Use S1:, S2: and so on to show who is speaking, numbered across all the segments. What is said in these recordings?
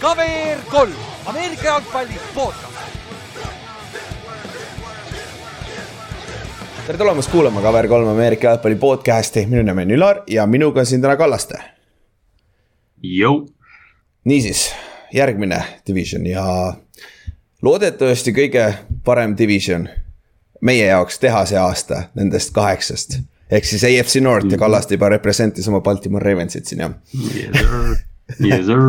S1: KVR kolm, Ameerika jalgpalli podcast.
S2: tere tulemast kuulama KVR3 Ameerika jalgpalli podcast'i, minu nimi on Ülar ja minuga on siin täna Kallaste. Niisiis, järgmine division ja loodetavasti kõige parem division meie jaoks teha see aasta nendest kaheksast. Ehk siis AFC North ja Kallaste juba representis oma Baltimore Ravensit siin jah.
S3: Yes sir, yes sir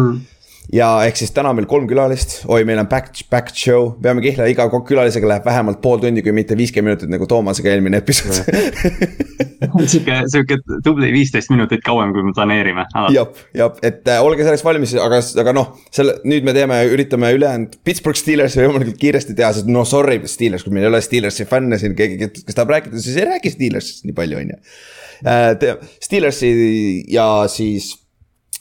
S2: ja ehk siis täna on meil kolm külalist, oi, meil on back, back show, peame kihla, iga külalisega läheb vähemalt pool tundi, kui mitte viiskümmend minutit nagu Toomasega eelmine episood
S3: sihuke, sihuke tubli viisteist minutit kauem, kui me planeerime.
S2: jah, jah, et äh, olge selleks valmis, aga, aga noh, selle nüüd me teeme, üritame ülejäänud Pittsburgh Steelersi võimalikult kiiresti teha, sest no sorry, Steelers, kui meil ei ole Steelersi fänne siin, keegi, kes tahab rääkida, siis ei räägi Steelersist nii palju, on ju. Äh, Steelersi ja siis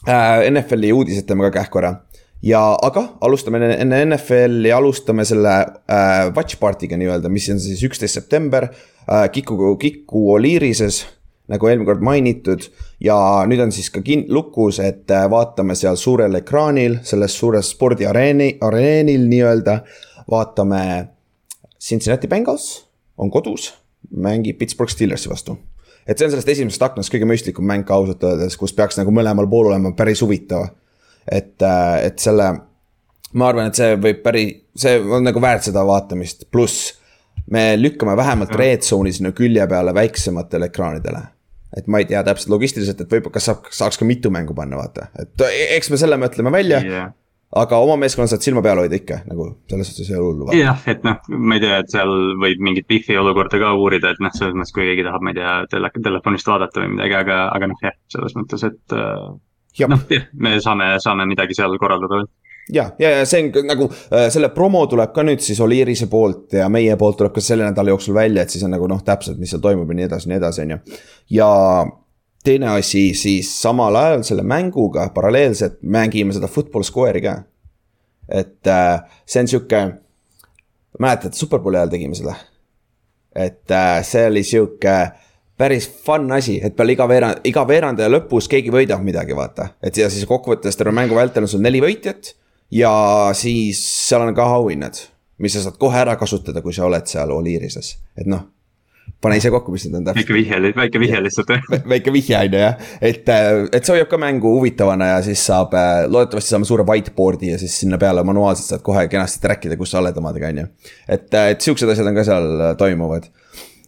S2: NFL-i uudised teeme ka kähku ära ja, aga alustame enne NFL-i, alustame selle äh, watch party'ga nii-öelda, mis on siis üksteist september äh,. Kiku, Kiku Oliirises, nagu eelmine kord mainitud. ja nüüd on siis ka kin-, lukus, et äh, vaatame seal suurel ekraanil, selles suures spordiareeni, areenil nii-öelda. vaatame Cincinnati Bengals on kodus, mängib Pittsburgh Steelersi vastu et see on sellest esimesest aknast kõige mõistlikum mäng ka ausalt öeldes, kus peaks nagu mõlemal pool olema päris huvitav. Et, äh, et selle, ma arvan, et see võib päris, see on nagu väärt seda vaatamist, pluss me lükkame vähemalt red zone'i sinna külje peale väiksematele ekraanidele. et ma ei tea täpselt logistiliselt, et võib-olla kas saab, saaks ka mitu mängu panna, vaata, et eks me selle mõtleme välja. Yeah aga oma meeskonna saad silma peal hoida ikka nagu selles suhtes ei ole hullu.
S3: jah, et noh, ma ei tea, et seal võib mingit Biffi olukorda ka uurida, et noh, selles mõttes, kui keegi tahab, ma ei tea, tele, telefonist vaadata või midagi, aga, aga noh, jah, selles mõttes, et äh, noh, me saame, saame midagi seal korraldada veel
S2: ja, ja, ja see on nagu äh, selle promo tuleb ka nüüd siis Oliirise poolt ja meie poolt tuleb ka selle nädala jooksul välja, et siis on nagu noh, täpselt, mis seal toimub ja nii edasi, nii edasi, on ju. ja teine asi siis samal ajal selle mänguga paralleelselt mängime seda football square'i ka. et äh, see on sihuke, mäletad, superbowli ajal tegime seda. et äh, see oli sihuke päris fun asi, et peale iga veerand, iga veerandaja lõpus keegi võidab midagi, vaata. et ja siis kokkuvõttes terve mängu vältel on sul neli võitjat ja siis seal on ka auhinnad, mis sa saad kohe ära kasutada, kui sa oled seal Oliirises, et noh pane ise kokku, mis need on
S3: täpselt. väike vihje, väike vihje lihtsalt
S2: väike vihje on ju jah, et, et see hoiab ka mängu huvitavana ja siis saab, loodetavasti saame suure whiteboard'i ja siis sinna peale manuaalselt saad kohe kenasti track ida, kus sa oled omadega, on ju. et, et siuksed asjad on ka seal toimuvad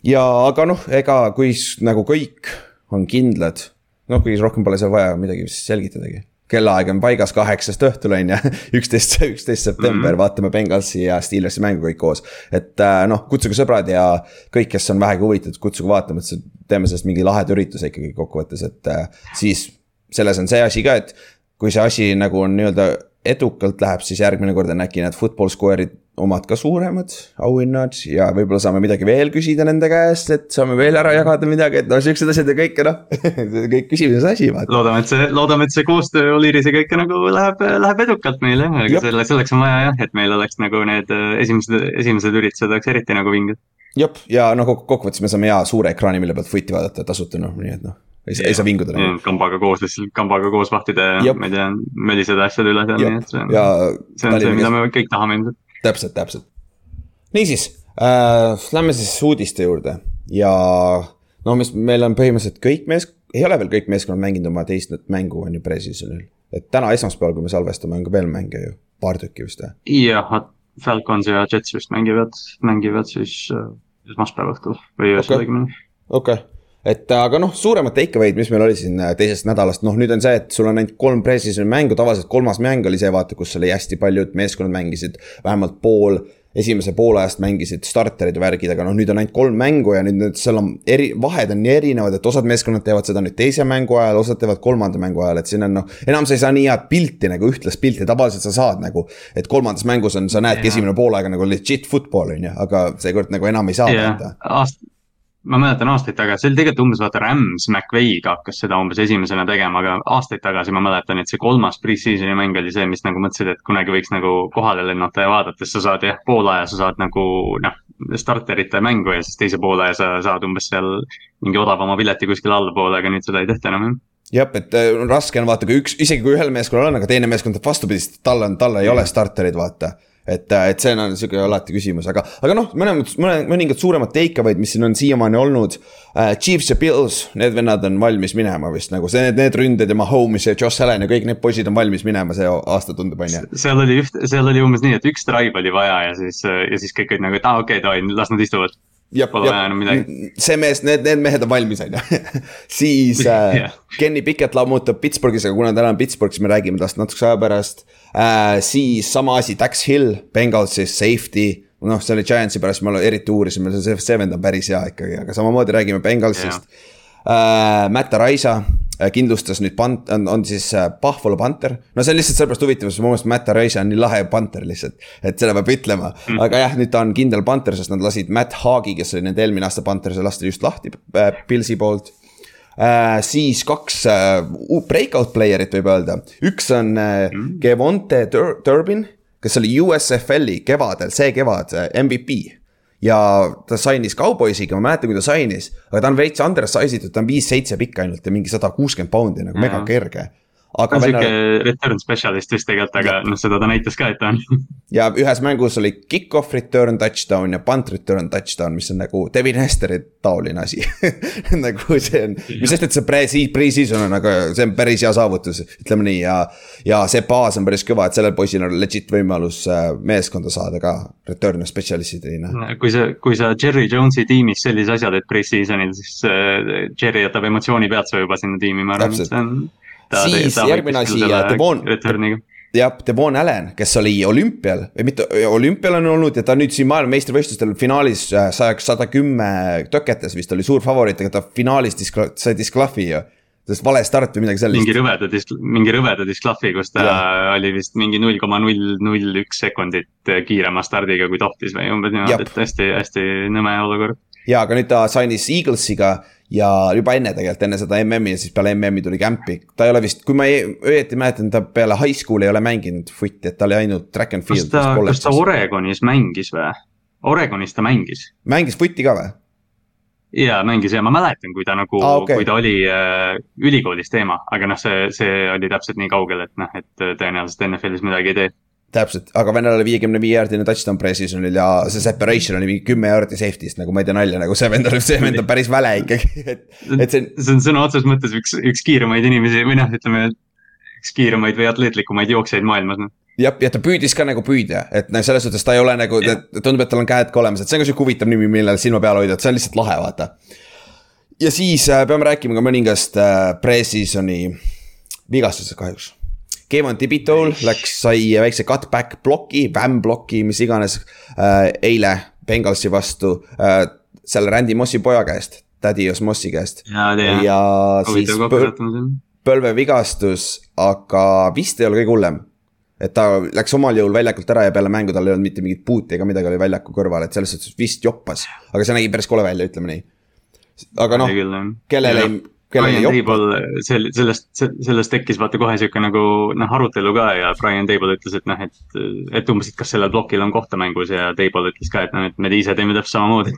S2: ja aga noh, ega kui nagu kõik on kindlad, noh, kui rohkem pole seal vaja midagi selgitadagi kellaaeg on paigas kaheksast õhtul on ju, üksteist, üksteist september mm, -hmm. vaatame Bengalsi ja Steelersi mängu kõik koos. et äh, noh, kutsuge sõbrad ja kõik, kes on vähegi huvitatud, kutsuge vaatama, et teeme sellest mingi laheda ürituse ikkagi kokkuvõttes, et äh, siis. selles on see asi ka, et kui see asi nagu on nii-öelda edukalt läheb, siis järgmine kord on äkki need football square'id omad ka suuremad auhinnad ja võib-olla saame midagi veel küsida nende käest, et saame veel ära jagada midagi, et noh, siuksed asjad ja kõike noh kõik küsimise asi
S3: loodame, et see, loodame, et see koostöö Oliirisega ikka nagu läheb, läheb edukalt meile, aga selle, selleks on vaja jah, et meil oleks nagu need äh, esimesed, esimesed üritused oleks eriti nagu vinged.
S2: jep, ja noh, kokkuvõttes me saame hea suure ekraani, mille pealt footi vaadata tasuta noh, nii et noh ei saa, ei saa vinguda
S3: nagu. kambaga koos lihtsalt, kambaga koos vahtida ja ma ei tea, möliseda asjade üle seal, nii et see on, see on see, mida me kõik tahame ilmselt
S2: täpselt, täpselt. niisiis äh,, lähme siis uudiste juurde ja no mis meil on põhimõtteliselt kõik mees-, ei ole veel kõik meeskonnad mänginud oma teist mängu on ju pre-seasonil. et täna esmaspäeval, kui me salvestame, on ka veel mänge ju, paar tükki vist või?
S3: jah, Falcons ja Jets vist mängivad, mängivad siis äh, esmaspäeva õhtul või öösel
S2: õigemini. okei okay et aga noh, suuremad take away'd, mis meil oli siin äh, teisest nädalast, noh nüüd on see, et sul on ainult kolm pre-season mängu, tavaliselt kolmas mäng oli see, vaata, kus oli hästi paljud meeskonnad mängisid vähemalt pool esimese poolajast mängisid starterid ja värgid, aga noh, nüüd on ainult kolm mängu ja nüüd need seal on eri, vahed on nii erinevad, et osad meeskonnad teevad seda nüüd teise mängu ajal, osad teevad kolmanda mängu ajal, et siin on noh. enam sa ei saa nii head pilti nagu ühtlast pilti, tavaliselt sa saad nagu. et kolmandas mängus on, sa näedki esimene poolaeg nagu legit football on ju, aga seekord nagu enam ei saa
S3: yeah. Ma mäletan aastaid tagasi, see oli tegelikult umbes vaata Rams McVay'ga hakkas seda umbes esimesena tegema, aga aastaid tagasi ma mäletan, et see kolmas pre-season'i mäng oli see, mis nagu mõtlesid, et kunagi võiks nagu kohale lennata ja vaadata, siis sa saad jah, poolaja sa saad nagu noh, starterite mängu ja siis teise poolaja sa saad umbes seal mingi odavama pileti kuskil allapoole, aga nüüd seda ei tehta enam jah.
S2: Jah, et äh, raske on vaata, kui üks, isegi kui ühel meeskonnal on, aga teine meeskond teeb vastupidist, tal on, tal ei ole starterid, vaata et, äh, et see on sihuke alati küsimus, aga, aga noh, mõnes mõttes mõne, mõningad suuremad take away'd, mis siin on siiamaani olnud uh,. Chiefs ja Bills, need vennad on valmis minema vist nagu see, need, need ründed ja Mahomes ja Josh Allan ja kõik need poisid on valmis minema, see aasta tundub, on ju.
S3: seal oli üht, seal oli umbes nii, et üks drive oli vaja ja siis, ja siis kõik olid nagu, et aa ah, okei okay,, davai, las nad istuvad
S2: Enam midagi. see mees, need, need mehed on valmis, on ju. siis äh, yeah. Kenny Pickett lammutab Pittsburghis, aga kuna täna on Pittsburgh, siis me räägime tast natukese aja pärast äh,. siis sama asi, Dax Hill, Bengalsis, safety. noh, see oli Giantsi pärast, me eriti uurisime, see, see vend on päris hea ikkagi, aga samamoodi räägime Bengalsist yeah. Matt Arisa äh, kindlustas nüüd pant-, on, on siis äh, Buffalo Panther. no see on lihtsalt sellepärast huvitav, sest mu meelest Matt Arisa on nii lahe Panther lihtsalt. et seda peab ütlema mm., aga jah, nüüd ta on kindel Panther, sest nad lasid Matt Haagi, kes oli nende eelmine aasta Panther, see lasti just lahti äh, Pilsi poolt Uh, siis kaks uh, breakout player'it võib öelda, üks on uh, mm. Kevonte Durbin, kes oli USFL-i kevadel, see kevad MVP ja ta sainis Cowboysiga, ma mäletan, kui ta sainis, aga ta on veits undersized itud, ta on viis-seitse pikk ainult ja mingi sada kuuskümmend poundi nagu mega kerge
S3: ta on sihuke return specialist vist tegelikult, aga noh, seda ta näitas ka, et ta on.
S2: ja ühes mängus oli kick-off return touchdown ja punt return touchdown, mis on nagu Devin Hesteri taoline asi nagu see on, mis sest, et see pre-, pre-season on, aga see on päris hea saavutus, ütleme nii ja. ja see baas on päris kõva, et sellel poisil on legit võimalus äh, meeskonda saada ka return specialist'ina.
S3: kui sa, kui sa Jerry Jones'i tiimis sellise asja teed pre-season'il, siis äh, Jerry jätab emotsiooni pealt su juba sinna tiimi, ma arvan, et see on
S2: siis järgmine asi, Devon. jah, Devon Allan, kes oli olümpial või mitte, olümpial on olnud ja ta nüüd siin maailmameistrivõistlustel finaalis äh, sajaks sada kümme töketes vist oli suur favoriit, aga ta finaalis disk-, sai disklahvi ju sest vale start või midagi sellist.
S3: mingi rõveda disk-, mingi rõveda disklahvi, kus ta ja. oli vist mingi null koma null null üks sekundit kiirema stardiga, kui tohtis või umbes niimoodi, et hästi, hästi nõme olukord.
S2: ja, aga nüüd ta sainis Eaglesiga ja juba enne tegelikult, enne seda MM-i ja siis peale MM-i tuli camp'i. ta ei ole vist, kui ma õieti mäletan, ta peale high school'i ei ole mänginud foot'i, et ta oli ainult track and field.
S3: kas ta, kas ta Oregonis mängis või? Oregonis ta mängis.
S2: mängis foot'i ka või?
S3: ja mängis ja ma mäletan, kui ta nagu ah,, okay. kui ta oli äh, ülikoolis teema, aga noh, see, see oli täpselt nii kaugel, et noh, et tõenäoliselt NFL-is midagi ei tee
S2: täpselt, aga vennal oli viiekümne viie jaardine touchdown pre-season'il ja see separation oli mingi kümme jaardi safety'st nagu ma ei tea nalja, nagu see vend on, see vend on päris väle ikkagi, et,
S3: et see. see on sõna otseses mõttes üks, üks kiiremaid inimesi või noh, ütleme üks kiiremaid või atleetlikumaid jooksjaid maailmas noh
S2: jah, ja ta püüdis ka nagu püüda, et noh, selles suhtes ta ei ole nagu, tundub, et tal on käed ka olemas, et see on ka sihuke huvitav nimi, millele silma peal hoida, et see on lihtsalt lahe, vaata. ja siis äh, peame rääkima ka mõningast äh, pre-season'i vigastusest kahjuks Kevin Tibitol läks, sai väikse cutback ploki, vämm ploki, mis iganes äh, eile Bengalsi vastu äh, selle Randy Mossi poja käest, tädi Osmossi käest.
S3: ja,
S2: ja siis põl põlvevigastus, aga vist ei ole kõige hullem et ta läks omal jõul väljakult ära ja peale mängu tal ei olnud mitte mingit puuti ega midagi oli väljaku kõrval, et selles suhtes vist joppas. aga see nägi päris kole välja, ütleme nii. aga noh, kellel ei,
S3: Brian Table, sel-, sellest, sellest tekkis vaata kohe sihuke nagu noh, arutelu ka ja Brian Table ütles, et noh, et, et umbes, et kas sellel plokil on kohta mängus ja Table ütles ka, et noh, et me ise teeme täpselt samamoodi.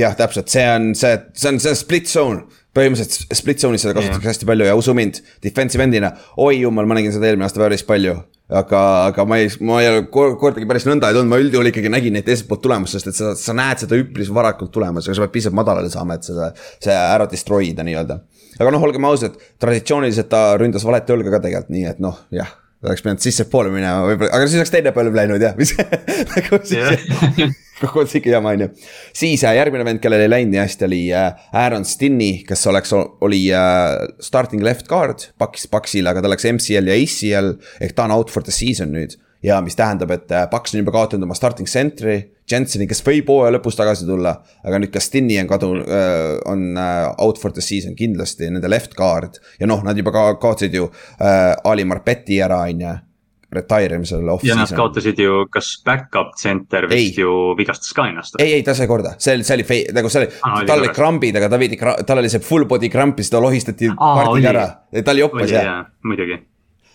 S2: Jah, täpselt, see on see, see on, see split zone. Põhimõtteliselt split zone'is seda kasutatakse yeah. hästi palju ja usu mind, defensive end'ina, oi jumal, ma nägin seda eelmine aasta päris palju. Aga, aga ma ei, ma ei ole kordagi päris nõnda ei tundnud, ma üldjuhul ikkagi nägin neid teiselt poolt tulemas, sest et sa, sa näed seda üpris varakult tulemas, aga sa pead piisavalt madalale saama, et seda, see ära destroy ida nii-öelda. Aga noh, olgem ausad, traditsiooniliselt ta ründas valet õlga ka tegelikult, nii et noh, jah oleks pidanud sissepoole minema võib-olla, aga siis oleks teine põlv läinud jah, mis nagu siis kokkuvõttes ikka jama on ju. siis äh, järgmine vend, kellel ei läinud nii hästi, oli äh, Aaron Stinni, kes oleks, oli äh, starting left guard Paks, Paksil, aga ta läks MCL ja ACL ehk ta on out for the season nüüd ja mis tähendab, et Paks on juba kaotanud oma starting center'i Jenseni, kes võib hooaja lõpus tagasi tulla, aga nüüd ka Stinni on kadu äh,, on äh, out for the season kindlasti, nende left guard. ja noh, nad juba ka kaotasid ju äh, Ali Marpeti ära, on ju retire imisel off-season.
S3: ja nad kaotasid ju, kas back-up center vist ei. ju vigastas ka ennast?
S2: ei, ei ta sai korda, see oli, see oli fei-, nagu see oli ah,, tal olid krambid, aga ta veidi, tal oli see full body kramp ja siis ta lohistati ah, kaardiga ära. tal joppas jah.
S3: muidugi.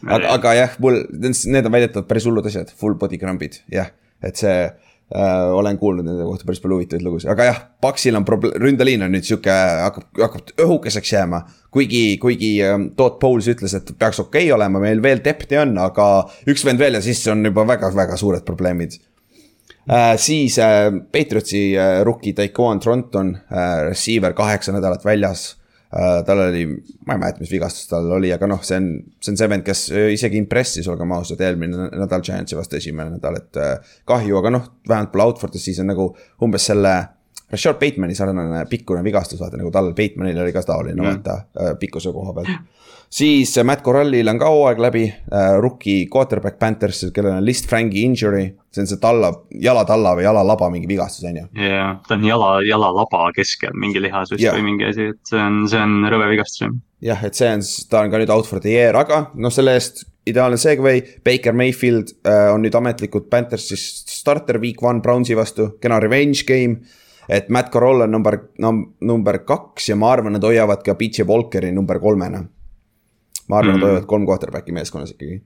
S2: Aga, aga jah, mul, need on väidetavalt päris hullud asjad, full body krambid, jah, et see äh,. olen kuulnud nende kohta päris palju huvitavaid lugusid, aga jah, Paksil on probleem, ründeliin on nüüd sihuke, hakkab, hakkab õhukeseks jääma. kuigi, kuigi ähm, Todd Bowles ütles, et peaks okei okay olema, meil veel depth'i on, aga üks vend veel ja siis on juba väga-väga suured probleemid äh,. siis äh, Patriotsi äh, rookie Daquan Tronton äh,, receiver kaheksa nädalat väljas tal oli, ma ei mäleta, mis vigastus tal oli, aga noh, see on, see on see vend, kes äh, isegi impressis, olgem ausad, eelmine nädal Giantsi vastu esimene nädal, et uh, kahju, aga noh, vähemalt pole out for the season nagu umbes selle. Rashad Batemani sarnane pikkune vigastus, vaata nagu tal, Batemanil oli ka taoline mm., vaata uh, pikkuse koha pealt siis Matt Corralil on ka hooaeg läbi äh,, rookie quarterback Panthers, kellel on List Franki injury. see on see talla, jalatalla või jalalaba mingi vigastus, on ju.
S3: jah, ta on jala, jalalaba keskel mingi lihas vist yeah. või mingi asi, et see on, see on rõve vigastus jah.
S2: jah, et see on, ta on ka nüüd out for the year, aga noh, selle eest ideaalne segway, Baker Mayfield äh, on nüüd ametlikult Panthersis starter week one Brownsi vastu, kena revenge game et Matt Corral on number, number kaks ja ma arvan, nad hoiavad ka PJ Walkeri number kolmena ma arvan mm., nad hoiavad kolm quarterback'i meeskonnas ikkagi.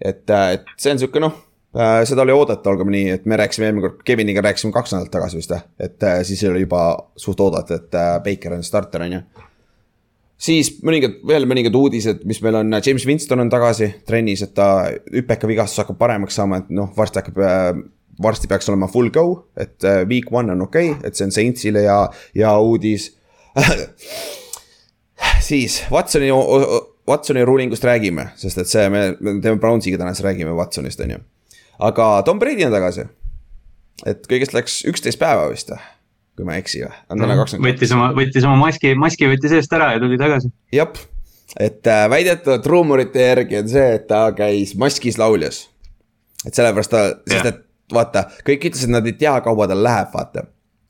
S2: et, äh, et see on sihuke noh, äh, seda oli oodata, olgem nii, et me rääkisime eelmine kord, Keviniga rääkisime kaks nädalat tagasi vist, et äh, siis oli juba suht oodata, et Baker on starter, on ju siis mõningad, veel mõningad uudised, mis meil on, James Winston on tagasi trennis, et ta hüpeka vigastus hakkab paremaks saama, et noh, varsti hakkab. Varsti peaks olema full go, et äh, week one on okei okay,, et see on Saintsile ja, ja uudis siis Watsoni Watsoni rulingust räägime, sest et see, me, me teeme Brownsiga täna, siis räägime Watsonist, on ju. aga Tom Brady on tagasi. et kõigest läks üksteist päeva vist või, kui ma ei eksi või, on täna kakskümmend.
S3: võttis oma, võttis oma maski, maski võttis eest ära ja tuli tagasi.
S2: jah, et äh, väidetavalt ruumorite järgi on see, et ta käis maskis lauljas. et sellepärast ta, sest et vaata, kõik ütlesid, nad ei tea, kaua tal läheb, vaata.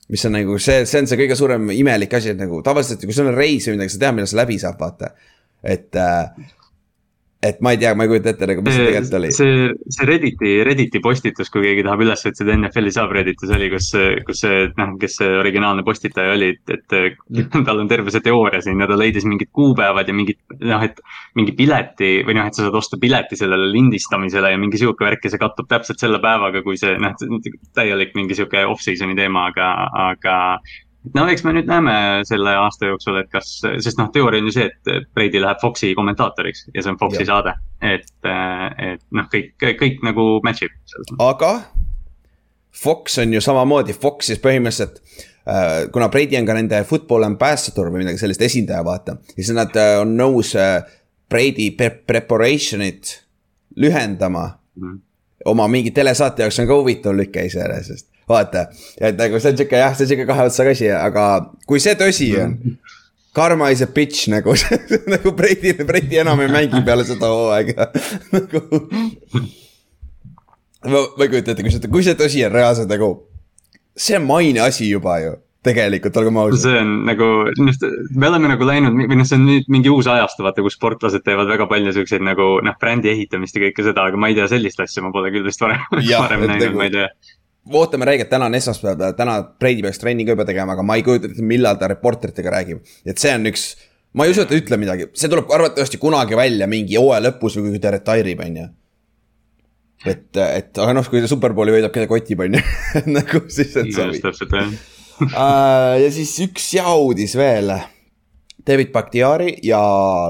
S2: mis on nagu see, see on see kõige suurem imelik asi, et nagu tavaliselt, kui sul on reis või midagi, sa tead, millal see läbi saab, vaata. et äh, et ma ei tea, ma ei kujuta ette nagu, mis see tegelikult oli.
S3: see, see Redditi, Redditi postitus, kui keegi tahab üles otsida NFL-i saab Redditis oli, kus, kus see, noh, kes see originaalne postitaja oli, et, et tal on terve see teooria siin ja ta leidis mingid kuupäevad ja mingid, noh, et. mingi pileti või noh, et sa saad osta pileti sellele lindistamisele ja mingi sihuke värk ja see kattub täpselt selle päevaga, kui see, noh, täielik mingi sihuke off-season'i teema, aga, aga no eks me nüüd näeme selle aasta jooksul, et kas, sest noh, teooria on ju see, et Brady läheb Foxi kommentaatoriks ja see on Foxi ja. saade. et, et noh, kõik, kõik nagu match ib.
S2: aga Fox on ju samamoodi, Fox siis põhimõtteliselt äh,. kuna Brady on ka nende football ambassador või midagi sellist, esindaja vaata, siis nad äh, on nõus äh, Brady preparation'it lühendama mm. -hmm. oma mingi telesaate jaoks on ka huvitav lüke iseenesest vaata, et nagu see on sihuke jah, see on sihuke kahe otsaga asi, aga kui see tõsi on. Karma is a bitch nagu nagu Brady, Brady enam ei mängi peale seda hooaega nagu. ma, ma ei kujuta ette, kui see, kui see tõsi on reaalselt nagu, see on maine asi juba ju tegelikult, olgem ausad.
S3: see on nagu, me oleme nagu läinud või noh, see on nüüd mingi uus ajastu, vaata, kus sportlased teevad väga palju siukseid nagu noh, brändi ehitamist ja kõike seda, aga ma ei tea, sellist asja ma pole küll vist varem, varem näinud nagu..., ma ei tea
S2: ootame räigelt, täna on esmaspäev, täna Brady peaks trenni ka juba tegema, aga ma ei kujuta ette, millal ta reporteritega räägib. et see on üks, ma ei usu, et ta ütleb midagi, see tuleb arvatavasti kunagi välja mingi hooaja lõpus või kui ta retire ib, on ju. et, et aga noh, kui ta superbowli võidab, keda kotib, on ju. Nagu siis on
S3: täpselt jah.
S2: Ja siis üks hea uudis veel David Bakhtiari ja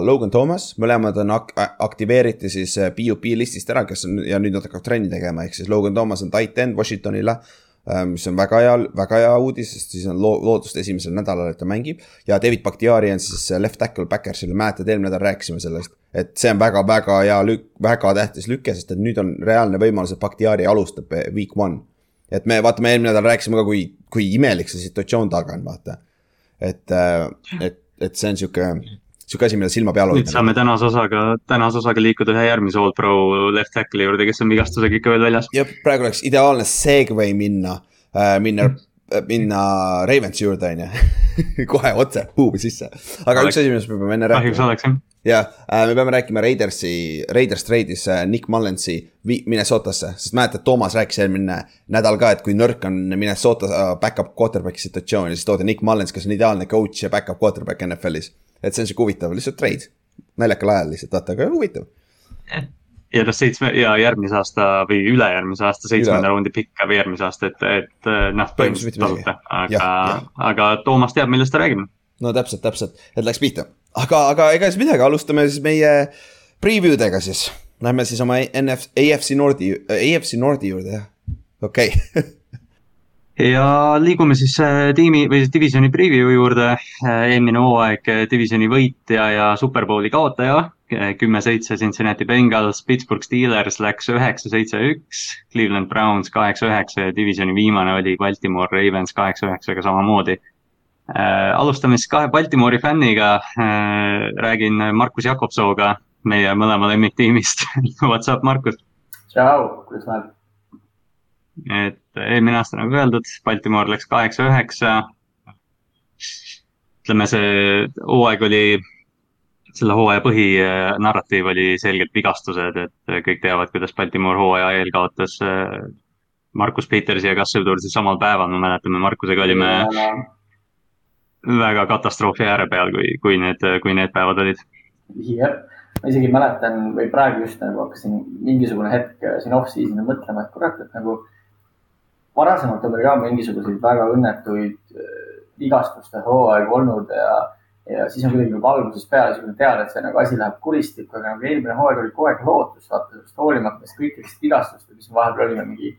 S2: Logan Thomas, mõlemad on ak aktiveeriti siis PUP äh, listist ära, kes on ja nüüd nad hakkavad trenni tegema, ehk siis Logan Thomas on tight end Washingtonile. Äh, mis on väga hea, väga hea uudis, sest siis on lo lootust esimesel nädalal, et ta mängib. ja David Bakhtiari on siis äh, left tackle Backersile, mäletad, eelmine nädal rääkisime sellest. et see on väga-väga hea lükk, väga tähtis lüke, sest et nüüd on reaalne võimalus, et Bakhtiari alustab week one. et me vaatame, eelmine nädal rääkisime ka, kui, kui imelik see situatsioon taga on, vaata. et, et et see on sihuke, sihuke asi, millel silma peal hoida.
S3: nüüd saame tänase osaga, tänase osaga liikuda ühe järgmise All Pro left tackle'i juurde, kes on vigastusega ikka veel väljas.
S2: jah, praegu oleks ideaalne segway minna äh,, minna äh, minna Ravensi juurde, on ju. kohe otse, buumi sisse. aga oleks. üks asi, millest me peame enne
S3: rääkima. kahjuks oleks jah
S2: jah äh,, me peame rääkima Raidersi, Raiders treidis äh, Nick Mullensi Minnesotasse, sest mäletad, Toomas rääkis eelmine nädal ka, et kui nõrk on Minnesota äh, back-up quarterback'i situatsioon ja siis toodi Nick Mullens, kes on ideaalne coach ja back-up quarterback NFL-is. et see on sihuke huvitav, lihtsalt treid, naljakal ajal lihtsalt, vaata, aga huvitav
S3: ja noh, seitsme ja järgmise aasta või ülejärgmise aasta seitsmenda raundi pikka või järgmise aasta, et, et noh, põhimõtteliselt tasuta, aga, aga Toomas teab, millest ta räägib.
S2: no täpselt, täpselt, et läks pihta, aga, aga ega siis midagi, alustame siis meie preview dega siis. Lähme siis oma NF, AFC Nordi, AFC Nordi juurde, jah, okei okay.
S3: ja liigume siis äh, tiimi või divisioni preview juurde. Eelmine hooaeg divisioni võitja ja Superbowli kaotaja, kümme-seitse Cincinnati Bengals, Pittsburgh Steelers läks üheksa-seitse-üks, Cleveland Browns kaheksa-üheksa ja divisioni viimane oli Baltimore Ravens kaheksa-üheksaga samamoodi. alustame siis kahe Baltimore'i fänniga. räägin Markus Jakobsooga, meie mõlema lemmiktiimist What's up, Markus?
S4: tšau, kuidas läheb?
S3: et eelmine aasta nagu öeldud, Baltimore läks kaheksa-üheksa. ütleme, see hooaeg oli, selle hooaja põhinarratiiv oli selgelt vigastused, et kõik teavad, kuidas Baltimore hooaja eel kaotas äh, Markus Petersi ja Gus Edwardsi samal päeval, ma mäletan, me Markusega olime ja, väga katastroofi ääre peal, kui, kui need, kui need päevad olid.
S4: jah, ma isegi mäletan või praegu just nagu hakkasin mingisugune hetk siin off-season'i mõtlema, et kurat, et nagu varasemalt on meil ka mingisuguseid väga õnnetuid äh, vigastuste hooaegu olnud ja, ja siis on kuidagi nagu algusest peale niisugune teada, et see nagu asi läheb kuristikku, aga nagu eelmine hooaeg oli kogu aeg lootus, vaata sellest hoolimata neist kõikidest vigastustest, mis vahepeal olime mingi,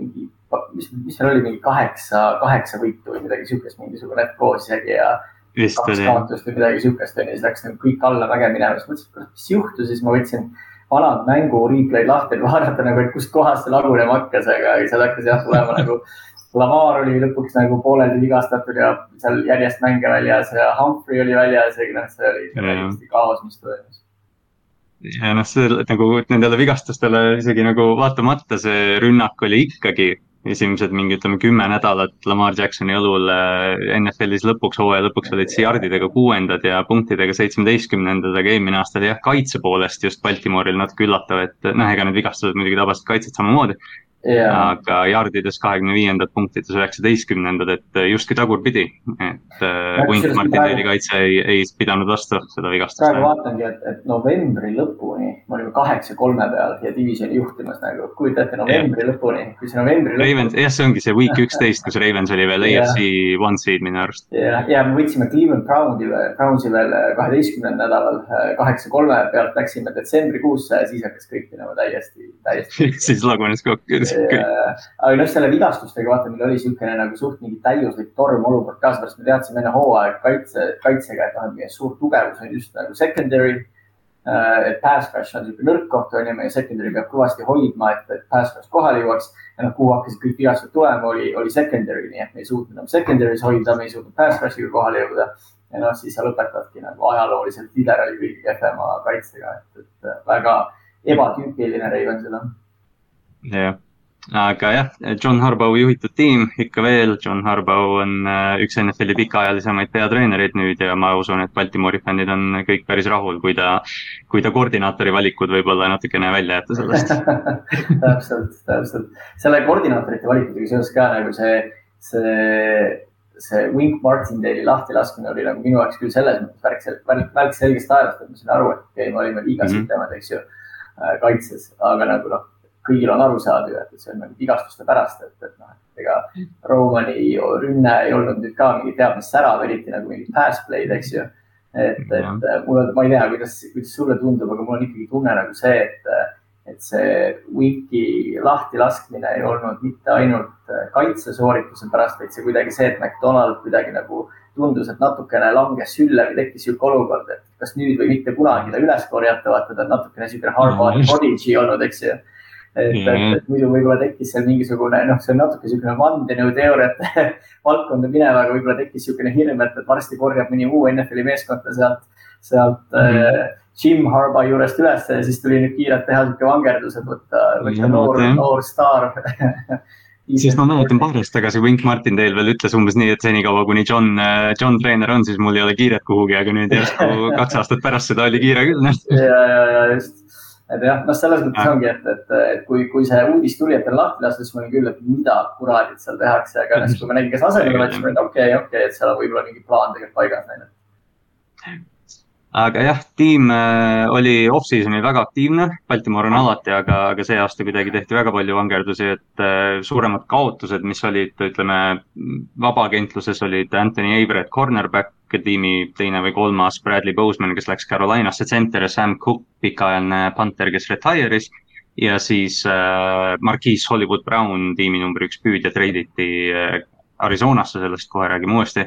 S4: mingi, mis, mis seal oli, mingi kaheksa, kaheksa võitu või midagi siukest, mingisugune koos isegi ja Vist kaks kaotust või midagi siukest onju, siis läks nagu kõik allamäge minema, siis mõtlesin, et mis juhtus, siis ma võtsin vanad mängu replay'd lahti, et vaadata nagu, et kustkohast see lagunema hakkas, aga seal hakkas jah tulema nagu. Lamar oli lõpuks nagu pooleldi vigastatud ja seal järjest mänge väljas ja Humphrey oli väljas ja noh, see oli täiesti kaos, mis toimus.
S3: Ja noh, see nagu nendele vigastustele isegi nagu vaatamata see rünnak oli ikkagi esimesed mingi, ütleme, kümme nädalat Lamar Jacksoni õlul äh, NFL-is lõpuks, hooaja lõpuks olid yardidega kuuendad ja punktidega seitsmeteistkümnendad, aga eelmine aasta oli jah, kaitse poolest just Baltimooril natuke üllatav, et noh, ega need vigastused muidugi tabasid kaitset samamoodi yeah.. aga jardides kahekümne viiendad, punktides üheksateistkümnendad, et justkui tagurpidi, et äh, Wink Martindale'i kaitse ei, ei pidanud vastu seda vigastust.
S4: praegu vaatangi, et, et novembri lõpuni me olime kaheksa-kolme peal ja divisioni juhtimas nagu, kujuta ette novembri yeah. lõpuni, kui see novembri
S3: lõpuni. Ravens, jah, see ongi see week üksteist, kus Ravens oli veel yeah. AFC one seed minu arust.
S4: ja, ja me võtsime Cleveland Browni, Brownsi veel kaheteistkümnendal nädalal kaheksa-kolme pealt läksime detsembrikuusse ja siis hakkas kõik minema täiesti, täiesti
S3: siis lagunes kokku
S4: aga noh, selle vigastustega vaata, meil oli niisugune nagu suht mingi täiuslik tormolukord ka, seepärast me teadsime enne hooaega kaitse, kaitsega, et noh, meie suur tugevus on just nagu secondary. Äh, et pass rush on niisugune nõrk koht on ju, meie secondary peab kõvasti hoidma, et, et pass rush kohale jõuaks. ja noh, kuhu hakkasid kõik vigastused tulema, oli, oli secondary, nii et me ei suutnud enam secondary's hoida, me ei suutnud pass rush'iga kohale jõuda. ja noh, siis sa lõpetadki nagu ajalooliselt liderali kõige kehvema kaitsega, et, et väga ebatüüpiline Ravensil on.
S3: jah aga jah, John Harbaugh juhitud tiim ikka veel, John Harbaugh on äh, üks NFL-i pikaajalisemaid peatreenereid nüüd ja ma usun, et Baltimore'i fännid on kõik päris rahul, kui ta, kui ta koordinaatori valikud võib-olla natukene välja jätta sellest
S4: täpselt, täpselt. selle koordinaatorite valikutega seoses ka nagu see, see, see Wink Martindale'i lahtilaskmine oli nagu minu jaoks küll selles mõttes värk, värk, värk selgest ajast, et ma sain aru, et okei okay,, me olime liiga mm -hmm. sitemad, eks ju, äh, kaitses, aga nagu noh kõigil on aru saada ju, et see on nagu vigastuste pärast, et, et noh, et ega Romani rünne ei olnud nüüd ka mingi teab mis särav, eriti nagu mingid pass play'd, eks ju. et, et mul on, ma ei tea, kuidas, kuidas sulle tundub, aga mul on ikkagi tunne nagu see, et, et see Winki lahtilaskmine ei olnud mitte ainult kaitsesoorituse pärast, vaid see kuidagi see, et McDonald kuidagi nagu tundus, et natukene langes sülle või tekkis niisugune olukord, et kas nüüd või mitte kunagi ta üles korjata, vaata ta on natukene niisugune hard prodigy olnud, eks ju et mm, -hmm. et, et muidu võib-olla tekkis seal mingisugune, noh, see on natuke niisugune vandenõuteooriate valdkonda minev, aga võib-olla tekkis niisugune hirm, et, et varsti korjab mõni muu NFL-i meeskond ta sealt, sealt mm -hmm. Jim Harbaugh juurest üles ja siis tuli nüüd kiirelt teha niisugune vangerdus, et võtta, võtta noor, noor staar
S3: siis ma mäletan paar aastat tagasi Wink Martindale veel ütles umbes nii, et senikaua kuni John, äh, John treener on, siis mul ei ole kiiret kuhugi, aga nüüd järsku kaks aastat pärast seda oli kiire küll.
S4: ja, ja, ja just et jah, noh, selles mõttes ja. ongi, et, et, et kui, kui see uudis tuli, et on lahti lastud, siis ma olin küll, et mida kuradit seal tehakse, aga siis, kui ma nägin, kes asemele võttis, ma olin okei okay,, okei okay,, et seal on võib-olla mingi plaan tegelikult paigas neil.
S3: aga jah, tiim äh, oli off-season'il väga aktiivne, Baltimore on alati, aga, aga see aasta kuidagi tehti väga palju vangerdusi, et äh, suuremad kaotused, mis olid, ütleme, vabakentluses olid Anthony Averett, cornerback, tiimi teine või kolmas, Bradley Boseman, kes läks Carolinasse center ja Sam Cook, pikaajaline punter, kes retire'is ja siis äh, Marquise Hollywood Brown, tiimi number üks püüdja, treiditi äh, Arizonasse, sellest kohe räägime uuesti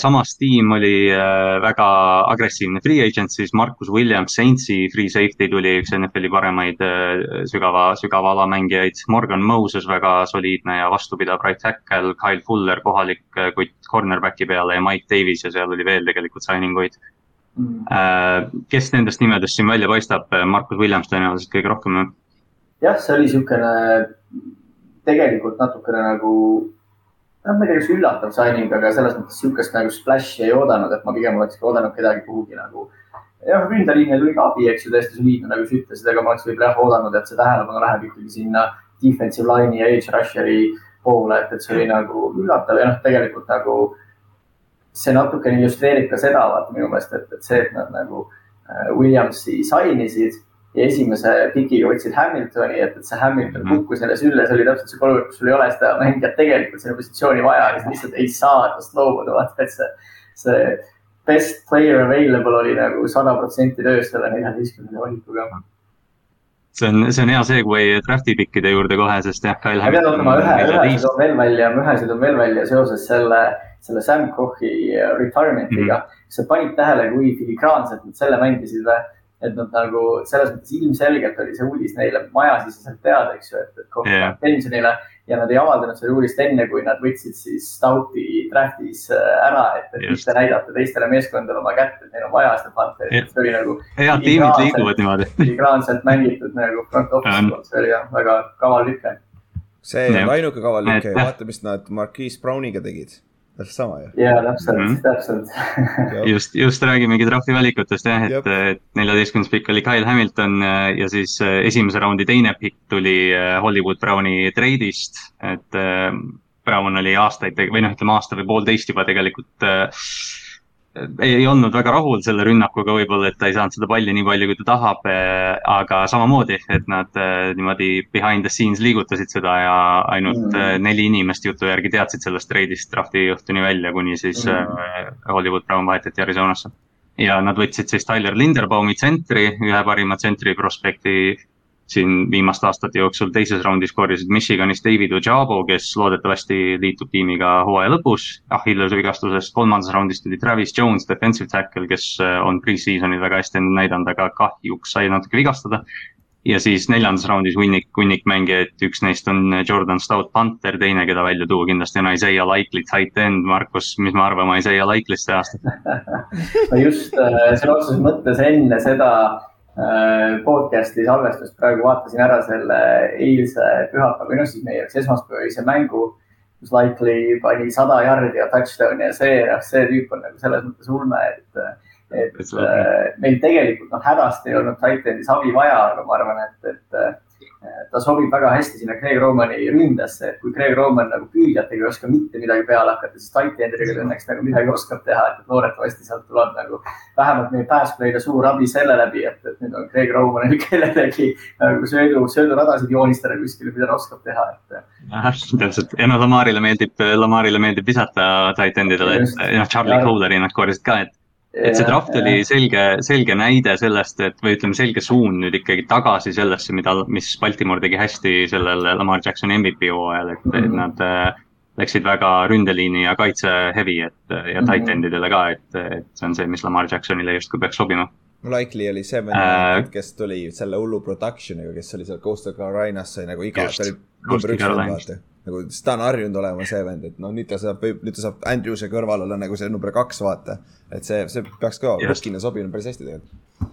S3: samas tiim oli äh, väga agressiivne free agent, siis Marcus Williams, Saintsi free safety tuli üks NFL-i paremaid äh, sügava, sügava ala mängijaid. Morgan Moses väga soliidne ja vastupidav right tackle, Kyle Fuller kohalik kutt cornerback'i peale ja Mike Davis ja seal oli veel tegelikult signing uid mm.. kes nendest nimedest siin välja paistab, Marcus Williams tõenäoliselt kõige rohkem?
S4: jah, see oli niisugune tegelikult natukene nagu noh, tea, kas üllatav signing, aga selles mõttes sihukest nagu splash'i ei oodanud, et ma pigem oleks oodanud kedagi kuhugi nagu. jah, ründeliinil tuli ka abi, eks ju, täiesti soliidne, nagu sa ütlesid, aga ma oleks võib-olla jah oodanud, et see tähelepanu läheb ikkagi sinna defensive line'i ja edge rusher'i poole, et, et see oli nagu üllatav ja noh, tegelikult nagu see natukene illustreerib ka seda, vaata minu meelest, et, et see, et nad nagu äh, Williamsi sainisid ja esimese pikiga võtsid Hamiltoni, et, et see Hamilton mm -hmm. kukkus jälle sülle, see oli täpselt see olukord, kus sul ei ole seda mängijat tegelikult sinna positsiooni vaja ja sa lihtsalt ei saa tast loobuda, vaata, et see, see best player available oli nagu sada protsenti töös selle neljateistkümnenda valikuga.
S3: see on, see on hea segue draft'i pikkide juurde kohe, sest jah,
S4: ma pean ühe, ühe toon veel välja, ühe toon veel välja seoses selle, selle Sam Kochi retirement'iga mm. -hmm. sa panid tähele, kui filigraanselt nad selle mängisid või? Et nad nagu selles mõttes ilmselgelt oli see uudis neile majasiseselt teada, eks ju, et, et kohe yeah. pensionile ja nad ei avaldanud seda uudist enne, kui nad võtsid siis Stouti draft'is äh, ära, et, et mitte näidata teistele meeskondadele oma kätt, et neil on vaja seda panteeri yeah., see oli nagu.
S3: head tiimid liiguvad niimoodi.
S4: filigraanselt mängitud nagu front office poolt, see oli jah väga kaval lüke.
S2: see ei olnud ainuke kaval lüke, vaata, mis nad Marquise Browniga tegid täpselt sama ju.
S4: jaa, täpselt mm, -hmm. täpselt
S3: just, just räägimegi drafti valikutest jah, et, et neljateistkümnes pikk oli Kyle Hamilton äh, ja siis äh, esimese raundi teine pikk tuli äh, Hollywood Browni treidist, et Brown oli aastaid või noh, ütleme aasta või poolteist juba tegelikult äh, ei olnud väga rahul selle rünnakuga võib-olla, et ta ei saanud seda palli nii palju, kui ta tahab. Eh, aga samamoodi, et nad eh, niimoodi behind the scenes liigutasid seda ja ainult mm. neli inimest jutu järgi teadsid sellest treidist drafti õhtuni välja, kuni siis mm. Hollywood Brown vahetati Arizonasse. ja nad võtsid siis Tyler Linderbaumi tsentri, ühe parima tsentri prospekti siin viimaste aastate jooksul teises raundis korjasid Michiganis David Ojabo, kes loodetavasti liitub tiimiga hooaja lõpus. Achilleuse vigastusest kolmandas raundis tuli Travis Jones, defensive tackle, kes äh, on pre-season'il väga hästi ennast näidanud, aga kahjuks sai natuke vigastada. ja siis neljandas raundis hunnik, hunnik mängijaid, üks neist on Jordan Stout, Panther, teine, keda välja tuua kindlasti on Isaiah Likely, tight end. Markus, mis me arvame Isaiah Likely'st see aasta
S4: no just äh, sõna otseses mõttes enne seda podcast'i salvestust praegu vaatasin ära selle eilse pühapäeva või noh, siis meie jaoks esmaspäevase mängu, kus Likely pani sada jardi ja touchdown'i ja see, noh, see tüüp on nagu selles mõttes ulme, et, et äh, meil tegelikult noh, hädasti ei olnud tight end'is abi vaja, aga ma arvan, et, et ta sobib väga hästi sinna Craig Romani ründesse, et kui Craig Roman nagu püüdjatega ei oska mitte midagi peale hakata, siis tight end'iga õnneks nagu midagi oskab teha, et loodetavasti sealt tuleb nagu vähemalt meil pass play'le suur abi selle läbi, et, et nüüd on Craig Romanil kellelegi nagu söödu, sööduradasid joonistada kuskile, mida ta oskab teha, et.
S3: täpselt. Ja noh, Lamarile meeldib, Lamarile meeldib visata tight end'idele, et noh, Charlie Cowleri nad korjasid ka, et et see draft oli selge, selge näide sellest, et või ütleme, selge suund nüüd ikkagi tagasi sellesse, mida, mis Baltimore tegi hästi sellel Lamar Jacksoni MVP hooajal, et, et mhm. nad äh, läksid väga ründeliini ja kaitse heavy, et ja tight mhm. endidele ka, et, et see on see, mis Lamar Jacksonile justkui peaks sobima.
S2: Likely oli see vend äh,, kes tuli selle hullu production'iga, kes oli seal Coastal Carolinas, sai nagu iga, ta oli number üks vend, vaata nagu, siis ta on harjunud olema see vend, et noh, nüüd ta saab, nüüd ta saab Andrewse kõrval olla nagu see number kaks, vaata. et see, see peaks ka look'ina sobima päris hästi tegelikult.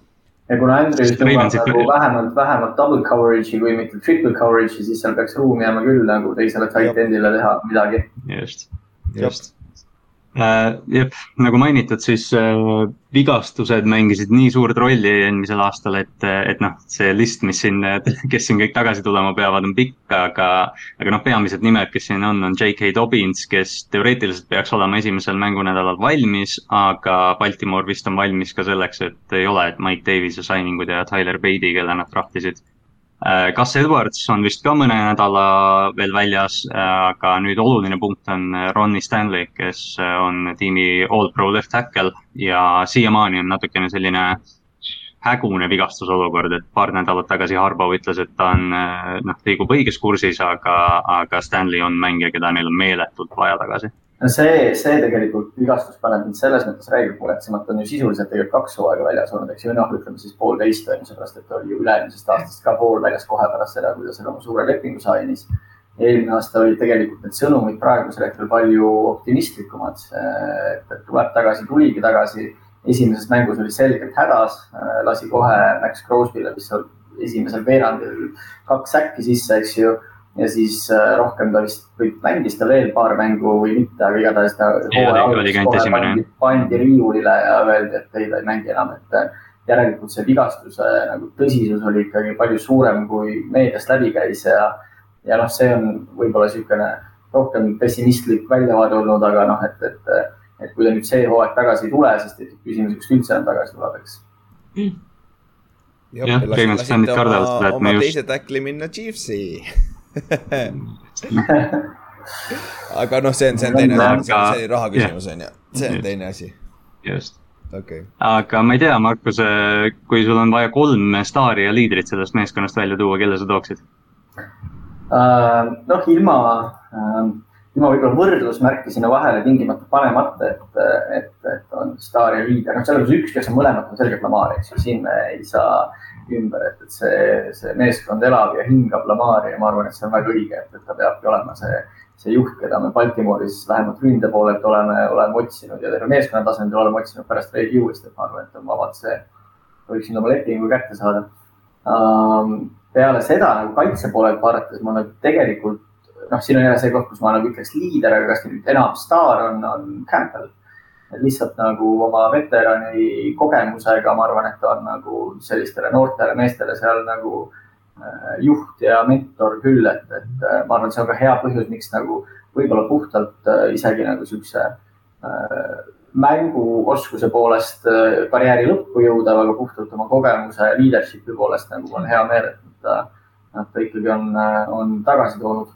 S4: ja kuna Andrews nõuab nagu vähemalt, vähemalt double coverage'i kui mitte triple coverage'i, siis seal peaks ruumi jääma küll nagu teisele tight end'ile teha midagi.
S3: just, just. Jah, nagu mainitud, siis äh, vigastused mängisid nii suurt rolli eelmisel aastal, et, et noh, see list, mis siin, kes siin kõik tagasi tulema peavad, on pikk, aga. aga noh, peamised nimed, kes siin on, on J.K. Dobbins, kes teoreetiliselt peaks olema esimesel mängunädalal valmis, aga Baltimore vist on valmis ka selleks, et ei ole, et Mike Davis'e signing ud ja Tyler Beatty, kelle nad draftisid Gus äh, Edwards on vist ka mõne nädala veel väljas, äh, aga nüüd oluline punkt on Ronnie Stanley, kes äh, on tiimi all-pro left tackle ja siiamaani on natukene selline hägune vigastusolukord, et paar nädalat tagasi Harbo ütles, et ta on, noh, liigub õiges kursis, aga, aga Stanley on mängija, keda neil on meeletult vaja tagasi
S4: no see, see tegelikult vigastus paneb mind selles mõttes räigelt muretsema, et on ju sisuliselt tegelikult kaks hooaega väljas olnud, eks ju, noh, ütleme siis poolteist on ju, seepärast et oli ju üle-eelmisest aastast ka pool väljas kohe pärast seda, kui ta selle oma suure lepingu sainis. eelmine aasta olid tegelikult need sõnumid praegusel hetkel palju optimistlikumad. et, tuleb tagasi, tuligi tagasi. esimeses mängus oli selgelt hädas, lasi kohe Max Crosby'le, mis esimesel veerandil kaks äkki sisse, eks ju ja siis äh, rohkem ta vist, või mängis ta veel paar mängu või mitte, aga igatahes ta pandi, pandi riiulile ja öeldi, et ei, ta ei mängi enam, et äh, järelikult see vigastuse nagu tõsisus oli ikkagi palju suurem, kui meediast läbi käis ja, ja noh, see on võib-olla niisugune rohkem pessimistlik väljavaade olnud, aga noh, et, et, et kui ta nüüd see hooaeg tagasi ei tule, siis tekib küsimus, kas ta üldse enam tagasi tuleb, eks.
S2: Mm.. jah, põhimõtteliselt kardavad seda, et me just. teise tackli minna Chiefsi aga noh, see on, see on teine asi, see on raha küsimus on ju, see on teine asi.
S3: just. Okay.. aga ma ei tea, Markus, kui sul on vaja kolm staari ja liidrit sellest meeskonnast välja tuua, kelle sa tooksid?
S4: Uh,? noh, ilma uh,, ilma võib-olla võrdlusmärki sinna vahele tingimata panemata, et, et, et on staar ja liider, noh, selles mõttes üks, kes on mõlemad, on selgelt Lamar, eks ju, siin me ei saa ümber, et, et see, see meeskond elab ja hingab Lamari ja ma arvan, et see on väga õige, et, et ta peabki olema see, see juht, keda me Baltimooris vähemalt ründe poolelt oleme, oleme otsinud ja terve meeskonna tasandil oleme otsinud pärast Ray Lewis't, et ma arvan, et on vabalt see, võiksin oma lepingu kätte saada um,. peale seda nagu kaitse poolelt vaadates ma nagu tegelikult noh, siin on jälle see koht, kus ma nagu ütleks liider, aga kas nüüd enam staar on, on Campbell lihtsalt nagu oma veterani kogemusega, ma arvan, et ta on nagu sellistele noortele meestele seal nagu äh, juht ja mentor küll, et, et äh, ma arvan, et see on ka hea põhjus, miks nagu võib-olla puhtalt äh, isegi nagu siukse mänguoskuse poolest karjääri lõppu jõuda, aga puhtalt oma kogemuse ja leadership'i poolest nagu on hea meel, et ta, et ta ikkagi on, on tagasi toonud.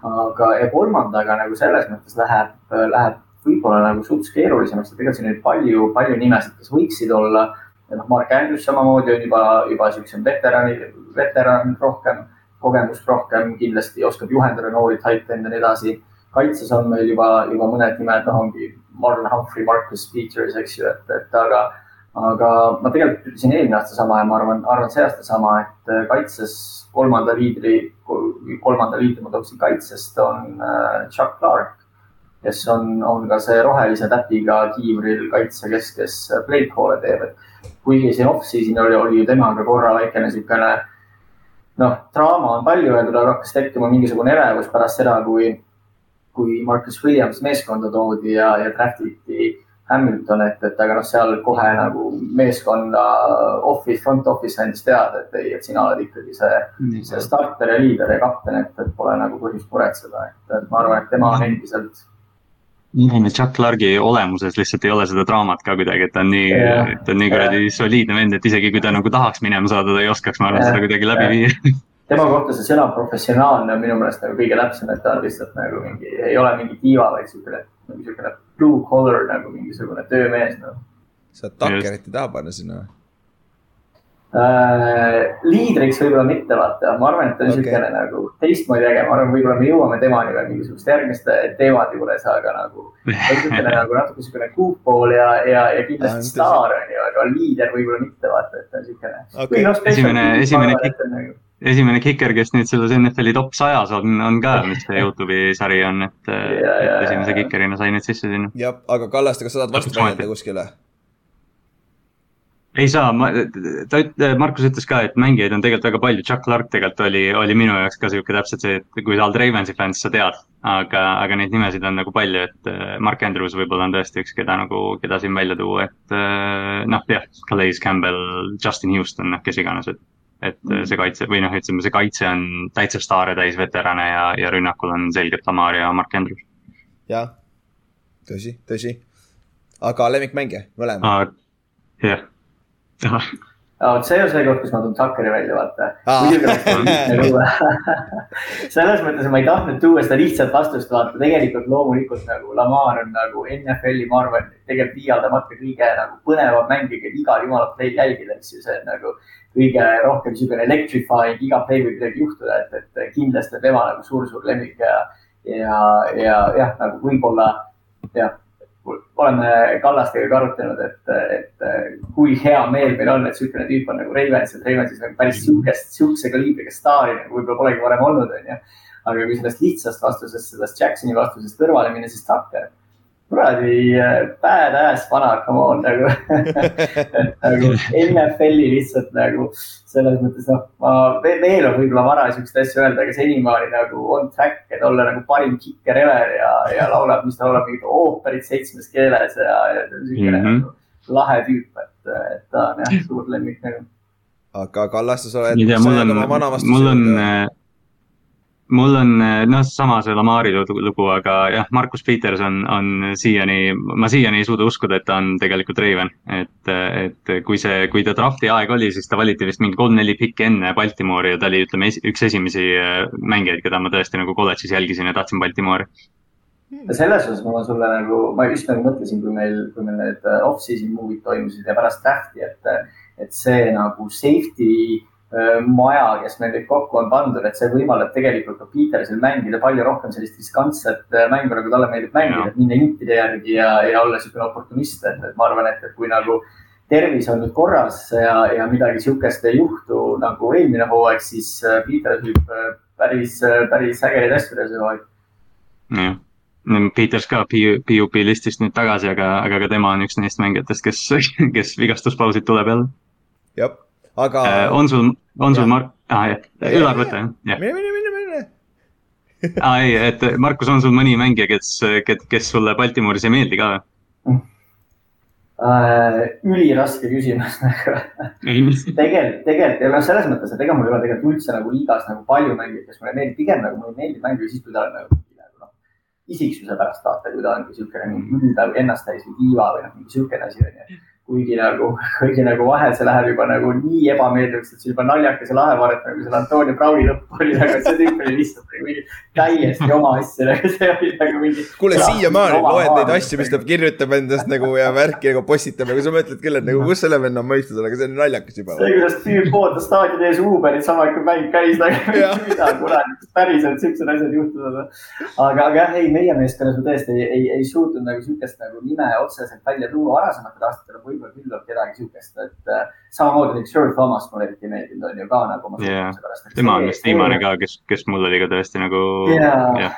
S4: aga, ja kolmandaga nagu selles mõttes läheb, läheb võib-olla nagu suhteliselt keerulisemaks, et tegelikult siin oli palju, palju nimesid, kes võiksid olla. noh, Mark Andrews samamoodi on juba, juba siukse veterani, veteran rohkem, kogemust rohkem, kindlasti oskab juhendada noori tight end'e ja nii edasi. kaitses on meil juba, juba mõned nimed, noh ongi Marlon Humphrey, Marcus Peters, eks ju, et, et aga, aga ma tegelikult ütlesin eelmine aasta sama ja ma arvan, arvan see aasta sama, et kaitses kolmanda liidri, kolmanda liidri ma tooksin kaitsest on äh, Chuck Clark kes on, on ka see rohelise täpiga kiivril kaitsekes, kes play call'e teeb, et kuigi siin off-season oli, oli ju temaga korra väikene niisugune noh, draama on palju öeldud, aga hakkas tekkima mingisugune elevus pärast seda, kui, kui Marcus Williams meeskonda toodi ja, ja draftiti Hamilton, et, et aga noh, seal kohe nagu meeskonna office, front office andis teada, et ei, et sina oled ikkagi see, see starter ja liider ja kapten, et, et pole nagu põhjust muretseda, et ma arvan, et tema on endiselt
S3: nii, Chuck Clarke'i olemuses lihtsalt ei ole seda draamat ka kuidagi, et ta on nii yeah., ta on nii kuradi soliidne vend, et isegi kui ta nagu tahaks minema saada, ta ei oskaks, ma arvan yeah., seda kuidagi läbi viia.
S4: tema kohta see sõna professionaalne on minu meelest nagu kõige täpsem, et ta on lihtsalt nagu mingi, ei ole mingi diiva, vaid siukene, nagu siukene blue collar nagu mingisugune töömees noh.
S2: saad takkerit ei taha panna sinna või?
S4: Äh,. liidriks võib-olla mitte, vaata, ma arvan, et ta on okay. niisugune nagu teistmoodi äge, ma arvan, võib-olla me jõuame temani veel mingisuguste järgmiste teemade juures, aga nagu. niisugune nagu natuke niisugune kuuppool ja, ja, ja kindlasti staar on ju, aga liider võib-olla mitte, vaata, et ta on niisugune
S3: okay.. No, esimene, esimene kik-, nagu... esimene kiker, kes nüüd selles NFL-i top sajas on, on ka, mis see Youtube'i sari on, et, et esimese kikerina sai nüüd sisse sinna.
S2: jah, aga Kallaste, kas sa tahad vastu vaielda kuskile?
S3: Ei saa, ma, ta üt-, Markus ütles ka, et mängijaid on tegelikult väga palju, Chuck Clark tegelikult oli, oli minu jaoks ka sihuke täpselt see, et kui sa oled Ravensi fänn, siis sa tead. aga, aga neid nimesid on nagu palju, et äh, Mark Andrews võib-olla on tõesti üks, keda nagu, keda siin välja tuua, et äh, noh, jah, Calais Campbell, Justin Houston, noh, kes iganes, et. et mm. see kaitse või noh, ütleme, see kaitse on täitsa staare täis veterane ja, ja rünnakul on selgelt Lamar ja Mark Andrews.
S2: jah, tõsi, tõsi. aga lemmikmängija, mõlemad.
S3: jah
S4: vot see on see koht, kus ma toon Tuckeri välja, vaata. selles mõttes ma ei tahtnud tuua seda lihtsat vastust, vaata. Tegelikult loomulikult nagu Lamar on nagu NFL-i, ma arvan, tegelikult liialdamata kõige nagu põnevam mängija, keda igal jumala play jälgida, eks ju, see on nagu kõige rohkem niisugune electrifying, iga play võib midagi juhtuda, et, et kindlasti on tema nagu suur-suur lemmik ja, ja, ja jah, nagu võib-olla jah oleme Kallastega ka arutanud, et, et kui hea meel meil on, et niisugune tüüp on nagu Ravens, et Ravensis nagu päris sihukest, sihukese kaliibriga staari nagu võib-olla polegi varem olnud, onju. aga kui sellest lihtsast vastusest, sellest Jacksoni vastusest kõrvale minna, siis Tucker kuradi äh, badass vana, come on nagu nagu NFL-i lihtsalt nagu selles mõttes noh, ma veel on võib-olla vara siukseid asju öelda, aga senimaani nagu on track, et olla nagu parim kicker ever ja, ja laulab, mis ta laulab, mingit ooperit seitsmes keeles ja, ja siukene mm -hmm. nagu lahe tüüp, et, et ta on jah, suur lemmik nagu.
S2: aga Kallaste, sa oled.
S3: ei tea, mul on, mul on mul on noh, sama see Lamari lugu, aga jah, Markus Peters on, siiani, ma siiani ei suuda uskuda, et ta on tegelikult Raven. et, et kui see, kui ta drafti aeg oli, siis ta valiti vist mingi kolm-neli pikki enne Baltimoori ja ta oli, ütleme, üks esimesi äh, mängijaid, keda ma tõesti nagu kolledžis jälgisin ja tahtsin Baltimoori
S4: selles osas ma sulle nagu, ma just nagu mõtlesin, kui meil, kui meil need äh, off-season movie'd toimusid ja pärast draft'i, et, et see nagu safety maja, kes meil kõik kokku on pandud, et see võimaldab tegelikult ka Petersil mängida palju rohkem sellist riskantset mängu, nagu talle meeldib mängida, et minna intide järgi ja, ja olla niisugune oportunist, et, et ma arvan, et, et kui nagu tervis on nüüd korras ja, ja midagi sihukest ei juhtu nagu eelmine hooaeg, siis Peter võib päris, päris ägedaid asju teha see hooaeg.
S3: jah, Peters ka PUP listist nüüd tagasi, aga, aga ka tema on üks neist mängijatest, kes, kes vigastuspausilt tuleb jälle.
S2: jah aga
S3: äh,. on sul, on sul Mark, aa jah, Ülar võta jah.
S2: mine, mine, mine, mine.
S3: aa ei, et Markus, on sul mõni mängija, kes, kes, kes sulle Baltimooris ei meeldi ka või?
S4: Üliraske küsimus nagu tegelikult, tegelikult ja noh, selles mõttes, et ega mul ei ole tegelikult üldse nagu liigas nagu palju mängijaid, kes mulle meeldib, pigem nagu mulle meeldib mängida siis, kui ta on nagu, nagu noh, isiksuse pärast vaata, kui ta on niisugune mingi üldav ennasttäis või diiva või noh, mingi niisugune asi onju kuigi nagu, kuigi nagu vahel see läheb juba nagu nii ebameeldivaks, et see juba naljakas ja lahe vaadata, nagu seal Antonio Browni lõpp oli, aga see tüüp oli lihtsalt nagu mingi täiesti oma asja, nagu see oli nagu mingi.
S2: kuule, siiamaani loed neid asju, mis ta kirjutab endast nagu ja värki nagu postitab, aga sa mõtled küll, et nagu kus selle venna mõistus on, aga see on naljakas juba.
S4: see, kuidas tüüp ootas staadioni ees Uberit, sama kui mäng käis nagu mida kurat, päriselt siuksed asjad juhtuvad. aga, aga jah, ei, meie meeskonnas ma tõesti ei, ei, ei suutnud nagu siukest nagu nime otseselt välja tuua varasematel aastatel, võib-olla küll on kedagi sihukest, et äh, samamoodi näiteks Sir Thomas mulle eriti meeldinud, on ju ka nagu
S3: yeah.. tema on vist viimane ka, kes, kes mul oli ka tõesti nagu.
S4: ja, ja,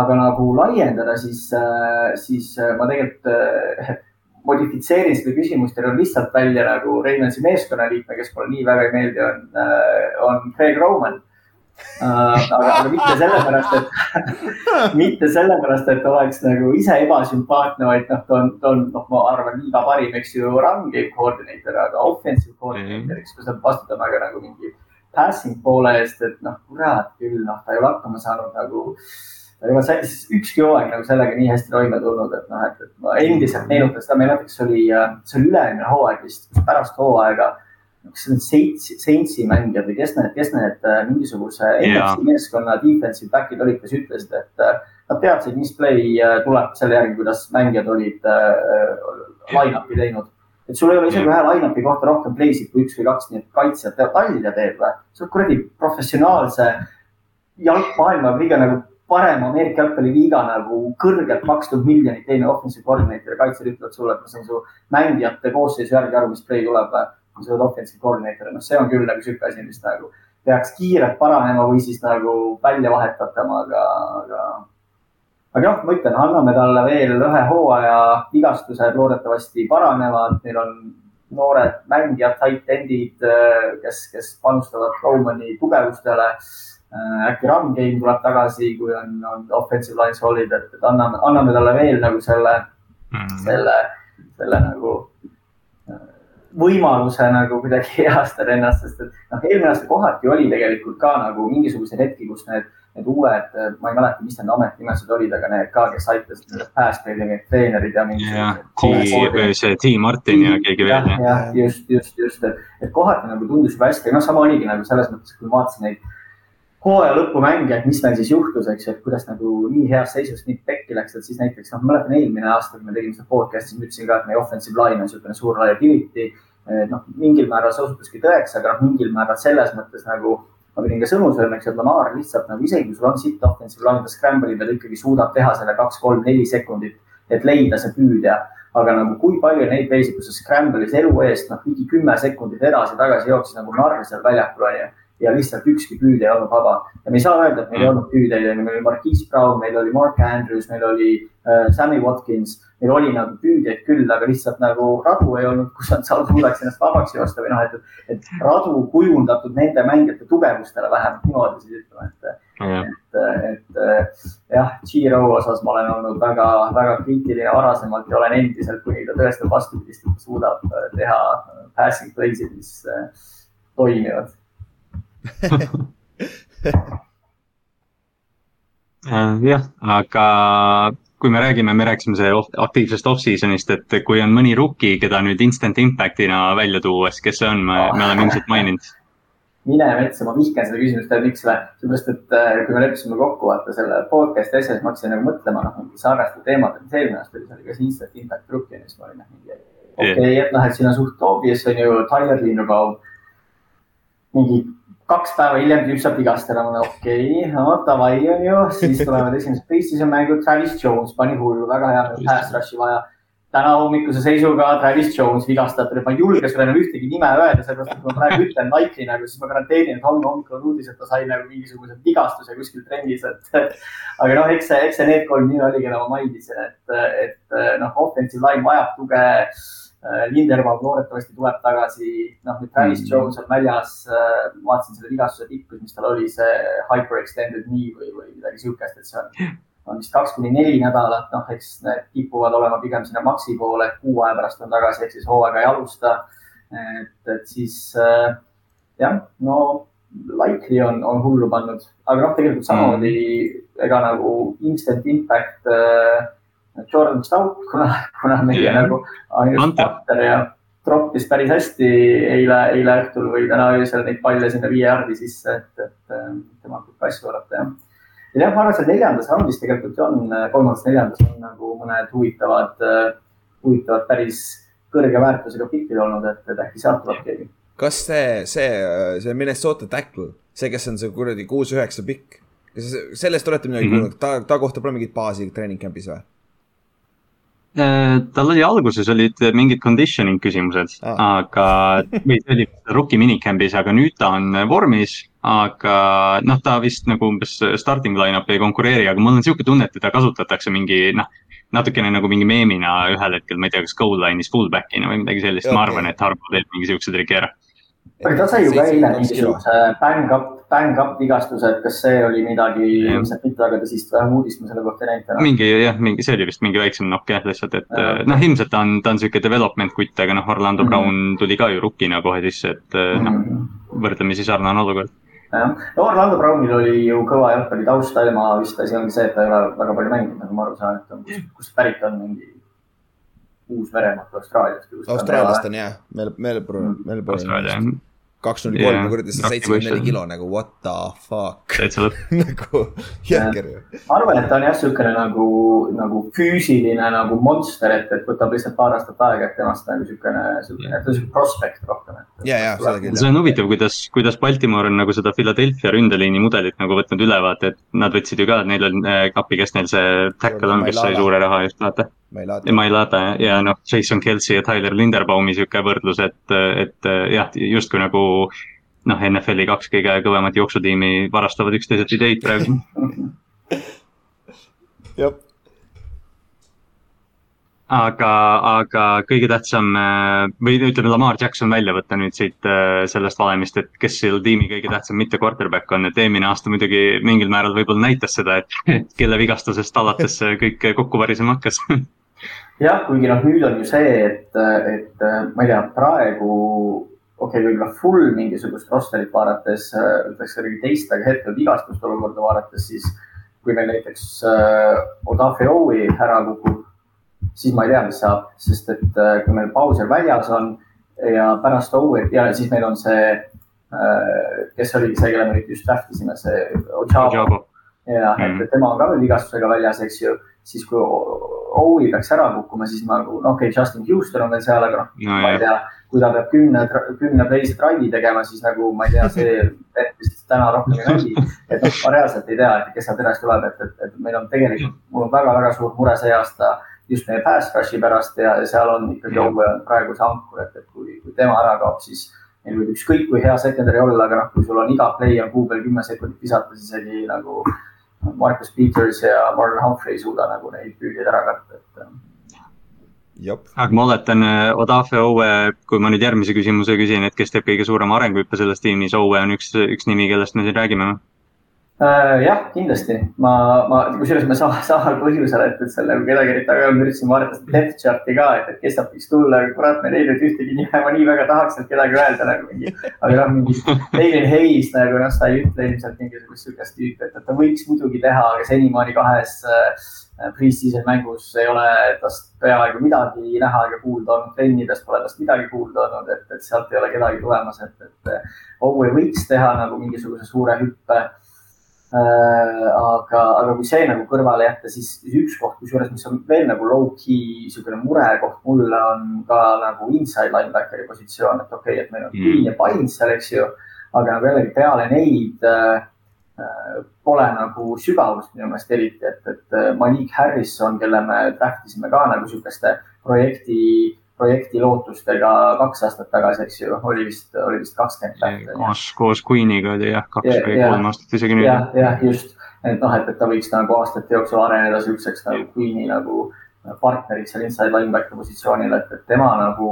S4: aga nagu laiendada, siis äh,, siis äh, ma tegelikult äh, modifitseerin seda küsimust ja toon lihtsalt välja nagu Reimansi meeskonnaliikme, kes mulle nii väga ei meeldi, on, äh, on Craig Roman aga, aga mitte sellepärast, et mitte sellepärast, et oleks nagu ise ebasümpaatne, vaid noh, ta on, ta on, noh, ma arvan, liiga parim, eks ju, run game coordinator, aga offensive coordinator, eks, kus ta vastutab väga nagu mingi passing poole eest, et noh, kurat küll, noh, ta ei ole hakkama saanud nagu ta ei ole ükski hooaeg nagu sellega nii hästi toime tulnud, et noh, et, et ma endiselt meenutan seda, meil näiteks oli, äh, see oli üle-eelmine hooaeg vist, pärast hooaega kas need Saintsi, Saintsi mängijad või kes need, kes need äh, mingisuguse yeah. meeskonna defensive back'id olid, kes ütlesid, et äh, nad teadsid, mis play äh, tuleb selle järgi, kuidas mängijad olid line-up'i teinud. et sul ei ole isegi ühe line-up'i kohta rohkem play'sid kui üks või kaks, nii et kaitsjad teevad nalja teeb või? sa oled kuradi professionaalse jalgmaailma kõige nagu parem Ameerika jalgpalliliiga nagu kõrgelt makstud miljonit teine offensive coordinator ja kaitsjad ütlevad sulle, et ma saan su mängijate koosseisu järgi aru, mis play tuleb või kui sa oled offensive coordinator, noh, see on küll nagu sihuke asi, mis nagu peaks kiirelt paranema või siis nagu välja vahetatama, aga, aga. aga jah, ma ütlen, anname talle veel ühe hooaja, vigastused loodetavasti paranevad, neil on noored mängijad, tight end'id, kes, kes panustavad Romani tugevustele äkki run game tuleb tagasi, kui on, on offensive line solid, et, anname, anname talle veel nagu selle mm, -hmm. selle, selle nagu võimaluse nagu kuidagi heastada ennast, sest et noh, eelmine aasta kohati oli tegelikult ka nagu mingisuguseid hetki, kus need, need uued, ma ei mäleta, mis need ametinimetused olid, aga need ka, kes aitasid pass play'i treenerid ja
S3: mingi. see T Martin ja keegi veel.
S4: jah, just, just, just, et, et kohati nagu tundus juba hästi, noh, sama oligi nagu selles mõttes, kui ma vaatasin neid hooaja lõpumänge, et mis meil siis juhtus, eks ju, et kuidas nagu nii heas seisus nii pekki läks, et siis näiteks noh, ma mäletan eelmine aasta, kui me tegime seda podcast'i, siis ma ütlesin ka, et meie offensive line on niisugune suur liability. noh, mingil määral see osutuski tõeks, aga noh, mingil määral selles mõttes nagu ma pidin ka sõnu ju, et Lamar lihtsalt nagu isegi kui sul on sitt offensive line, ta scramble'i peal ikkagi suudab teha selle kaks, kolm, neli sekundit, et leida see püüdja aga nagu kui palju neid veisi, kus sa scramble'is elu eest, noh, ligi kümme sekundit edasi-tagasi jooksis nagu narr seal väljakul onju ja lihtsalt ükski püüdja ei olnud vaba. ja me ei saa öelda, et meil ei olnud püüdjaid, meil oli Marquise Brown, meil oli Mark Andrews, meil oli äh, Sammy Watkins, meil oli nagu püüdjaid küll, aga lihtsalt nagu radu ei olnud, kus nad suudaks ennast vabaks joosta või noh, et, et radu kujundatud nende mängijate tugevustele vähemalt niimoodi siis ütleme, et mm.. et, et jah, Giro osas ma olen olnud väga, väga kriitiline varasemalt ja olen endiselt, kuni ta tõestab vastupidist, et suudab teha passing play'sid, mis äh, toimivad.
S3: Äh, jah, aga kui me räägime, me rääkisime see aktiivsest off-season'ist, et kui on mõni rookie, keda nüüd instant impact'ina välja tuua, siis kes see on, me, me oleme ilmselt maininud.
S4: mine metsa, ma vihkan seda küsimust, tead miks või? seepärast, et äh, kui me leppisime kokku vaata selle podcast'i asja, siis ma hakkasin nagu mõtlema, noh, mingi sarnaste teemade, mis eelmine aasta oli, see oli ka see instant impact rookie, siis ma olin, noh, mingi okei okay, et noh, et siin on suht obvious on ju Tyler Linderbaum. mingi kaks päeva hiljem tüüp saab vigastada, ma olen okei okay,, no davai on ju, siis tulevad esimesed preseason mängud, Travis Jones pani hullu, väga hea, pass rush'i vaja. täna hommikuse seisuga Travis Jones vigastatud, ma ei julge sulle enam ühtegi nime öelda, sellepärast et kui ma praegu ütlen Nike'i nagu, siis ma garanteerin, et homme hommikul on uudis, et ta sai nagu mingisuguse vigastuse kuskil trennis, et. aga noh, eks see, eks see need kolm nime oli, keda ma mainisin, et, et noh, offensive line vajab tuge Äh, Linderbaum loodetavasti tuleb tagasi, noh nüüd Travis -hmm. Jones on väljas, äh, vaatasin selle vigastuse tippu, mis tal oli, see hyperextended knee või, või midagi sihukest, et see on, on vist kaks kuni neli nädalat, noh, eks need kipuvad olema pigem sinna maksi poole, kuu aja pärast on tagasi, ehk siis hooaega ei alusta. et, et siis äh, jah, no likely on, on hullu pannud, aga noh, tegelikult samamoodi -hmm. ega nagu instant impact äh, Jordan Stout, kuna, kuna meie yeah. nagu ainult partner ja troppis päris hästi eile, eile õhtul või täna öösel neid palle sinna viie jardi sisse, et, et temalt võib ka asju oodata jah. ja jah, ma arvan, et seal neljandas raundis tegelikult on, kolmandas-neljandas on nagu mõned huvitavad, huvitavad päris kõrge väärtusega pikid olnud, et, et äkki sealt tuleb keegi.
S2: kas see, see, see Minnesota tackle, see, kes on see kuradi kuus-üheksa pikk, kas sellest olete midagi mm -hmm. kuulnud, ta, ta kohta pole mingit baasi treening camp'is või?
S3: Äh, tal oli alguses olid mingid conditioning küsimused ah., aga, või see oli rookie minicamb'is, aga nüüd ta on vormis. aga noh, ta vist nagu umbes starting line-up ei konkureeri, aga mul on sihuke tunne, et teda kasutatakse mingi noh. natukene nagu mingi meemina ühel hetkel, ma ei tea, kas goal line'is fullback'ina või midagi sellist ma arvan, et Harbo teeb mingi sihukese triki ära
S4: aga ta sai ju ka eile mingisuguse bang up, bang up vigastuse, et kas see oli midagi ilmselt mitte väga tõsist, vähem uudist ma selle kohta ei näinud.
S3: mingi jah, mingi, see oli vist mingi väiksem nokk jah, lihtsalt, et ja. noh, ilmselt ta on, ta on sihuke development kutt, aga noh, Orlando mm -hmm. Brown tuli ka ju rukkina kohe sisse, et noh mm -hmm., võrdlemisi sarnane olukord
S4: jah, no Orlando Brownil oli ju kõva jalgpalli taust, tema vist asi ongi see, et ta ei ole väga palju mänginud, nagu ma aru saan, et on, kust pärit on mingi Uus-Meremaalt, Austraaliast.
S2: Austraaliast on jah, Melbourne, Melbourne. Austraalia jah kaks null kolm, kuradi see seitsekümmend neli kilo nagu what the fuck nagu jõhker ju.
S4: ma arvan, et ta on jah, niisugune nagu, nagu füüsiline nagu monster, et, et võtab lihtsalt paar aastat aega, et temast nagu niisugune, niisugune, ta on niisugune prospekt rohkem.
S2: ja, ja seda küll.
S3: see on huvitav, kuidas, kuidas Baltimore on nagu seda Philadelphia ründeliini mudelit nagu võtnud ülevaate, et nad võtsid ju ka, et neil on äh, kapi, kes neil see tackle on, kes sai suure raha just, vaata ja Mailata ja noh, Jason Kelsey ja Tyler Linderbaumi sihuke võrdlus, et, et jah, justkui nagu noh, NFL-i kaks kõige kõvemat jooksutiimi varastavad üksteiselt ideid praegu.
S2: jah.
S3: aga, aga kõige tähtsam äh, või ütleme, Lamar Jackson välja võtta nüüd siit äh, sellest valemist, et kes selle tiimi kõige tähtsam mitte quarterback on, et eelmine aasta muidugi mingil määral võib-olla näitas seda, et kelle vigastusest alates kõik kokku varisema hakkas
S4: jah, kuigi noh, nüüd on ju see, et, et ma ei tea, praegu okei okay,, võib-olla full mingisugust rosterit vaadates ütleks kuidagi teist, aga hetkel vigastuste olukorda vaadates, siis kui meil näiteks äh, Odafe Owi ära kukub siis ma ei tea, mis saab, sest et äh, kui meil Bowser väljas on ja pärast Owen ja siis meil on see, äh, kes oligi see, kelle me nüüd just draft isime, see Ochavo. ja mm, -hmm. et tema on ka veel vigastusega väljas, eks ju, siis kui Owi peaks ära kukkuma, siis ma nagu, no okei okay,, Justin Houston on veel seal, aga noh no,, ma ei tea, kui ta peab kümne, kümne play'si drive'i tegema, siis nagu ma ei tea, see vist täna rohkem ei mängi. et noh, ma reaalselt ei tea, et kes sealt edasi tuleb, et, et, et meil on tegelikult, mul on väga-väga suur mure see aasta just meie pass rush'i pärast ja seal on ikkagi Owe on praegu see ankur, et, et kui, kui tema ära kaob, siis neil võib ükskõik kui hea secondary olla, aga noh, kui sul on iga play on kuu peal kümme sekundit visata, siis isegi nagu Marcus Peters ja Marlon Humphrey ei suuda nagu neid püüdjaid ära katta, et.
S3: aga ma oletan, äh, Odafe Owe, kui ma nüüd järgmise küsimuse küsin, et kes teeb kõige suurema arenguhüppe selles tiimis, Owe on üks, üks nimi, kellest me siin räägime
S4: Äh, jah, kindlasti ma, ma kusjuures ma sama, samal põhjusel, et, et selle kedagi eriti taga ma üritasin vaadata seda depth chart'i ka, et, et kes sealt võiks tulla, aga kurat, ma ei leidnud ühtegi nime, ma nii väga tahaks sealt kedagi öelda nagu mingi. aga noh, mingi David Hayes nagu noh, sa ei ütle ilmselt mingisugust sihukest tüüpi, et, et ta võiks muidugi teha, aga senimaani kahes äh, pre-season mängus ei ole tast peaaegu midagi näha ega kuulda olnud, trennidest pole tast midagi kuulda olnud, et, et sealt ei ole kedagi tulemas, et, et Owe võiks teha nagu mingisuguse suure hüppe Äh, aga, aga kui see nagu kõrvale jätta, siis üks koht, kusjuures, mis on veel nagu low-key niisugune murekoht mulle on ka nagu inside linebackeri positsioon, et okei okay,, et meil on mm. Queen ja Pines seal, eks ju. aga nagu jällegi peale neid äh, äh, pole nagu sügavust minu meelest eriti, et, et äh, Malik Harrison, kelle me draft isime ka nagu sihukeste projekti projekti lootustega kaks aastat tagasi, eks ju, oli vist, oli vist kakskümmend tähte.
S3: koos, koos Queeniga oli jah, kaks ja, või kolm aastat isegi nüüd.
S4: jah, jah, just, et noh, et, et ta võiks nagu aastate jooksul areneda siukseks nagu Queeni nagu partneriks seal inside linebacker positsioonil, et, et tema nagu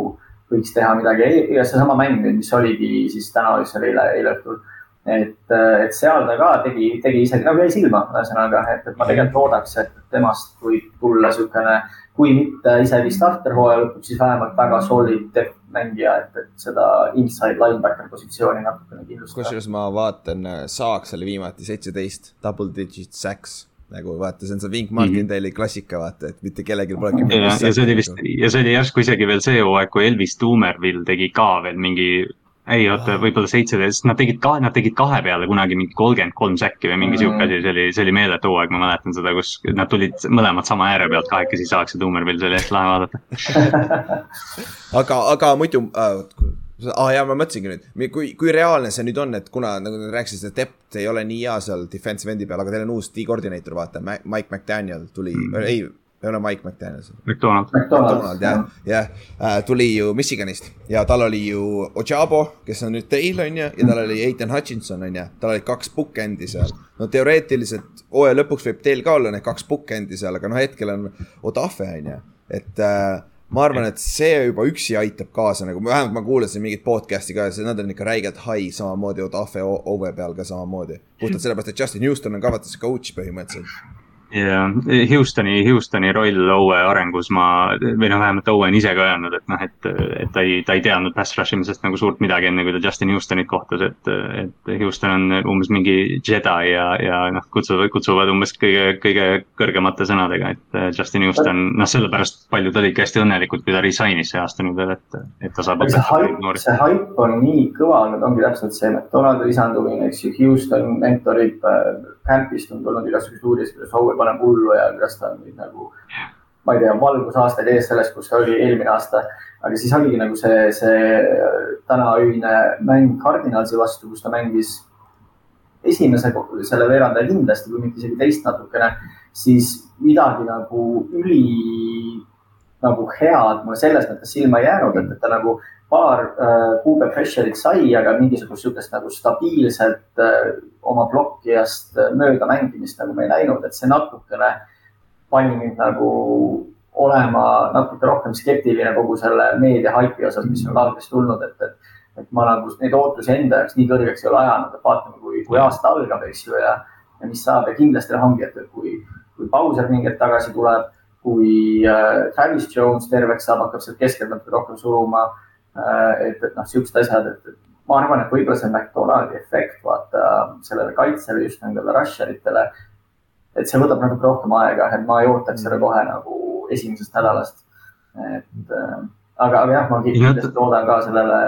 S4: võiks teha midagi ja seesama mäng nüüd, mis oligi siis täna, mis oli eile, eile õhtul et, et seal ta ka tegi, tegi isegi nagu jäi silma, ühesõnaga, et, et ma tegelikult loodaks, et temast võib tulla niisugune kui mitte isegi starter hooaja lõpuks, siis vähemalt väga solid mängija, et, et seda inside linebacker positsiooni natukene kindlustada.
S2: kusjuures ma vaatan, äh, Saaks oli viimati seitseteist, double digit sacks nagu vaata, see on see Wink Martindale'i mm -hmm. klassika, vaata, et mitte kellelgi polegi.
S3: ja, ja see oli vist ja see oli järsku isegi veel see hooaeg, kui Elvis Tuumervil tegi ka veel mingi ei oota, võib-olla seitseteist, nad tegid ka, nad tegid kahe peale kunagi mingi kolmkümmend kolm säkki või mingi sihuke asi, see oli, see oli meeletu hooaeg, ma mäletan seda, kus nad tulid mõlemad sama ääre pealt kahekesi saaks ja Tuumervil, see oli hästi lahe vaadata.
S2: Aga, aga muidu äh,, ah jaa, ma mõtlesingi nüüd, kui, kui reaalne see nüüd on, et kuna nagu te rääkisite, depth ei ole nii hea seal defensive end'i peal, aga teil on uus D-koordineeter, vaata, Mike McDaniel tuli mm., ei ei ole Mike McDaniel.
S3: McDonald.
S2: McDonald jah, jah äh,, tuli ju Michiganist ja tal oli ju Ojabo, kes on nüüd teil, on ju, ja tal oli Ethan Hutchinson, on ju, tal olid kaks bookend'i seal. no teoreetiliselt hooaja lõpuks võib teil ka olla need kaks bookend'i seal, aga noh, hetkel on Odafe, on ju, et äh, ma arvan, et see juba üksi aitab kaasa, nagu vähemalt ma kuulasin mingit podcast'i ka nad on ikka räigelt high samamoodi Odafe Ove peal ka samamoodi. puhtalt sellepärast, et Justin Houston on ka vaata see coach põhimõtteliselt
S3: ja Houstoni, Houstoni roll Owe arengus ma, või noh, vähemalt Owe on ise ka öelnud, et noh, et, et ta ei, ta ei teadnud pass rush imisest nagu suurt midagi, enne kui ta Justin Houstonit kohtas, et, et Houston on umbes mingi Jedi ja, ja noh, kutsuvad, kutsuvad umbes kõige, kõige kõrgemate sõnadega, et Justin Houston, noh, sellepärast paljud olidki hästi õnnelikud, kui ta resign'is see aasta nüüd veel, et, et ta saab.
S4: see hype, see hype on nii kõva olnud, ongi täpselt see McDonaldi lisandumine, eks ju, Houston mentorib äh, camp'ist on tulnud igasuguseid uudiseid, kuidas Howe paneb hullu ja kuidas ta on nüüd nagu, ma ei tea, valgusaastaid ees sellest, kus ta oli eelmine aasta. aga siis oligi nagu see, see tänaöine mäng Cardinalsi vastu, kus ta mängis esimese selle veerandaja kindlasti, kui mitte isegi teist natukene, siis midagi nagu üli nagu head mulle selles mõttes silma ei jäänud, et, et ta nagu paar äh, kuube pressure'it sai, aga mingisugust sihukest nagu stabiilset äh, oma blokkijast äh, mööda mängimist nagu me ei näinud, et see natukene pani mind nagu olema natuke rohkem skeptiline kogu selle meedia haipi osas, mis on algusest tulnud, et, et, et ma nagu neid ootusi enda jaoks nii kõrgeks ei ole ajanud, et vaatame, kui, kui aasta algab, eks ju, ja, ja mis saab ja kindlasti ongi, et kui, kui Bowser mingi hetk tagasi tuleb, kui äh, Travis Jones terveks saab, hakkab sealt keskelt natuke rohkem suruma äh,. et, et noh, siuksed asjad, et, ma arvan, et võib-olla see McDonaldi efekt, vaata sellele kaitsele, just nendele rusheritele. et see võtab natuke rohkem aega, et ma ei ootaks seda kohe nagu esimesest nädalast. et äh, aga, aga jah, ma kindlasti loodan ka sellele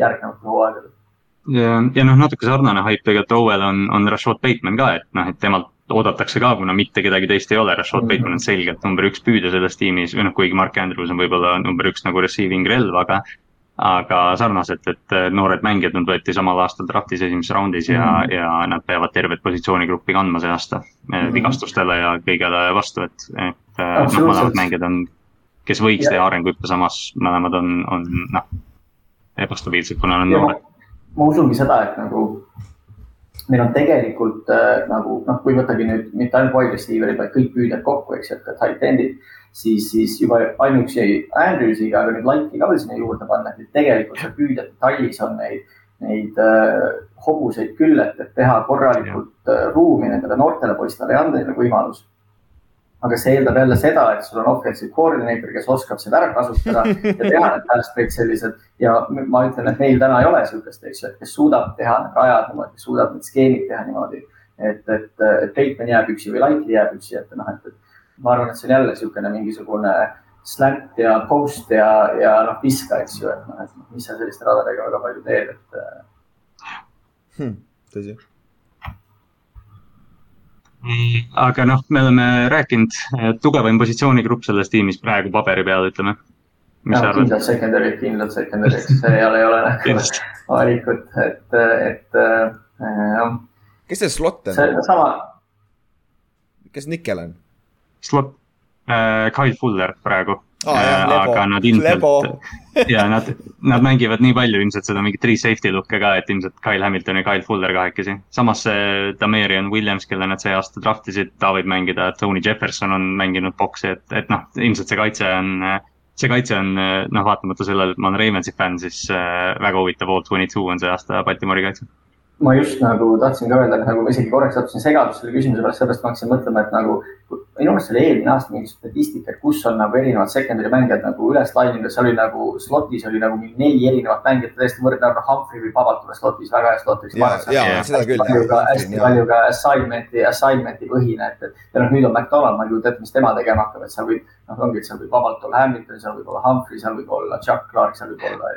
S4: järgnevatel hooaegadel.
S3: ja, ja noh, natuke sarnane haip tegelikult Owel on, on Rashad Bateman ka, et noh, et temalt oodatakse ka, kuna mitte kedagi teist ei ole, Rashad. Bateman on selgelt number üks püüdja selles tiimis või noh, kuigi Mark Andrews on võib-olla number üks nagu receiving relv, aga aga sarnaselt, et noored mängijad, nad võeti samal aastal draftis esimeses raundis ja mm, -hmm. ja nad peavad tervet positsioonigruppi kandma see aasta mm -hmm. vigastustele ja kõigele vastu, et, et noh, mõlemad mängijad on, kes võiks ja. teha arenguhüppe, samas mõlemad on, on noh, ebastabiilsed, kuna nad on noored.
S4: ma usungi seda, et nagu meil on tegelikult äh, nagu noh, kui võttagi nüüd mitte ainult wide receiver'id, vaid kõik püüdjad kokku, eks ju, et ka tight end'id siis, siis juba ainuüksi Andrewsiga, aga nüüd Light'i ka veel sinna juurde panna, et tegelikult seal püüdjate tallis on neid, neid äh, hobuseid küll, et, et teha korralikult äh, ruumi nendele noortele poistele ja anda neile võimalus. Aga see eeldab jälle seda, et sul on offensive coordinator, kes oskab seda ära kasutada ja teha need pass break sellised ja ma ütlen, et meil täna ei ole niisugust, eks ju, et kes suudab teha need rajad niimoodi, suudab need skeemid teha niimoodi, et, et, et Bateman jääb üksi või Light'i jääb üksi, et noh, et, et ma arvan, et see on jälle niisugune mingisugune slant ja post ja, ja noh, viska, eks ju, et noh, et mis sa selliste radadega väga palju teed, et
S2: hmm,. tõsi.
S3: Aga noh, me oleme rääkinud, tugevaim positsioonigrupp selles tiimis praegu paberi peal, ütleme.
S4: kindlalt secondary, kindlalt secondary, eks seal ei ole nagu valikut, et, et äh, jah.
S2: kes see slot on?
S4: sama.
S2: kes Nickel on?
S3: slot Kyle Fuller praegu
S2: oh,. aga
S3: nad ilmselt, ja nad, nad mängivad nii palju ilmselt seda mingit three safety look'e ka, et ilmselt Kyle Hamilton ja Kyle Fuller kahekesi. samas see Damarian Williams, kelle nad see aasta draft isid, ta võib mängida, Tony Jefferson on mänginud boksi, et, et noh, ilmselt see kaitse on see kaitse on noh, vaatamata sellele, et ma olen Raimonsi fänn, siis äh, väga huvitav all twenty two on see aasta Baltimori kaitse
S4: ma just nagu tahtsin ka öelda, et nagu ma isegi korraks sattusin segadusse selle küsimuse pärast, sellepärast ma hakkasin mõtlema, et nagu minu meelest oli eelmine aasta mingi statistika, et kus on nagu erinevad secondary mängijad nagu üles laininud ja seal oli nagu slot'is oli nagu mingi neli erinevat mängijat täiesti võrdne, nagu Humphrey või Pabalt tuleb slot'is väga hea slot'iks.
S2: ja, ja seda küll.
S4: hästi palju ka assignment'i, assignment'i põhine, et, et ja noh, nüüd on McDonald, ma ei kujuta ette, mis tema tegema hakkab, et seal võib, noh, ongi, et seal võib vabalt olla Hamilton, seal võib olla Humphrey, seal võib olla Chuck Clark, seal võib olla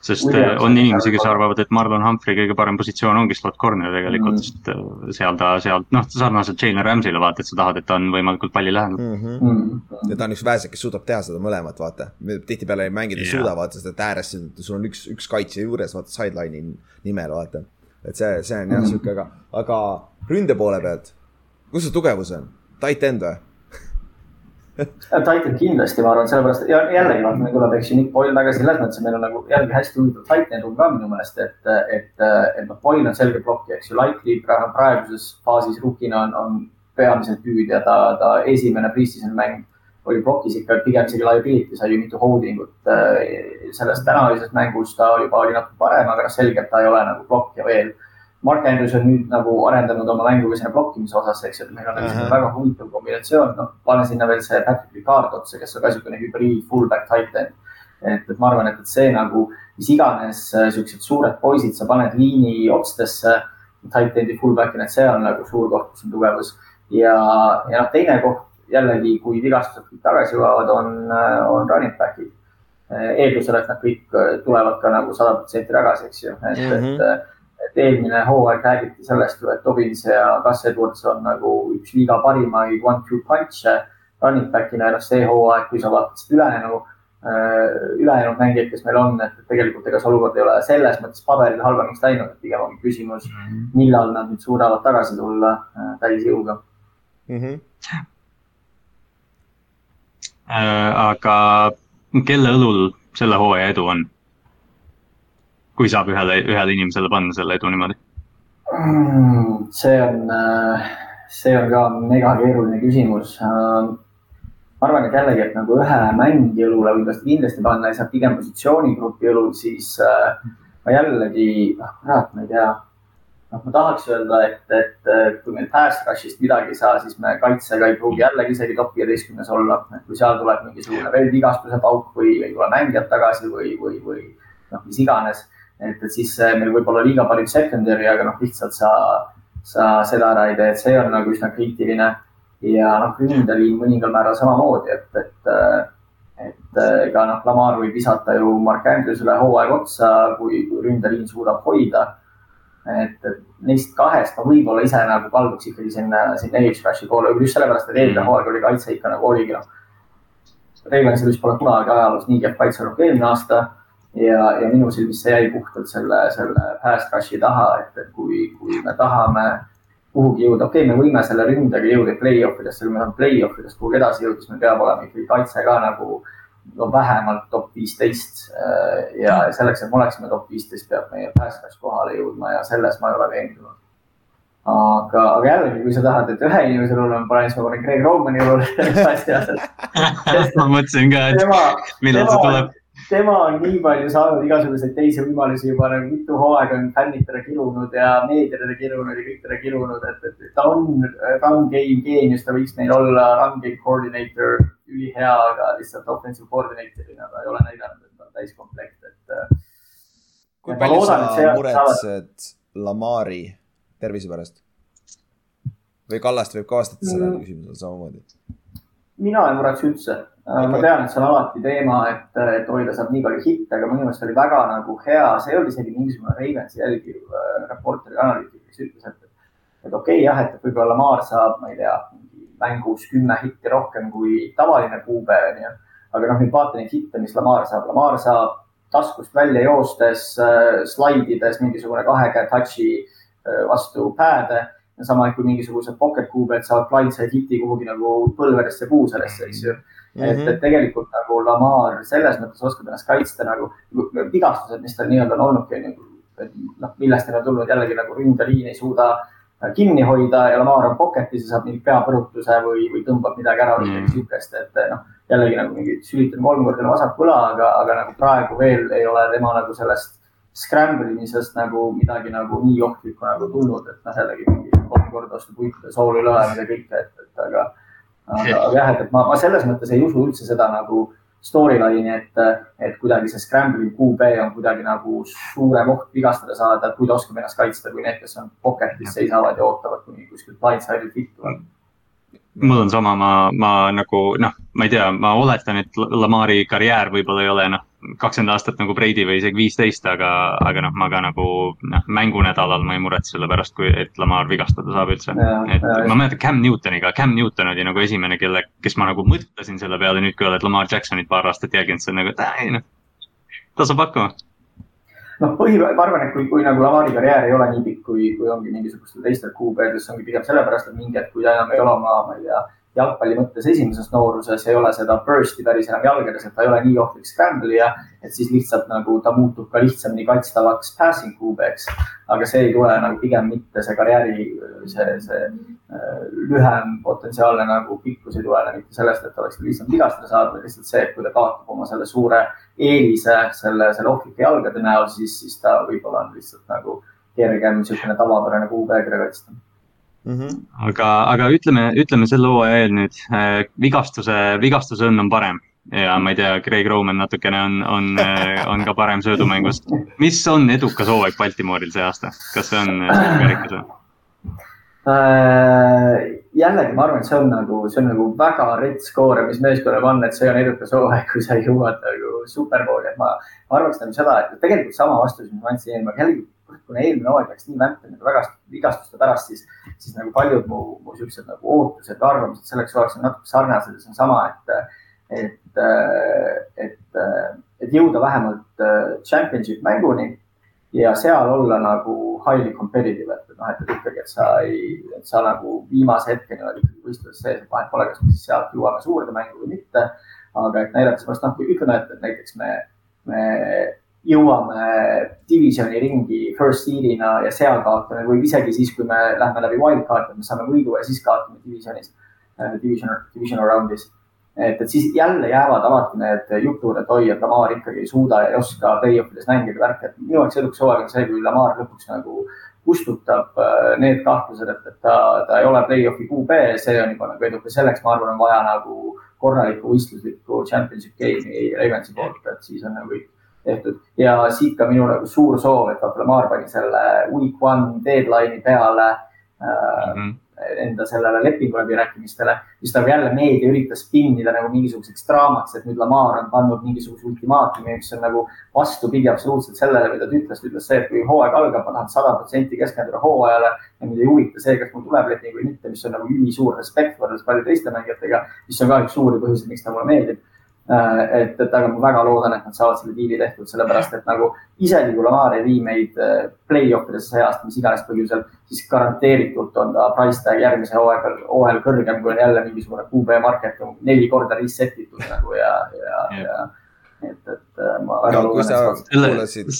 S3: sest Williams, äh, on inimesi, kes arvavad, et Marlon Humphrey kõige parem positsioon ongi slot corner tegelikult mm, -hmm. sest äh, seal ta, sealt noh, sarnaselt Jalen Rams'ile vaata, et sa tahad, et ta on võimalikult palli lähedal
S2: mm. -hmm. ja ta on üks väheseid, kes suudab teha seda mõlemat, vaata. tihtipeale mängida ei suuda, vaata, sest et ääres sul on üks, üks kaitsja juures, vaata sideline'i nimel, vaata. et see, see on jah mm -hmm. sihuke, aga, aga ründe poole pealt, kus see tugevus on? Tight end või?
S4: Titan kindlasti, ma arvan, sellepärast ja jällegi vaata, meil tuleb, eks ju, Nick Boyle tagasi selles mõttes, et meil on nagu jällegi hästi huvitav Titan room ka minu meelest, et, et, et noh, Boyle on selge plokk, eks ju, Likely praeguses faasis rukina on, on peamiselt püüdja, ta, ta esimene pre-season mäng oli plokis ikka pigem isegi liability, sai ju mitu holding ut. sellest tänavalisest mängust ta juba oli natuke parem, aga noh, selgelt ta ei ole nagu plokk ja veel Mark Andrews on nüüd nagu arendanud oma mängu ka sinna blokkimise osas, eks ju, et meil on uh -huh. väga huvitav kombinatsioon, noh, pane sinna veel see Patrick Ricard otsa, kes on ka niisugune hübriid fullback tight end. et, et ma arvan, et, et see nagu, mis iganes äh, siuksed suured poisid sa paned liini otstesse tight end'i fullback'ina, et see on nagu suur koht, kus on tugevus. ja, ja noh, teine koht jällegi, kui vigastused kõik tagasi jõuavad, on, äh, on running back'id. Äh, eeldusel, et nad kõik tulevad ka nagu sada protsenti tagasi, eks ju, et mm, -hmm. et et eelmine hooaeg räägiti sellest ju, et Dobbins ja Gus Edwards on nagu üks liiga parimaid one-two punch'e running back'ina ja noh, see hooaeg, kui sa vaatad seda ülejäänu, äh, ülejäänud mängijaid, kes meil on, et tegelikult ega see olukord ei ole selles mõttes paberil halvemaks läinud, et pigem on küsimus, mhm. millal nad nüüd suudavad tagasi tulla äh, täisjõuga mm. -hmm.
S3: aga kelle õlul selle hooaja edu on? Kui saab ühele, ühele inimesele panna selle edu niimoodi
S4: mm,? see on, äh, see on ka mega keeruline küsimus. Äh, ma arvan, et jällegi, et nagu ühe mängi õlule võib-olla kindlasti panna ja sealt pigem positsioonigrupi õlul, siis äh, ma jällegi, noh, kurat, ma ei tea. noh, ma tahaks öelda, et, et kui meil pass rush'ist midagi ei saa, siis me kaitsega ei pruugi jällegi isegi top viieteistkümnes olla. et kui seal tuleb mingisugune veel vigastuse pauk või ei tule mängijad tagasi või, või, või noh, mis iganes. Et, siis meil võib olla liiga palju secondary, aga noh, lihtsalt sa, sa seda ära ei tee, et see on nagu üsna kriitiline ja noh, ründeliin mõningal määral samamoodi, et, et, et ega noh, Lamar võib visata ju Mark Andrewsile hooaeg otsa, kui, kui ründeliin suudab hoida. et, et neist kahest ma võib-olla ise nagu kalduks ikkagi sinna, sinna edge rush'i poole, just sellepärast, et eelmine hooaeg oli kaitse ikka nagu oligi noh. Ravensil vist pole kunagi ajaloos nii kehv kaitse olnud kui eelmine aasta ja, ja minu silmis see jäi puhtalt selle, selle pass rush'i taha, et, et kui, kui me tahame kuhugi jõuda, okei okay,, me võime selle ründega jõuda play-off idesse, kui me tahame play-off idest kuhugi edasi jõuda, siis meil peab olema ikkagi kaitse ka nagu no vähemalt top viisteist. ja selleks, et me oleksime top viisteist, peab meie pass rush kohale jõudma ja selles ma ei ole veendunud. aga, aga jällegi, kui sa tahad, et ühe inimese õlul on panen, siis ma panen Greg Romani õlule
S3: ma mõtlesin ka, et millal see tuleb
S4: tema on nii palju saanud igasuguseid teisi võimalusi juba nagu mitu hooaega on fännid teda kirunud ja meedia teda kirunud ja kõik teda kirunud, et, et ta on run game geenius, ta võiks meil olla run game coordinator, ülihea, aga lihtsalt offensive coordinator'ina ta ei ole näidanud, et ta on täiskomplekt, et.
S2: kui palju loodan, sa muretsed saavad... Lamari tervise pärast? või Kallast võib ka vastata sellele mm. küsimusele samamoodi?
S4: mina ei muretse üldse. Ma tean, et see on alati teema, et, et oi, ta saab nii palju hitte, aga minu meelest oli väga nagu hea, see ei olnud isegi mingisugune Ravensi jälgiv äh, reporteri analüütik, kes ütles, et, et okei okay, jah, et võib-olla Lamar saab, ma ei tea, mängus kümme hitti rohkem kui tavaline kuupäev, onju. aga noh, nüüd vaata neid hitte, mis Lamar saab. Lamar saab taskust välja joostes äh,, slaidides mingisugune kahe käe touch'i äh, vastu pääde sama kui mingisugused pocket kuubed saavad blindside hiti kuhugi nagu põlvedesse puuseresse, eks ju -hmm. et, mhm. et tegelikult nagu Lamar selles mõttes oskab ennast kaitsta nagu vigastused, mis tal nii-öelda on olnudki, onju. et noh, millest tal on tulnud jällegi nagu ründeliin ei suuda kinni hoida ja Lamar on pocket'is ja saab mingi peapõrutuse või, või tõmbab midagi ära või midagi mm. sihukest, et noh, jällegi nagu mingi sülitan kolmkordne vasak võla, aga, aga nagu praegu veel ei ole tema nagu sellest scramble imisest nagu midagi nagu nii ohtlikku nagu tulnud, et noh, jällegi mingi kolm korda vastu puitu ja sooli lõhemine ja kõike, et, et aga aga, aga jah, et ma, ma selles mõttes ei usu üldse seda nagu storyline'i, et, et kuidagi see scrambling QB on kuidagi nagu suurem oht vigastada saada, kui ta oskab ennast kaitsta, kui need, kes on pocket'is seisavad ja ootavad, kuni kuskilt blindside'ilt hit tuleb
S3: mul on sama, ma, ma nagu noh, ma ei tea, ma oletan, et Lamari karjäär võib-olla ei ole noh, kakskümmend aastat nagu Brady või isegi viisteist, aga, aga noh, ma ka nagu noh, mängunädalal ma ei muretse selle pärast, kui, et Lamar vigastada saab üldse. et ja, ma mäletan Cam Newtoniga, Cam Newton oli nagu esimene, kelle, kes ma nagu mõtlesin selle peale, nüüd kui oled Lamar Jacksonit paar aastat jälginud, siis on nagu, et ei noh, ta saab hakkama
S4: noh, põhi, ma arvan, et kui, kui nagu Lamari karjäär ei ole nii pikk, kui, kui ongi mingisugustel teistel kuupäevadel, see ongi pigem sellepärast, et mingi hetk, kui ta enam ei ole oma, ma ei tea jalgpalli mõttes esimeses nooruses ei ole seda burst'i päris enam jalgades, et ta ei ole nii ohtlik scramble'ija, et siis lihtsalt nagu ta muutub ka lihtsamini kaitstavaks passing kuubeks. aga see ei tule nagu pigem mitte see karjääri, see, see äh, lühem potentsiaalne nagu pikkus ei tulene mitte sellest, et oleks lihtsam vigastada saada, vaid lihtsalt see, et kui ta kaotab oma selle suure eelise selle, selle ohtlike jalgade näol, siis, siis ta võib-olla on lihtsalt nagu kergem niisugune tavapärane kuupäev kaitsta
S3: Mm -hmm. aga, aga ütleme, ütleme selle hooaja eel nüüd äh,, vigastuse, vigastuse õnn on parem ja ma ei tea, Craig Roman natukene on, on, äh, on ka parem söödumängus. mis on edukas hooaeg Baltimooril see aasta, kas see on väärikas või?
S4: Äh, jällegi, ma arvan, et see on nagu, see on nagu väga rets skoor, mis meeskonnal on, et see on edukas hooaeg, kui sa jõuad nagu superbooli, et ma, ma arvaks nagu seda, et tegelikult sama vastus, mis ma andsin eelmine, jällegi kuna eelmine hooaeg läks nii vänta nende väga vigastuste pärast, siis, siis nagu paljud mu, mu siuksed nagu ootused arvamused selleks on natuke sarnased see on sama, et, et, et, et jõuda vähemalt championship mänguni ja seal olla nagu highly competitive, et noh, et ikkagi, et sa ei, et sa nagu viimase hetkeni oled ikkagi võistluses sees, et vahet pole, kas me siis sealt jõuame suurde mängu või mitte. aga et näidata sellest, noh, kui ütleme, et näiteks me, me jõuame divisioni ringi first seed'ina ja seal kaotame või isegi siis, kui me lähme läbi wildcard'i, me saame võidu ja siis kaotame divisionis, äh, division, division round'is. et, et siis jälle jäävad alati need jutud, et oi, et Lamar ikkagi ei suuda ja ei oska play-off ides mängida värki, et minu jaoks edukas hooaeg on see, kui Lamar lõpuks nagu kustutab äh, need kahtlused, et, et ta, ta ei ole play-off'i QB, see on juba nagu edukas, selleks ma arvan, on vaja nagu korralikku võistluslikku championship game'i Ravensi poolt, et siis on nagu kõik tehtud ja siit ka minu nagu suur soov, et vaata Lamar pani selle week one deadline'i peale mm. -hmm enda sellele lepingu läbirääkimistele, siis nagu jälle meedia üritas pinnida nagu mingisuguseks draamaks, et nüüd Lamar on pannud mingisuguse ultimaatumi, mis on nagu vastupidi absoluutselt sellele, mida ta ütles. ta ütles see, et kui hooaeg algab, ma tahan sada protsenti keskenduda hooajale ja mind ei huvita see, kas mul tuleb leping või mitte, mis on nagu ülisuur respekt võrreldes paljude teiste mängijatega, mis on ka üks suuri põhjuseid, miks ta mulle meeldib et, et aga ma väga loodan, et nad saavad selle diili tehtud, sellepärast et nagu isegi kui Lamar ei vii meid äh, play-off idesse see aasta, mis iganes põhjusel, siis garanteeritult on ta price tag järgmise hooaega, hooajal kõrgem, kui on jälle mingisugune QB market neli korda reset itud nagu ja, ja, ja et, et äh, ma väga
S2: loodan. kui sa kuulasid,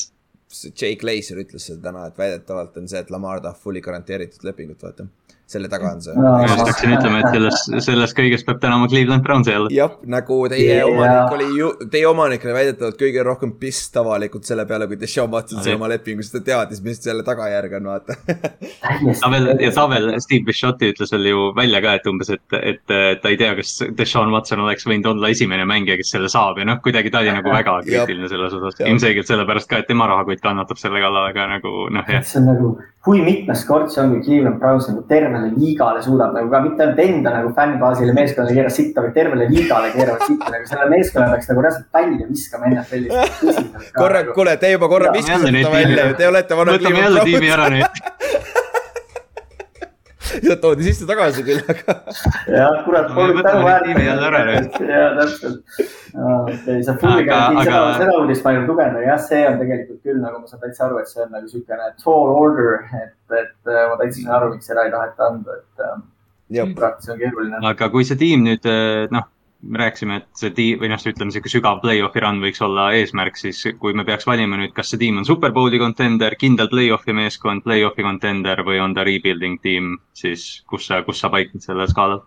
S2: Jake Laser ütles seda täna, et väidetavalt on see, et Lamar tahab fully garanteeritud lepingut, vaata selle taga on see
S3: no,. ma just hakkasin ütlema, et selles, selles kõiges peab tänama Cleveland Brownsi jälle.
S2: jah, nagu teie yeah. omanik oli ju, teie omanik oli väidetavalt kõige rohkem pist avalikult selle peale, kui Deshaun Watson sai oma lepingu, sest ta teadis, mis selle tagajärg on, vaata
S3: ta veel, ja ta veel, Steve Bishotti ütles veel ju välja ka, et umbes, et, et ta ei tea, kas Deshaun Watson oleks võinud olla esimene mängija, kes selle saab ja noh, kuidagi ta oli nagu väga kriitiline selles osas. ilmselgelt sellepärast ka, et tema rahakott kannatab selle kallal, aga nagu noh, jah.
S4: see on nagu, kui mitmes kord see on, kui Cleveland Browns nagu terve tervele liigale suudab nagu ka mitte ainult enda nagu fännbaasile meeskonnale keerata sitta, vaid tervele liigale keeravad sitta nagu selle meeskonna peaks nagu reaalselt välja viskama NFL-ist.
S2: korra, kuule, te juba korra viskasite välja te olete vana.
S3: võtame jälle tiimi ära nüüd
S2: sealt toodi sisse tagasi küll, aga.
S4: jah, kurat, polnud tänuväärne. ja täpselt. okei, sa fully garantii seda, seda uudist ma ei ole lugenud, aga jah, see on tegelikult küll nagu ma saan täitsa aru, et see on nagu siukene tall order, et, et äh, ma täitsa saan aru, miks seda ei taheta anda, et.
S2: Ähm,
S4: kurat, see on keeruline.
S3: aga kui see tiim nüüd äh, noh me rääkisime, et see tiim või noh, ütleme sihuke sügav play-off'i run võiks olla eesmärk, siis kui me peaks valima nüüd, kas see tiim on superbowli contender, kindel play-off'i meeskond, play-off'i contender või on ta rebuilding tiim, siis kus sa, kus sa paikned sellel skaalal?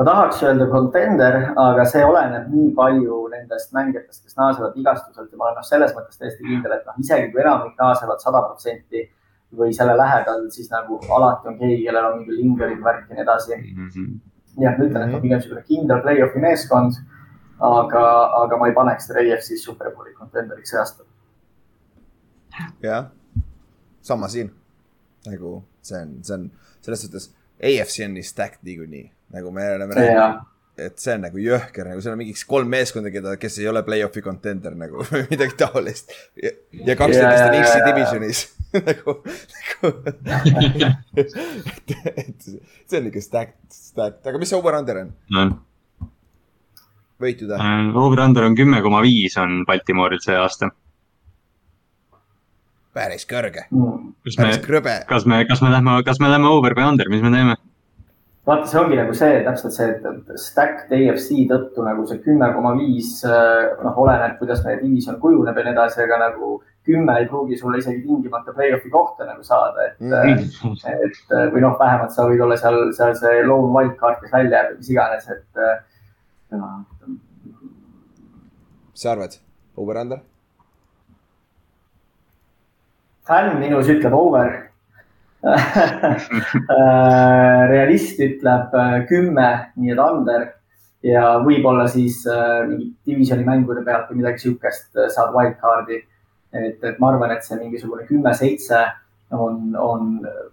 S4: ma tahaks öelda contender, aga see oleneb nii palju nendest mängijatest, kes naasevad vigastuselt ja ma olen noh, selles mõttes täiesti kindel, et noh, isegi kui enamik naasevad sada protsenti või selle lähedal, siis nagu alati on keegi, kellel on mingi lingerid, värk ja nii edasi mm. -hmm. jah, ma ütlen, et on pigem niisugune kindel play-off'i meeskond, aga, aga ma ei paneks teda EFC-s superbowli contenderiks see aasta.
S2: jah, sama siin. nagu see on, see on selles suhtes, EFC on nii stacked niikuinii, nagu me oleme rääkinud et see on nagu jõhker, nagu seal on mingiks kolm meeskonda, keda, kes ei ole play-off'i contender nagu või midagi taolist. ja kaks nendest on X-i divisionis nagu, nagu et, et see on ikka stacked, stacked, aga mis see over-under on no.? võitu ta
S3: uh,? Over-under on kümme koma viis on Baltimooril see aasta.
S2: päris kõrge
S3: mm.. päris krõbe. kas me, kas me lähme, kas me lähme over või under, mis me teeme?
S4: vaata, see ongi nagu see täpselt see, et stacked AFC tõttu nagu see kümme koma viis, äh, noh, oleneb, kuidas meie division kujuneb ja nii edasi, aga nagu kümme ei pruugi sulle isegi tingimata play-off'i kohta nagu saada, et mm., et või noh, vähemalt sa võid olla seal, seal see lone wildcard, kes välja jääb või mis iganes, et no..
S2: mis sa arvad, over-under?
S4: fänn minus ütleb over realist ütleb äh, kümme, nii et under ja võib-olla siis äh, mingi divisioni mängude pealt või midagi sihukest äh, saad wildcard'i. Et, et ma arvan, et see mingisugune kümme-seitse on, on,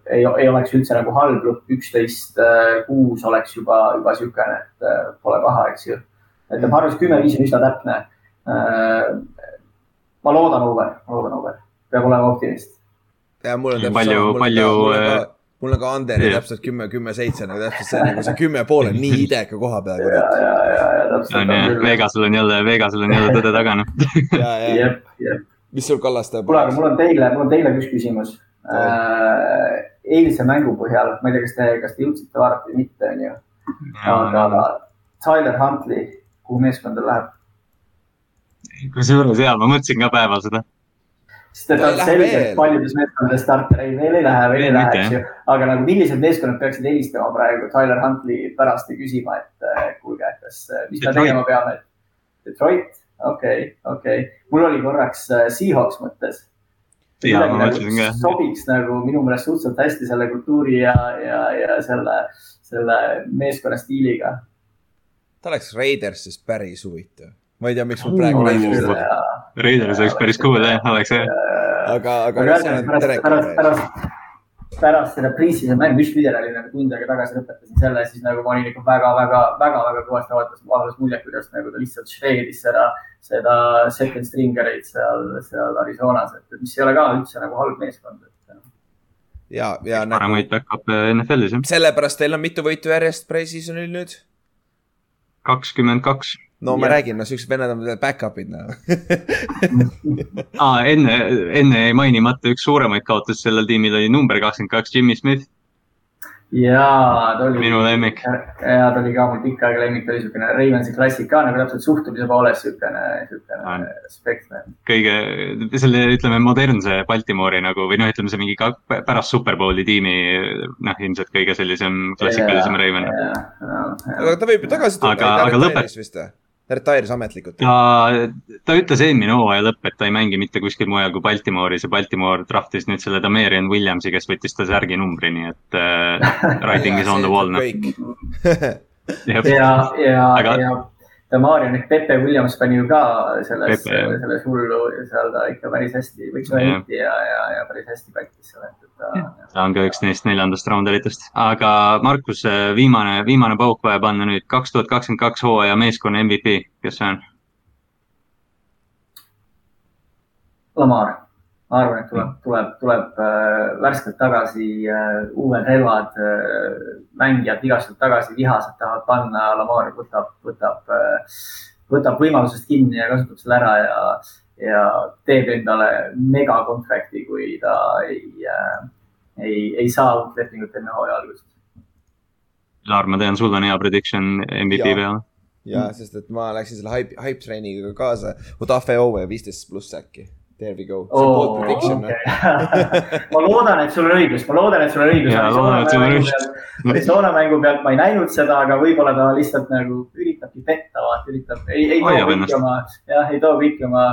S4: ei, ei oleks üldse nagu halb, üksteist, kuus oleks juba, juba sihukene, et pole paha, eks ju. et ma arvan, et kümme-viis on üsna täpne. ma loodan over, ma loodan over, peab olema optimist
S2: ja mul on täpselt
S3: palju, palju.
S2: mul on ka Anderi täpselt kümme, kümme, seitse nagu täpselt see nagu see kümme pool on nii ideka koha peal.
S4: ja, ja, ja, ja täpselt.
S3: on jah, Vegasel on jälle, Vegasel on jälle tõde taga noh.
S4: jep, jep.
S2: Mis sul Kallaste?
S4: kuule, aga mul on teile, mul on teile üks küsimus äh,. eilse mängu põhjal, ma ei tea, kas te, kas te jõudsite vaadata või mitte, onju. aga Tyler Huntley, kuhu meeskonda läheb?
S3: kusjuures ja, ma mõtlesin ka päeval seda
S4: sest et
S2: Ta
S4: on selgelt paljudes meeskondades starter, ei veel ei lähe, veel ei
S3: Veel
S4: lähe, eks ju. aga nagu millised meeskonnad peaksid helistama praegu Tyler Huntley pärast ja küsima, et äh, kuulge, et kas, mis me tegema peame. Detroit, okei, okei, mul oli korraks äh, Seahawks mõttes.
S3: Ka.
S4: sobiks nagu minu meelest suhteliselt hästi selle kultuuri ja, ja, ja selle, selle meeskonna stiiliga.
S2: ta oleks Raidersis päris huvitav. ma ei tea, miks mul praegu
S3: Raiders oleks päris cool jah, oleks jah.
S2: aga, aga
S4: pärast, pärast, pärast, pärast seda pre-season mängu, mis video oli nagu tund aega tagasi lõpetasin selle, siis nagu ma olin ikka väga, väga, väga, väga kõvasti vaadates, vaadates muljet, kuidas nagu ta lihtsalt shreedis seda, seda second stringereid seal, seal Arizonas, et mis ei ole ka üldse nagu halb meeskond, et.
S2: ja, ja nagu
S3: paremaid back-up'e NFL-is jah,
S2: sellepärast teil on mitu võitu järjest pre-seasonil nüüd.
S3: kakskümmend kaks.
S2: No ma
S4: Jah.
S2: räägin, no siuksed vennad on veel back-up'id noh.
S3: aa, enne, enne jäi mainimata üks suuremaid kaotusi sellel tiimil oli number kakskümmend kaks, Jimmy Smith,
S4: ja ta oli.
S3: Minu lemmik.
S4: ja ta oli ka mul pikka aega lemmik, ta oli siukene Ravensi klassik ka nagu täpselt suhtumise poolest siukene, siukene respekt.
S3: kõige, selle ütleme modernse Baltimori nagu või noh, ütleme see mingi ka pärast Superbowli tiimi noh, ilmselt kõige sellisem klassikalisem Raven.
S2: aga ta võib ju tagasi tulla.
S3: Aga- aga lõpet-?
S2: Ta retire'is ametlikult.
S3: ta, ta ütles eelmine hooaja lõpp, et ta ei mängi mitte kuskil mujal kui Baltimoris ja Baltimore draftis nüüd selle Damarian Williamsi, kes võttis ta särginumbri, nii et äh, writing is on the wall noh.
S2: kõik.
S4: ja, ja
S3: Aga-,
S4: ja Damarian ehk Pepe Williams pani ju ka selles, selles hullu, seal ta ikka päris hästi, võiks
S3: Jah.
S4: öelda ja, ja, ja päris hästi kattis seal, et ta.
S3: ta on ka üks neist neljandast raunderitest, aga Markus, viimane, viimane pauk vaja panna nüüd kaks tuhat kakskümmend kaks hooaja meeskonna MVP, kes see on?
S4: Lamar, ma arvan, et tuleb, tuleb, tuleb äh, värskelt tagasi äh,, uued relvad äh,, mängijad vigastused tagasi, vihased tahavad panna, Lamar võtab, võtab äh,, võtab võimalusest kinni ja kasutab selle ära ja, ja teeb endale megakontrakti, kui ta ei äh,, ei, ei saa uut lepingut enne hooaja algust.
S3: Laar, ma tean, sul on hea prediction MVP peale.
S2: ja, sest et ma läksin selle hype, hype treeniga kaasa. Odafe Owe viisteist pluss äkki. There we go. see on bold prediction noh.
S4: ma loodan, et sul on õigus, ma loodan, et sul on õigus.
S3: Jaa, loodan, et sul on õigus.
S4: Arizona mängu pealt ma ei näinud seda, aga võib-olla ta lihtsalt nagu üritabki petta, vaata, üritab, ei, ei too kõiki oma, jah, ei too kõiki oma,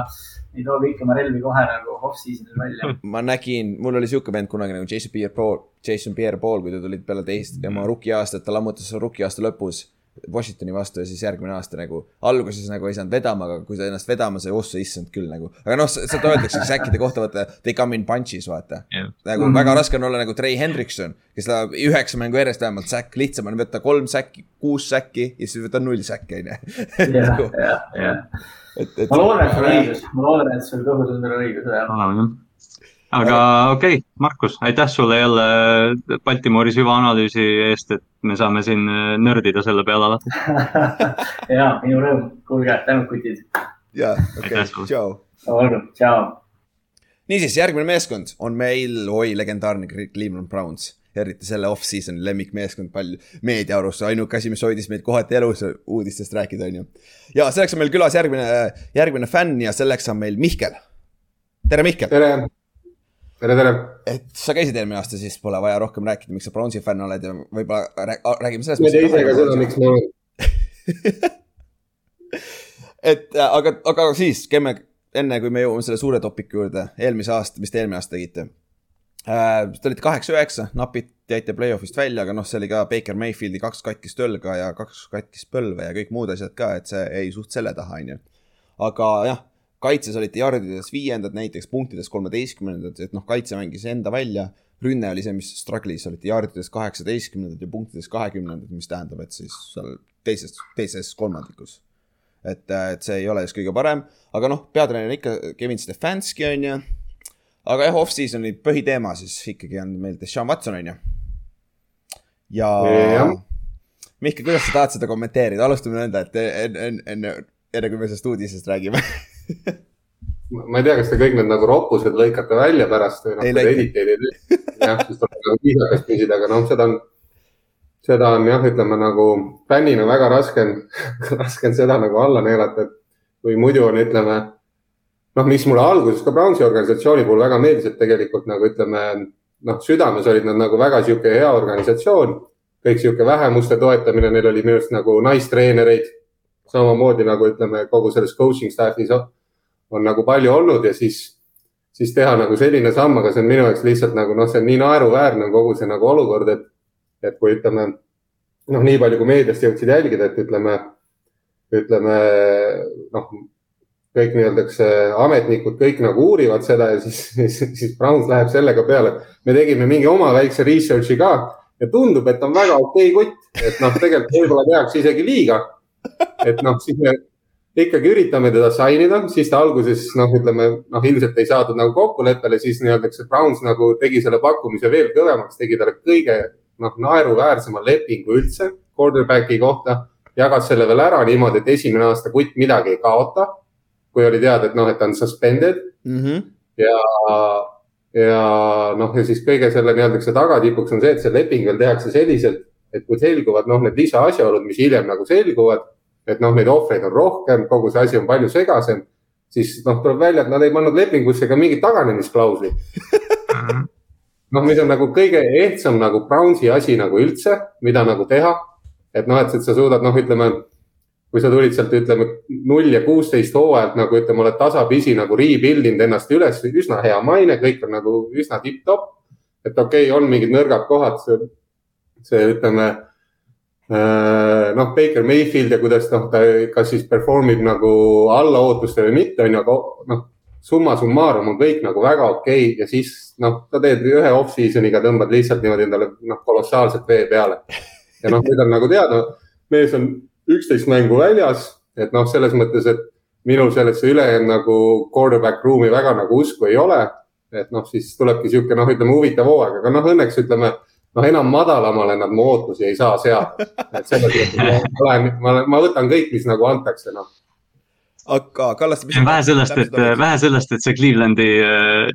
S4: ei too kõiki oma relvi kohe nagu off-season'il välja.
S2: ma nägin, mul oli siuke vend kunagi nagu Jason Pierre-Paul, Jason Pierre-Paul, kui ta tulid peale teist tema rookie aastat, ta lammutas rookie aasta lõpus Washingtoni vastu ja siis järgmine aasta nagu alguses nagu ei saanud vedama, aga kui ta ennast vedama sai, ossa issand küll nagu. aga noh, seda öeldakse säkkide kohta, vaata they come in bunches, vaata.
S3: Jah.
S2: nagu mm -hmm. väga raske on olla nagu Trey Hendrikson, kes tahab üheksa mängu järjest vähemalt säkk, lihtsam on võtta kolm säkki, kuus säkki ja siis võtta null säkki, on ju.
S4: jah, jah, jah.
S2: et, et.
S4: ma loodan, et sul on õigus, ma loodan, et sul kõhutundel on õigus, jah.
S3: Aga okei okay,, Markus, aitäh sulle jälle Baltimori süvaanalüüsi eest, et me saame siin äh, nördida selle peale alati.
S4: ja minu rõõm, kuulge, tänud kutid.
S2: jaa, okei tšau
S4: olgu, tšau.
S2: niisiis, järgmine meeskond on meil, oi, legendaarne Cleveland Browns. eriti selle off-season'i lemmikmeeskond, palju meedia arust ainuke asi, mis hoidis meid kohati elus uudistest rääkida, on ju. ja selleks on meil külas järgmine, järgmine fänn ja selleks on meil Mihkel. tere, Mihkel.
S5: tere, tere, tere.
S2: et sa käisid eelmine aasta, siis pole vaja rohkem rääkida, miks sa Brownsi fänn oled ja võib-olla rää- räägime sellest.
S5: ma ei tea ise ka seda, miks ma olen.
S2: et äh, aga, aga siis käime enne, kui me jõuame selle suure topiku juurde, eelmise aasta, mis te eelmine aasta tegite äh,? Te olite kaheksa-üheksa, napid jäite play-off'ist välja, aga noh, see oli ka Baker Mayfieldi kaks katkist õlga ja kaks katkist põlve ja kõik muud asjad ka, et see jäi suht selle taha, on ju. aga jah, kaitses olite jardides viiendad näiteks, punktides kolmeteistkümnendad, et noh, kaitse mängis enda välja. rünne oli see, mis struggle'is, olite jardides kaheksateistkümnendad ja punktides kahekümnendad, mis tähendab, et siis seal teises, teises kolmandikus et, et see ei ole just kõige parem, aga noh, peatreener ikka Kevin Stefanski on ju. aga jah, off-season'i põhiteema siis ikkagi on meil Deshaun Watson on ju. ja
S5: Jah.
S2: Mihkel, kuidas sa tahad seda kommenteerida, alustame nõnda, et enne, enne, enne kui me sellest uudisest räägime.
S5: ma ei tea, kas te kõik need nagu roppused lõikate välja pärast või noh, kui te editeid ei tee. jah, siis tuleb nagu viisakast küsida, aga noh, seda on, seda on jah, ütleme nagu fännina väga raske on, raske on seda nagu alla neelata, et kui muidu on, ütleme noh, mis mulle alguses ka Brownsi organisatsiooni puhul väga meeldis, et tegelikult nagu ütleme, noh, südames olid nad nagu väga sihuke hea organisatsioon. kõik sihuke vähemuste toetamine, neil oli minu arust nagu naistreenereid. Samamoodi nagu ütleme, kogu selles coaching staff'is on, on nagu palju olnud ja siis, siis teha nagu selline samm, aga see on minu jaoks lihtsalt nagu noh, see on nii naeruväärne kogu see nagu olukord, et, et kui ütleme noh, nii palju kui meediast jõudsid jälgida, et ütleme, ütleme noh, kõik nii-öelda ametnikud kõik nagu uurivad seda ja siis, siis, siis Browns läheb sellega peale. me tegime mingi oma väikse research'i ka ja tundub, et on väga okei okay kutt, et noh, tegelikult võib-olla tehakse isegi liiga. Et noh, siis me ikkagi üritame teda sign ida, siis ta alguses noh, ütleme noh, ilmselt ei saadud nagu kokkuleppele, siis nii-öelda see Browns nagu tegi selle pakkumise veel kõvemaks, tegi talle kõige noh, naeruväärsema lepingu üldse quarterback'i kohta, jagas selle veel ära niimoodi, et esimene aasta kutt midagi ei kaota. kui oli teada, et noh, et ta on suspended
S2: mm. -hmm.
S5: ja, ja noh, ja siis kõige selle nii-öelda see tagatipuks on see, et see leping veel tehakse selliselt, et kui selguvad noh, need lisaasjaolud, mis hiljem nagu selguvad, et noh, neid ohvreid on rohkem, kogu see asi on palju segasem, siis noh, tuleb välja, et nad ei pannud lepingusse ka mingit taganemisklauslit. noh, mis on nagu kõige ehtsam nagu Brownsi asi nagu üldse, mida nagu teha. et noh, et sa suudad, noh, ütleme, kui sa tulid sealt, ütleme null ja kuusteist hooajalt nagu ütleme, oled tasapisi nagu rebuild inud ennast üles, üsna hea maine, kõik on nagu üsna tipp-topp. et okei okay,, on mingid nõrgad kohad, see, see ütleme noh, Baker Mayfield ja kuidas noh, ta kas siis perform ib nagu alla ootuste või mitte, on ju, aga noh, summa summarum on kõik nagu väga okei okay. ja siis noh, sa teed ühe off-season'iga, tõmbad lihtsalt niimoodi endale noh, kolossaalselt vee peale. ja noh, nüüd on nagu teada, mees on üksteist mängu väljas, et noh, selles mõttes, et minul sellesse ülejäänud nagu quarterback ruumi väga nagu usku ei ole. et noh, siis tulebki sihuke noh, ütleme huvitav hooaeg, aga noh, õnneks ütleme noh, enam madalamale nad mu ootusi ei saa seada. et selles mõttes ma olen, ma olen, ma võtan kõik, mis nagu antakse, noh.
S2: Aga Kallaste.
S3: vähe sellest, et vähe sellest, et see Clevelandi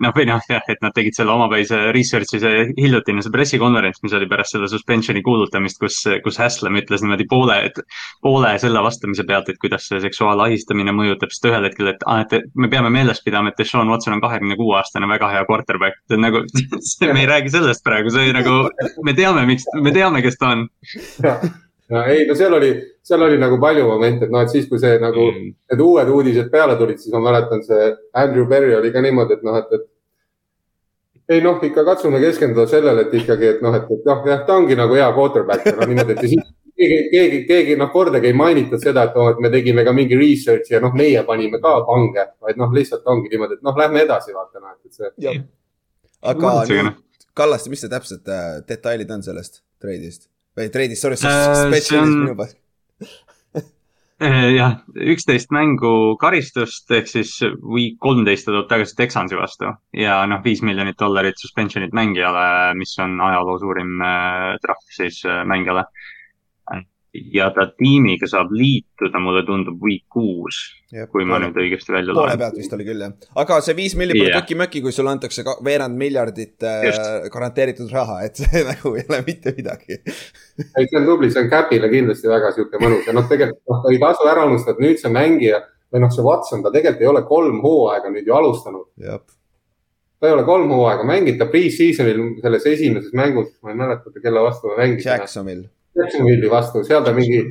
S3: noh, või noh, jah, et nad tegid selle omapäise research'i, see hiljutine see pressikonverents, mis oli pärast selle suspension'i kuulutamist, kus, kus Haslam ütles niimoodi poole, et poole selle vastamise pealt, et kuidas see seksuaalahistamine mõjutab, sest ühel hetkel, et ah,, et me peame meeles pidama, et Deshaun Watson on kahekümne kuue aastane väga hea quarterback. nagu, me ei räägi sellest praegu, see nagu, me teame, miks, me teame, kes ta on.
S5: No ei, no seal oli, seal oli nagu palju momente, et noh, et siis, kui see nagu mm. need uued uudised peale tulid, siis ma mäletan, see Andrew Berry oli ka niimoodi, et noh, et, et ei noh, ikka katsume keskenduda sellele, et ikkagi, et noh, et, et noh, jah, ta ongi nagu hea quarterback noh, niimoodi, et ja siis keegi, keegi, keegi noh, kordagi ei mainitud seda, et noh, et me tegime ka mingi research'i ja noh, meie panime ka pange, vaid noh, lihtsalt ongi niimoodi, et noh, lähme edasi, vaata noh, et see.
S2: aga nüüd, Kallaste, mis see täpsed äh, detailid on sellest treidist või treidist, sorry, spetsialist minu poolt
S3: jah, üksteist mängu karistust ehk siis week kolmteist ta tuleb tagasi Texansi vastu ja noh, viis miljonit dollarit suspension'it mängijale, mis on ajaloo suurim äh, trahv siis äh, mängijale. Ja ta tiimiga saab liituda, mulle tundub week kuus, kui ma nüüd õigesti välja
S2: loen. poole pealt vist oli küll jah, aga see viis milli pole yeah. köki-möki, kui sulle antakse veerand miljardit äh, garanteeritud raha, et see nagu ei ole mitte midagi
S5: ei, see on tubli, see on Capile kindlasti väga sihuke mõnus ja noh, tegelikult noh, ei tasu ära unustada, et nüüd see mängija või noh, see Watson, ta tegelikult ei ole kolm hooaega nüüd ju alustanud. ta ei ole kolm hooaega mänginud, ta pre-season'il selles esimeses mängus, ma ei mäleta, kelle vastu ta mängis.
S2: Jacksonville.
S5: Jacksonville'i vastu, seal ta mingi,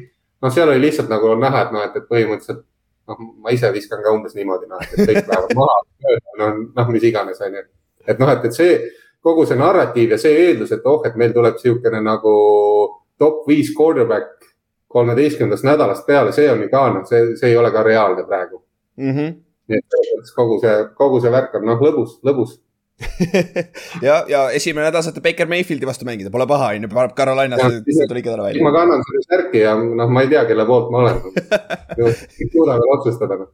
S5: noh, seal oli lihtsalt nagu on näha, et noh, et, et põhimõtteliselt noh, ma ise viskan ka umbes niimoodi, noh, et kõik lähevad maha, noh, noh, mis iganes, onju. et noh, et, et see kogu see narratiiv ja see eeldus, et oh, et meil tuleb niisugune nagu top viis quarterback kolmeteistkümnendast nädalast peale, see on ju ka noh, see, see ei ole ka reaalne praegu
S2: mm. -hmm.
S5: nii et kogu see, kogu see värk on noh, lõbus, lõbus
S2: ja, ja esimene nädal saate Baker Mayfieldi vastu mängida, pole paha, on ju, Carolinas tuli ikka talle välja.
S5: ma kannan selle särki ja noh, ma ei tea, kelle poolt ma olen. ei suuda veel otsustada noh.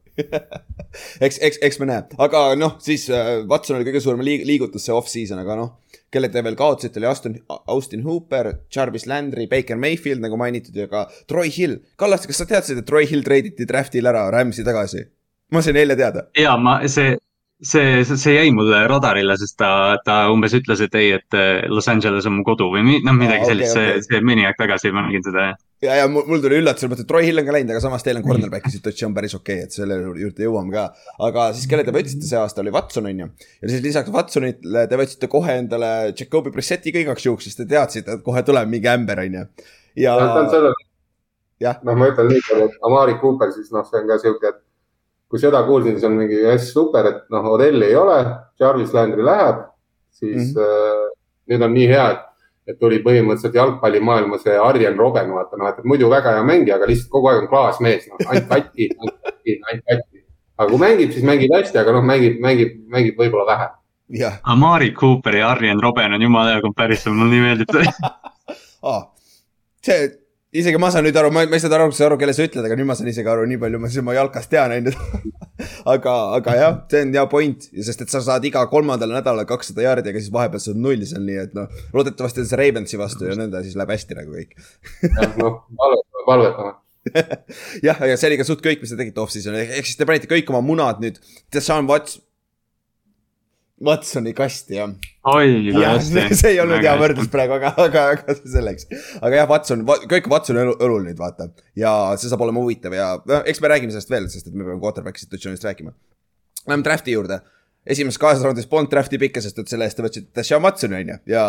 S2: eks, eks, eks me näe, aga noh, siis äh, Watson oli kõige suurem liig liigutus see off-season, aga noh, kelle te veel kaotasite, oli Austin, Austin Hooper, Jarvis Landry, Baker Mayfield nagu mainitud ja ka Troy Hill. Kallaste, kas sa teadsid, et Troy Hill treiditi draft'il ära Rams'i tagasi? ma sain eile teada.
S3: ja ma, see see, see jäi mulle radarile, sest ta, ta umbes ütles, et ei, et Los Angeles on mu kodu või noh, midagi
S2: Aa,
S3: sellist
S2: okei,
S3: okay,, see, see mõni aeg tagasi ma nägin seda.
S2: ja, ja mul, mul tuli üllatusena mõte, et Troy Hill on ka läinud, aga samas teil on cornerback'i situatsioon päris okei okay,, et selle juurde jõuame ka. aga siis kelle te võtsite see aasta, oli Watson on ju. ja siis lisaks Watsonile te võtsite kohe endale Jacobi Brissetti ka igaks juhuks, sest te teadsite, et kohe tuleb mingi ämber on ju. ja Jah.,
S5: noh, ma ütlen nii palju, et Amari Cooper siis noh, see on ka sihuke, et kui seda kuulsin, siis on mingi hästi super, et noh, Odelli ei ole, Jarvis Landry läheb, siis mm. -hmm. äh, nüüd on nii hea, et, et tuli põhimõtteliselt jalgpallimaailma see Arjen Robben, vaata noh, et muidu väga hea mängija, aga lihtsalt kogu aeg on klaasmees, noh, ainult katki, ainult katki, ainult katki. aga kui mängib, siis mängib hästi, aga noh, mängib, mängib, mängib võib-olla vähe.
S3: Amari Cooper ja Arjen Robben on jumala hea comparison, mulle nii meeldib see.
S2: see, isegi ma saan nüüd aru, ma, ma ei saanud aru, aru, kelle sa ütled, aga nüüd ma saan isegi aru, nii palju ma siis oma jalkast tean, on ju. aga, aga jah, see on hea point, sest et sa saad iga kolmandal nädalal kakssada jaardi, aga siis vahepeal saad nulli seal, nii et noh, loodetavasti on see Ravensi vastu ja nõnda, siis läheb hästi nagu kõik.
S5: noh, palvetame, palvetame.
S2: jah, aga see oli ka suht kõik, mis te tegite off-season'il, ehk siis te panite kõik oma munad nüüd, Deshaun Wats-, Watsoni kasti jah.
S3: oi, kui hästi.
S2: see ei olnud hea võrdlus praegu, aga, aga, aga see selleks. aga jah, Watson, kõik Watsoni õlu- õlul nüüd vaata ja see saab olema huvitav ja eks me räägime sellest veel, sest et me peame quarterback'i situatsioonist rääkima. Läheme draft'i juurde. esimeses kahes raundis polnud draft'i pikka, sest et selle eest te võtsite Sean Watsoni on ju ja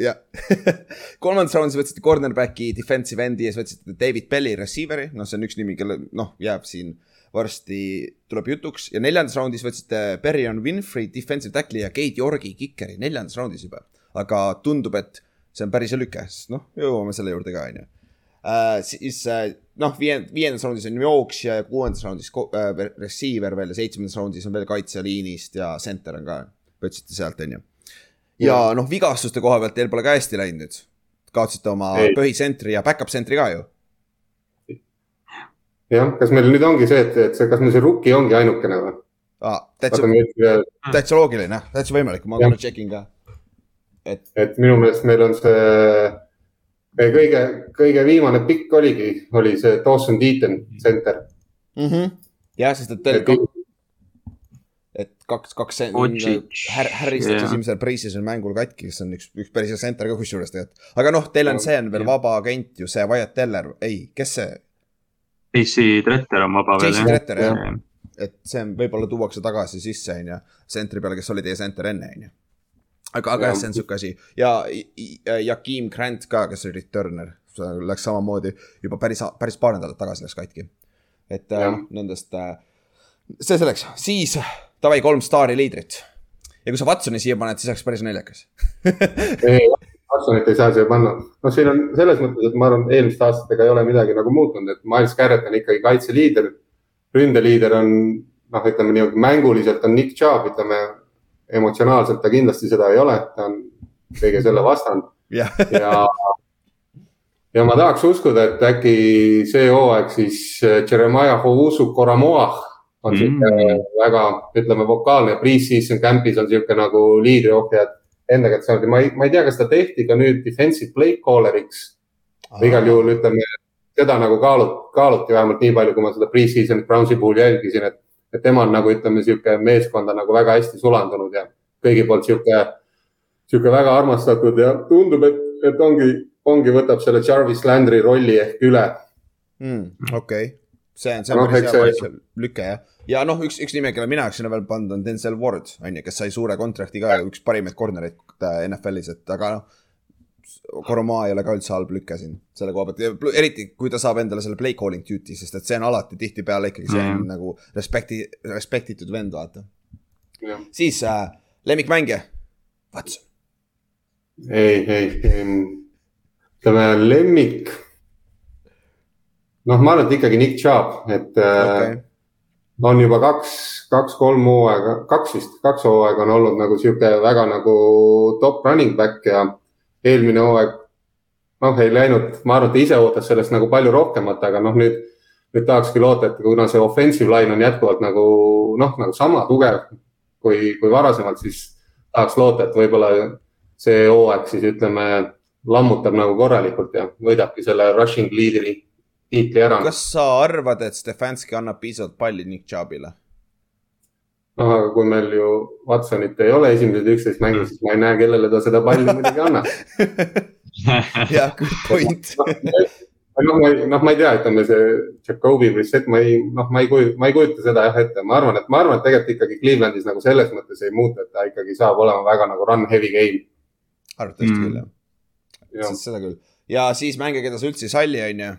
S5: jah,
S2: kolmandas raundis võtsite cornerback'i defensive endi ja siis võtsite David Belli receiver'i, noh, see on üks nimi, kelle noh, jääb siin varsti tuleb jutuks ja neljandas raundis võtsite Berrion Winfrey defensive tackle'i ja Keit Yorgi kikeri neljandas raundis juba. aga tundub, et see on päris lüke, sest noh, jõuame selle juurde ka, on ju. siis äh, noh, viiend-, viiendas raundis on jooksja ja kuuendas raundis äh, receiver veel ja seitsmendas raundis on veel kaitseliinist ja center on ka, võtsite sealt, on ju. ja noh, vigastuste koha pealt teil pole ka hästi läinud nüüd. kaotasite oma põhisentri ja back-up sentri ka ju.
S5: jah, kas meil nüüd ongi see, et, et see, kas meil see rookie ongi ainukene või?
S2: Täitsa täitsa loogiline, täitsa võimalik, ma korra check in ka. et
S5: et minu meelest meil on see, meie kõige, kõige viimane pikk oligi, oli see Dawson Deaton center.
S2: mm. -hmm. jah, sest et teil kaks, et kaks, kaks Har-, Harris läks esimesel preseason mängul katki, kes on üks, üks päris hea center ka kusjuures tegelikult. aga noh, teil on, see on veel vaba agent ju, see Wyatt Teller, ei, kes see,
S3: AC Tretter on vaba veel
S2: Jason Tretter jah, et see on, võib-olla tuuakse tagasi sisse, on ju, sentri peale, kes oli teie center enne, on ju. aga, aga
S5: Jah.
S2: see on sihuke asi ja I- Jakim Grant ka, kes oli returner, läks samamoodi juba päris, päris paar nädalat tagasi läks katki. et äh,
S5: Jah.
S2: noh, nendest, see selleks, siis davai kolm staari liidrit. ja kui sa Watsoni siia paned, siis oleks päris naljakas.
S5: Watsonit ei saa siia panna. noh, siin on selles mõttes, et ma arvan, eelmiste aastatega ei ole midagi nagu muutunud, et Miles Garrett on ikkagi kaitseliider. ründeliider on noh, ütleme nii, mänguliselt on Nick Chubb, ütleme emotsionaalselt ta kindlasti seda ei ole, ta on kõige selle vastand
S2: jah,
S5: ja, ja ma tahaks uskuda, et äkki see hooaeg siis äh, Jeremiah Owusu Koramoah on
S3: Mm.
S5: sihuke väga, ütleme, vokaalne, pre-season camp'is on sihuke nagu liidriohjad enda kätte saanud ja ma ei, ma ei tea, kas ta tehti ka nüüd defensive play caller'iks või igal juhul ütleme, seda nagu kaalut-, kaaluti vähemalt nii palju, kui ma seda pre-season Brownsi puhul jälgisin, et, et tema on nagu ütleme, sihuke meeskonda nagu väga hästi sulandunud ja kõigi poolt sihuke, sihuke väga armastatud ja tundub, et, et ongi, ongi, võtab selle Jarvis Landry rolli ehk üle.
S2: mm, okei, see on, see on
S5: Noh,
S2: päris hea lüke jah. Ja noh, üks, üks nime, kelle mina oleks sinna veel pannud, on Denzel Ward, on ju, kes sai suure kontrakti ka ja üks parimaid corner'eid äh, NFL-is, et aga noh. Koromaa ei ole ka üldse halb lüke siin selle koha pealt eriti, kui ta saab endale selle play calling duty, sest et see on alati tihtipeale ikkagi see on
S3: Mhm.
S2: nagu respekti, respektitud vend, vaata.
S5: jah,
S2: siis äh, lemmikmängija, Watson.
S5: ei, ei, ütleme lemmik. noh, ma arvan, et ikkagi Nick Chubb, et okay. On juba kaks, kaks-kolm hooaega, kaks vist, kaks hooaega on olnud nagu sihuke väga nagu top running back ja eelmine hooaeg noh, ei läinud, ma arvan, et ta ise ootas sellest nagu palju rohkemat, aga noh, nüüd, nüüd tahakski loota, et kuna see offensive line on jätkuvalt nagu noh, nagu sama tugev kui, kui varasemalt, siis tahaks loota, et võib-olla see hooaeg siis ütleme, lammutab nagu korralikult ja võidabki selle rushing leader'i tiitli ära.
S2: kas sa arvad, et Stefanski annab piisavalt palli Nick Chubbile?
S5: noh, aga kui meil ju Watsonit ei ole esimesed üksteist mängu, siis ma ei näe, kellele ta seda palli muidugi annab.
S2: jah, good point.
S5: noh, ma ei, noh, ma ei tea, ütleme see Jakobi Brissett, ma ei, noh, ma ei kujuta, ma ei kujuta seda jah ette, ma arvan, et ma arvan, et tegelikult ikkagi Clevelandis nagu selles mõttes ei muutu, et ta ikkagi saab olema väga nagu run heavy game.
S2: arvatavasti
S3: Mm.
S2: küll jah,
S5: jah,
S2: seda küll. ja siis mänge, keda sa üldse ei salli, on ju.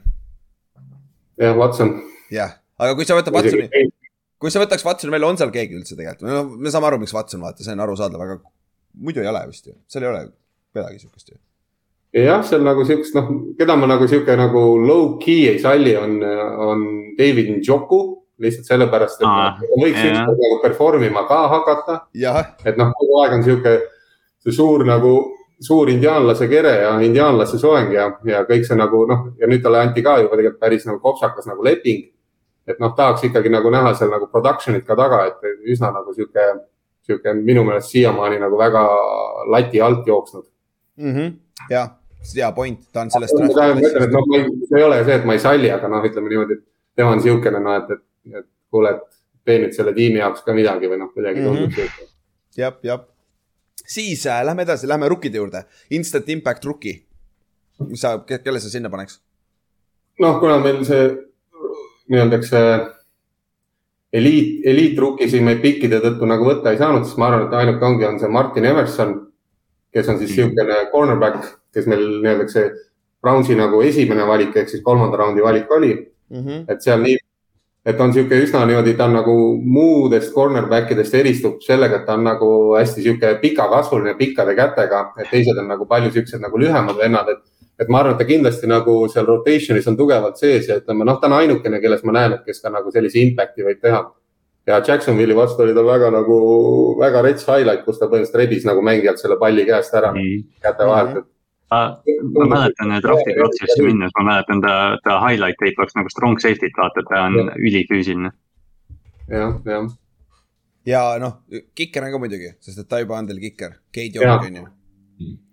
S5: jah, Watson.
S2: jah, aga kui sa võtad Watsoni, kui sa võtaks Watsoni välja, on seal keegi üldse tegelikult, no me saame aru, miks Watson vaata, see on arusaadav, aga muidu ei ole vist ju, seal ei ole kedagi siukest ju.
S5: jah, seal nagu siukest, noh, keda ma nagu sihuke nagu low-key ei salli, on, on David Njoku. lihtsalt sellepärast, et ta võiks ükskord nagu perform ima ka hakata, et noh, kogu aeg on sihuke see suur nagu, suur indiaanlase kere ja indiaanlase soeng ja, ja kõik see nagu noh, ja nüüd talle anti ka juba tegelikult päris nagu kopsakas nagu leping. et noh, tahaks ikkagi nagu näha seal nagu production'it ka taga, et üsna nagu sihuke, sihuke minu meelest siiamaani nagu väga lati alt jooksnud.
S2: jah, hea point, ta on sellest.
S5: noh, ma ei, see ei ole see, et ma ei salli, aga noh, ütleme niimoodi, et tema on siukene noh, et, et, et kuule, et tee nüüd selle tiimi jaoks ka midagi või noh, kuidagi tundub
S2: Mhm.
S5: siuke.
S2: jah, jah. Siis äh, lähme edasi, lähme rukkide juurde. Instant impact rookie. mis sa, kelle sa sinna paneks?
S5: noh, kuna meil see nii-öelda see eliit, eliitruki siin meil pikkide tõttu nagu võtta ei saanud, siis ma arvan, et ainuke ongi, on see Martin Emerson, kes on siis niisugune cornerback, kes meil nii-öelda see Brownsi nagu esimene valik ehk siis kolmanda raundi valik oli, et seal nii, et on niisugune üsna niimoodi, ta on nagu muudest cornerback idest eristub sellega, et ta on nagu hästi niisugune pikakasvuline, pikkade kätega, et teised on nagu palju niisugused nagu lühemad vennad, et et ma arvan, et ta kindlasti nagu seal rotation'is on tugevalt sees ja ütleme, noh, ta on ainukene, kelles ma näen, et kes ka nagu sellise impact'i võib teha. ja Jacksonville'i vastu oli tal väga nagu, väga rets highlight, kus ta põhimõtteliselt rebis nagu mängijalt selle palli käest ära käte vahelt, et
S3: ma ma mäletan drafti protsessi minnes, ma mäletan ta, ta highlight tape oleks nagu strong safety't vaata, ta on ülifüüsiline.
S5: jah, jah.
S2: ja noh, kikker on ka muidugi, sest et ta juba on teil kikker, Keit. Jook on ju.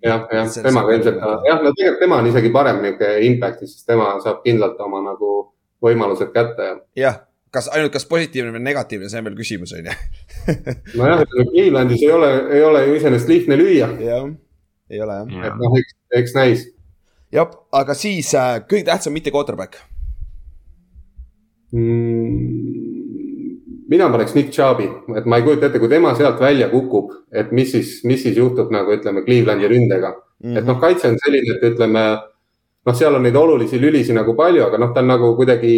S5: jah, jah, temaga ilmselt, jah, no tegelikult tema on isegi parem niisugune impact'is, sest tema saab kindlalt oma nagu võimalused kätte ja
S2: jah, kas ainult, kas positiivne või negatiivne, see on veel küsimus, on ju.
S5: nojah, ütleme Clevelandis ei ole, ei ole ju iseenesest lihtne lüüa,
S2: jah, ei ole jah.
S5: et noh, eks, eks näis.
S2: jah, aga siis äh, kõige tähtsam mitte quarterback.
S5: Mm, mina paneks Nick Chubb'i, et ma ei kujuta ette, kui tema sealt välja kukub, et mis siis, mis siis juhtub nagu ütleme Clevelandi ründega. et noh, kaitse on selline, et ütleme noh, seal on neid olulisi lülisi nagu palju, aga noh, ta on nagu kuidagi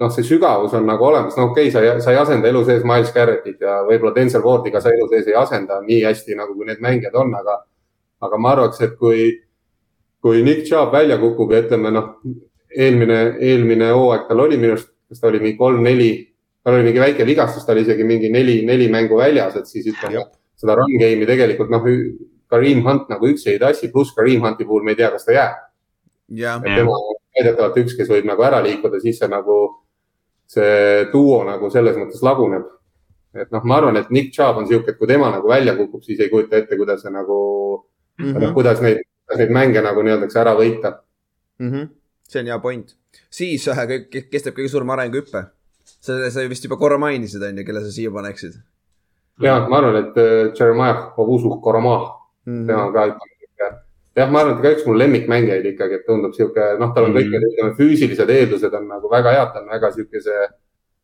S5: noh, see sügavus on nagu olemas, no okei okay,, sa ei, sa ei asenda elu sees Miles Garrettit ja võib-olla Denzel Wardiga sa elu sees ei asenda nii hästi nagu, kui need mängijad on, aga, aga ma arvaks, et kui, kui Nick Chubb välja kukub ja ütleme noh, eelmine, eelmine hooaeg tal oli minu arust, kas ta oli mingi kolm-neli, tal oli mingi väike vigastus, ta oli isegi mingi neli, neli mängu väljas, et siis ütleme seda run game'i tegelikult noh, Kareem Hunt nagu üksi ei tassi, pluss Kareem Hunti puhul me ei tea, kas ta jääb. et tema on väidetavalt üks, kes võib nagu ära liikuda, siis see nagu, see duo nagu selles mõttes laguneb. et noh, ma arvan, et Nick Chubb on sihuke, et kui tema nagu välja kukub, siis ei kujuta ette, kuidas see nagu mm,
S2: Mhm.
S5: -hmm. kuidas neid, kuidas neid mänge nagu nii-öelda ära võita.
S2: Mhm. see on hea point. siis äh, ke- kes teeb kõige suurema arenguhüppe? sa, sa vist juba korra mainisid, on ju, kelle sa siia paneksid
S5: ja ma arvan, et äh, Jeremiah Ovusu Koroma,
S2: mm.
S5: tema on ka ütleme, jah, ma arvan, et ka üks mu lemmikmängijaid ikkagi, et tundub sihuke, noh, tal on kõik
S3: Mhm.
S5: need, ütleme, füüsilised eeldused on nagu väga head, ta on väga siukese,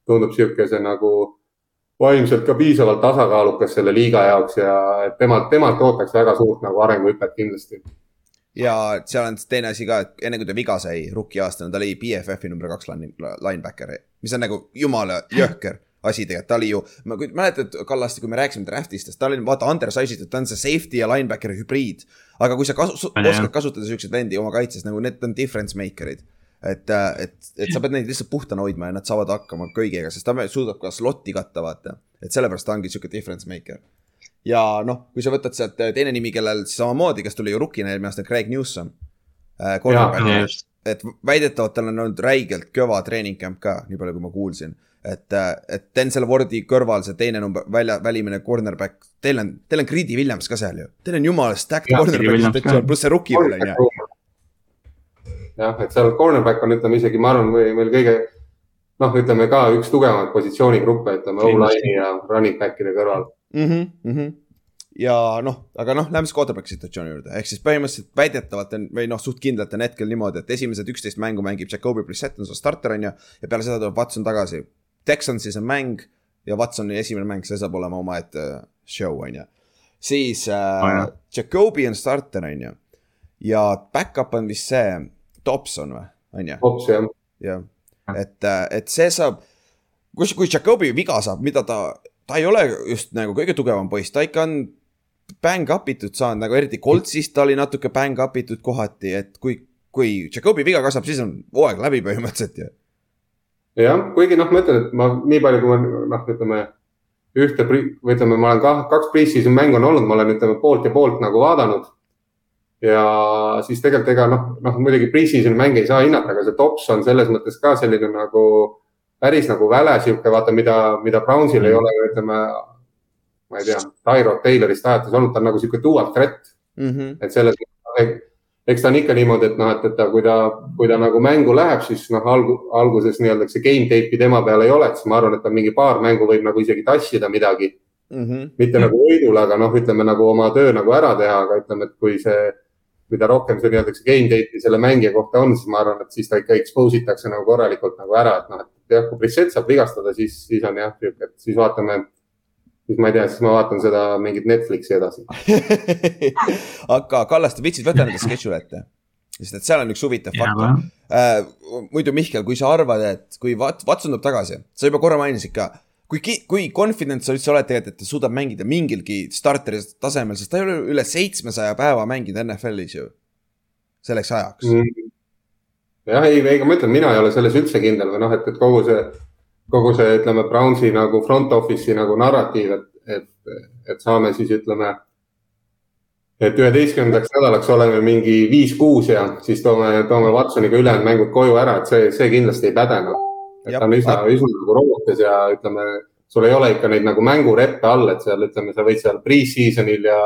S5: tundub siukese nagu vaimselt ka piisavalt tasakaalukas selle liiga jaoks ja et temalt, temalt ootaks väga suurt nagu arenguhüpet kindlasti.
S2: ja seal on teine asi ka, et enne kui ta viga sai, rookie aastana, ta oli BFF-i number kaks line- linebacker, mis on nagu jumala jõhker asi tegelikult, ta oli ju, ma kui- mäletad, Kallaste, kui me rääkisime draft'ist, ta oli vaata undersized, ta on see safety ja linebackeri hübriid. aga kui sa kasu-, oskad kasutada siukseid vendi oma kaitses nagu need on difference maker'id. et, et, et sa pead neid lihtsalt puhtana hoidma ja nad saavad hakkama kõigega, sest ta suudab ka slot'i katta, vaata. et sellepärast ta ongi siuke difference maker. ja noh, kui sa võtad sealt äh, teine nimi, kellel samamoodi, kes tuli ju rookina eelmine aasta, Craig Newsom äh,. Et väidetavalt tal on olnud räigelt kõva treening camp ka, nii palju kui ma kuulsin. et, et Denzel Wardi kõrval see teine number, välja, välimine cornerback, teil on, teil on Greedy Williams ka seal ju. Teil on jumala stacked
S3: ka.
S2: pluss see rookie veel on ju.
S5: jah, et seal cornerback on, ütleme isegi, ma arvan, meil kõige noh, ütleme ka üks tugevamaid positsioonigruppe, ütleme. O-line'i ja running back'ide kõrval.
S2: Mhm, ja noh, aga noh, lähme siis quarterback'i situatsiooni juurde, ehk siis põhimõtteliselt väidetavalt on või noh, suht kindlalt on hetkel niimoodi, et esimesed üksteist mängu mängib Jakobi Brissett on su starter on ju. ja peale seda tuleb Watson tagasi. Texansis on mäng ja Watsoni esimene mäng, see saab olema omaette show on ju. siis äh,
S3: Oh, jah.
S2: Jakobi on starter on ju. ja back-up on vist see Dobson või, on ju,
S5: hops jah,
S2: jah. et, et see saab, kus, kui Jakobi viga saab, mida ta, ta ei ole just nagu kõige tugevam poiss, ta ikka on bang up itud saanud nagu eriti Coltsis ta oli natuke bang up itud kohati, et kui, kui Jakobi viga kasvab, siis on hooaeg läbi põhimõtteliselt ju.
S5: jah, kuigi noh, ma ütlen, et ma nii palju, kui ma noh, ütleme ühte, või ütleme, ma olen kah, kaks pre-season mängu on olnud, ma olen, ütleme poolt ja poolt nagu vaadanud. Ja siis tegelikult ega noh, noh muidugi pre-season mänge ei saa hinnata, aga see tops on selles mõttes ka selline nagu päris nagu väle sihuke, vaata, mida, mida Brownsil ei ole, ütleme. ma ei tea, Tyro Taylorist alates olnud, ta on nagu sihuke dual threat
S2: Mm -hmm.
S5: et selles mõttes, eks ta on ikka niimoodi, et noh, et, et ta, kui ta, kui ta nagu mängu läheb, siis noh, algu, alguses nii-öelda see game tape'i tema peal ei ole, et siis ma arvan, et ta mingi paar mängu võib nagu isegi tassida midagi.
S2: Mm -hmm.
S5: mitte nagu võidule, aga noh, ütleme nagu oma töö nagu ära teha, aga ütleme, et kui see, mida rohkem see nii-öelda see game tape'i selle mängija kohta on, siis ma arvan, et siis ta ikka expose itakse nagu korralikult nagu ära, et noh, et jah, kui Brissett saab vigastada, siis, siis on jah, sihuke, et siis vaatame, siis ma ei tea, siis ma vaatan seda mingit Netflixi edasi.
S2: aga Kallaste, vitsid, võta nende schedule ette. sest et seal on üks huvitav fakt. äh,. muidu Mihkel, kui sa arvad, et kui Wat-, Watson tuleb tagasi, sa juba korra mainisid ka, kui, kui confident sa üldse oled tegelikult, et ta suudab mängida mingilgi starteri tasemel, sest ta ei ole üle seitsmesaja päeva mänginud NFL-is ju. selleks ajaks mm..
S5: jah, ei, ega ma ütlen, mina ei ole selles üldse kindel või noh, et, et kogu see, kogu see, ütleme, Brownsi nagu front office'i nagu narratiiv, et, et, et saame siis ütleme. et üheteistkümnendaks nädalaks oleme mingi viis-kuus ja siis toome, toome Watsoniga ülejäänud mängud koju ära, et see, see kindlasti ei päde noh. Et ta on üsna, üsna nagu robotes ja ütleme, sul ei ole ikka neid nagu mängureppe all, et seal ütleme, sa võid seal pre-season'il ja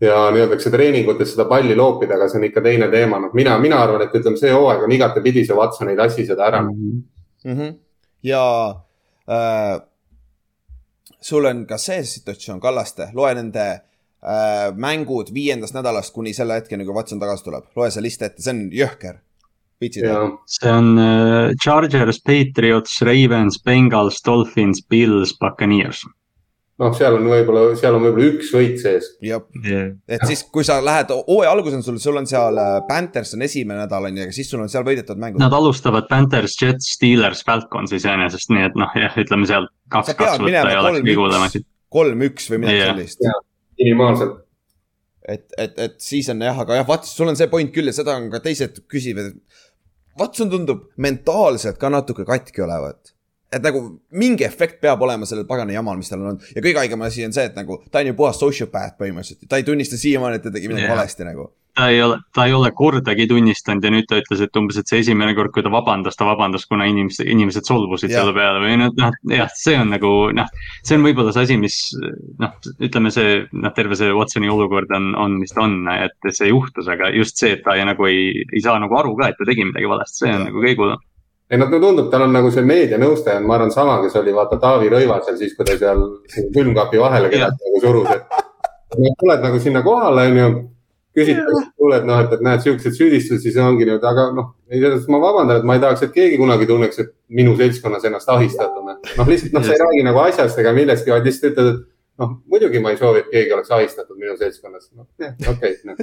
S5: ja nii-öelda treeningutes seda palli loopida, aga see on ikka teine teema, noh, mina, mina arvan, et ütleme, see hooaeg on igatepidi, see Watson ei tassi seda ära.
S2: mm. -hmm. ja äh, sul on ka see situatsioon, Kallaste, loe nende äh, mängud viiendast nädalast kuni selle hetkeni, kui Watson tagasi tuleb, loe see list ette, see on jõhker.
S3: See on äh, Chargers, Patriots, Ravens, Bengals, Dolphins, Bills, Buccaneers.
S5: noh, seal on võib-olla, seal on võib-olla üks võit sees.
S2: jah, et siis, kui sa lähed, hooaja algus on sul, sul on seal äh, Panthers on esimene nädal on ju, aga siis sul on seal võidetud mängud.
S3: Nad alustavad Panthers, Jets, Steelers, Falcons iseenesest, nii et noh, jah, ütleme seal kaks, kaks võtta ei oleks kõige hullem asi.
S2: kolm-üks või midagi
S3: Jah.
S2: sellist.
S5: minimaalselt.
S2: et, et, et siis on jah, aga jah, vaat sul on see point küll ja seda on ka teised küsivad, et Watson tundub mentaalselt ka natuke katki olevat. et nagu mingi efekt peab olema sellel pagana jamal, mis tal on olnud ja kõige haigem asi on see, et nagu ta on ju puhas sociopath põhimõtteliselt, ta ei tunnista siiamaani, et ta tegi midagi
S3: Jah.
S2: valesti nagu.
S3: Ta ei ole, ta ei ole kordagi tunnistanud ja nüüd ta ütles, et umbes, et see esimene kord, kui ta vabandas, ta vabandas, kuna inimesed, inimesed solvusid
S2: Jah.
S3: selle peale või noh, noh jah, see on nagu noh, see on võib-olla see asi, mis noh, ütleme see noh, terve see Watsoni olukord on, on, mis ta on, et see juhtus, aga just see, et ta ei, nagu ei, ei saa nagu aru ka, et ta tegi midagi valesti, see on
S2: Jah.
S3: nagu kõige hullem.
S5: ei no ta tundub, tal on nagu see meedianõustaja, ma arvan, sama, kes oli vaata Taavi Rõivasel siis, kui ta seal külmkapi vahele kedagi nagu surus, et. tuled nagu sinna kohale, onju, küsid, kuule, et noh, et, et näed siukseid süüdistusi, siis ongi niimoodi, aga noh, ei tea, ma vabandan, et ma ei tahaks, et keegi kunagi tunneks, et minu seltskonnas ennast ahistatuna. noh, lihtsalt noh, sa ei räägi nagu asjast ega millestki, vaid lihtsalt ütled, et noh, muidugi ma ei soovi, et keegi oleks ahistatud minu seltskonnas. noh, okei, noh.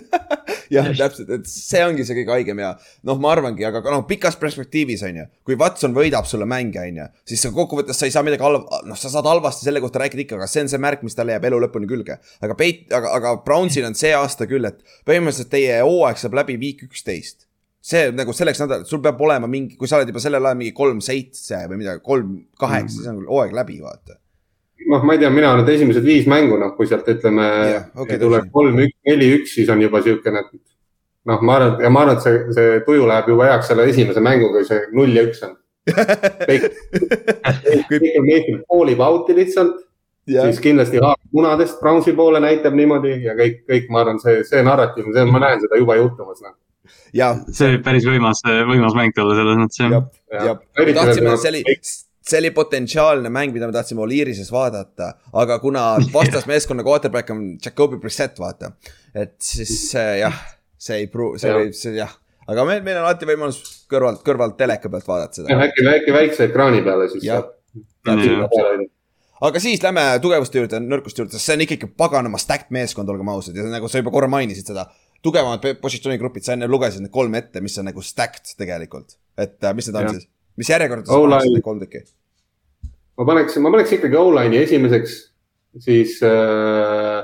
S2: jah, täpselt, et see ongi see kõige haigem ja noh, ma arvangi, aga noh, pikas perspektiivis on ju, kui Watson võidab sulle mänge, on ju, siis kokkuvõttes sa ei saa midagi halba, noh, sa saad halvasti selle kohta rääkida ikka, aga see on see märk, mis talle jääb elu lõpuni külge. aga Peit-, aga, aga Brownsil on see aasta küll, et põhimõtteliselt teie hooaeg saab läbi viik üksteist. see nagu selleks nädalaks, sul peab olema mingi, kui sa oled juba sellel ajal mingi kolm-seitse või midagi, kolm-kaheksa, siis on hooaeg läbi, vaata.
S5: noh, ma ei tea, mina nüüd esimesed viis mängu, noh, kui sealt ütleme
S2: Jah, okei,
S5: tuleb kolm, neli, üks, siis on juba et noh, ma arvan, ja ma arvan, et see, see tuju läheb juba heaks selle esimese mänguga, kui see null ja üks on. kõik, kõik on meeldib, poolib out'i lihtsalt, siis kindlasti haarab munadest Brownsi poole näitab niimoodi ja kõik, kõik, ma arvan, see, see narratiiv, see, ma näen seda juba juhtumas, noh.
S2: ja,
S3: see võib päris võimas, võimas mäng tulla selles mõttes jah.
S2: jah, jah, tahtsime, see oli, see oli potentsiaalne mäng, mida me tahtsime Oliirises vaadata, aga kuna vastasmeeskonna quarterback on Jacobi Brissett, vaata. et siis äh, jah, see ei pru-, see oli, see jah, aga meil, meil on alati võimalus kõrvalt, kõrvalt teleka pealt vaadata seda.
S5: äkki, äkki väikse ekraani peale siis
S2: Jah.
S5: saab.
S2: aga siis lähme tugevuste juurde, nõrkuste juurde, sest see on ikkagi paganama stacked meeskond, olgem ausad ja nagu sa juba korra mainisid seda. tugevamad positsioonigrupid, sa enne lugesid need kolm ette, mis on nagu stacked tegelikult, et äh, mis need on
S5: Jah.
S2: siis, mis järjekorda sa
S5: O-line.
S2: paneksid need kolm tükki?
S5: ma paneks, ma paneks ikkagi O-line'i esimeseks, siis äh,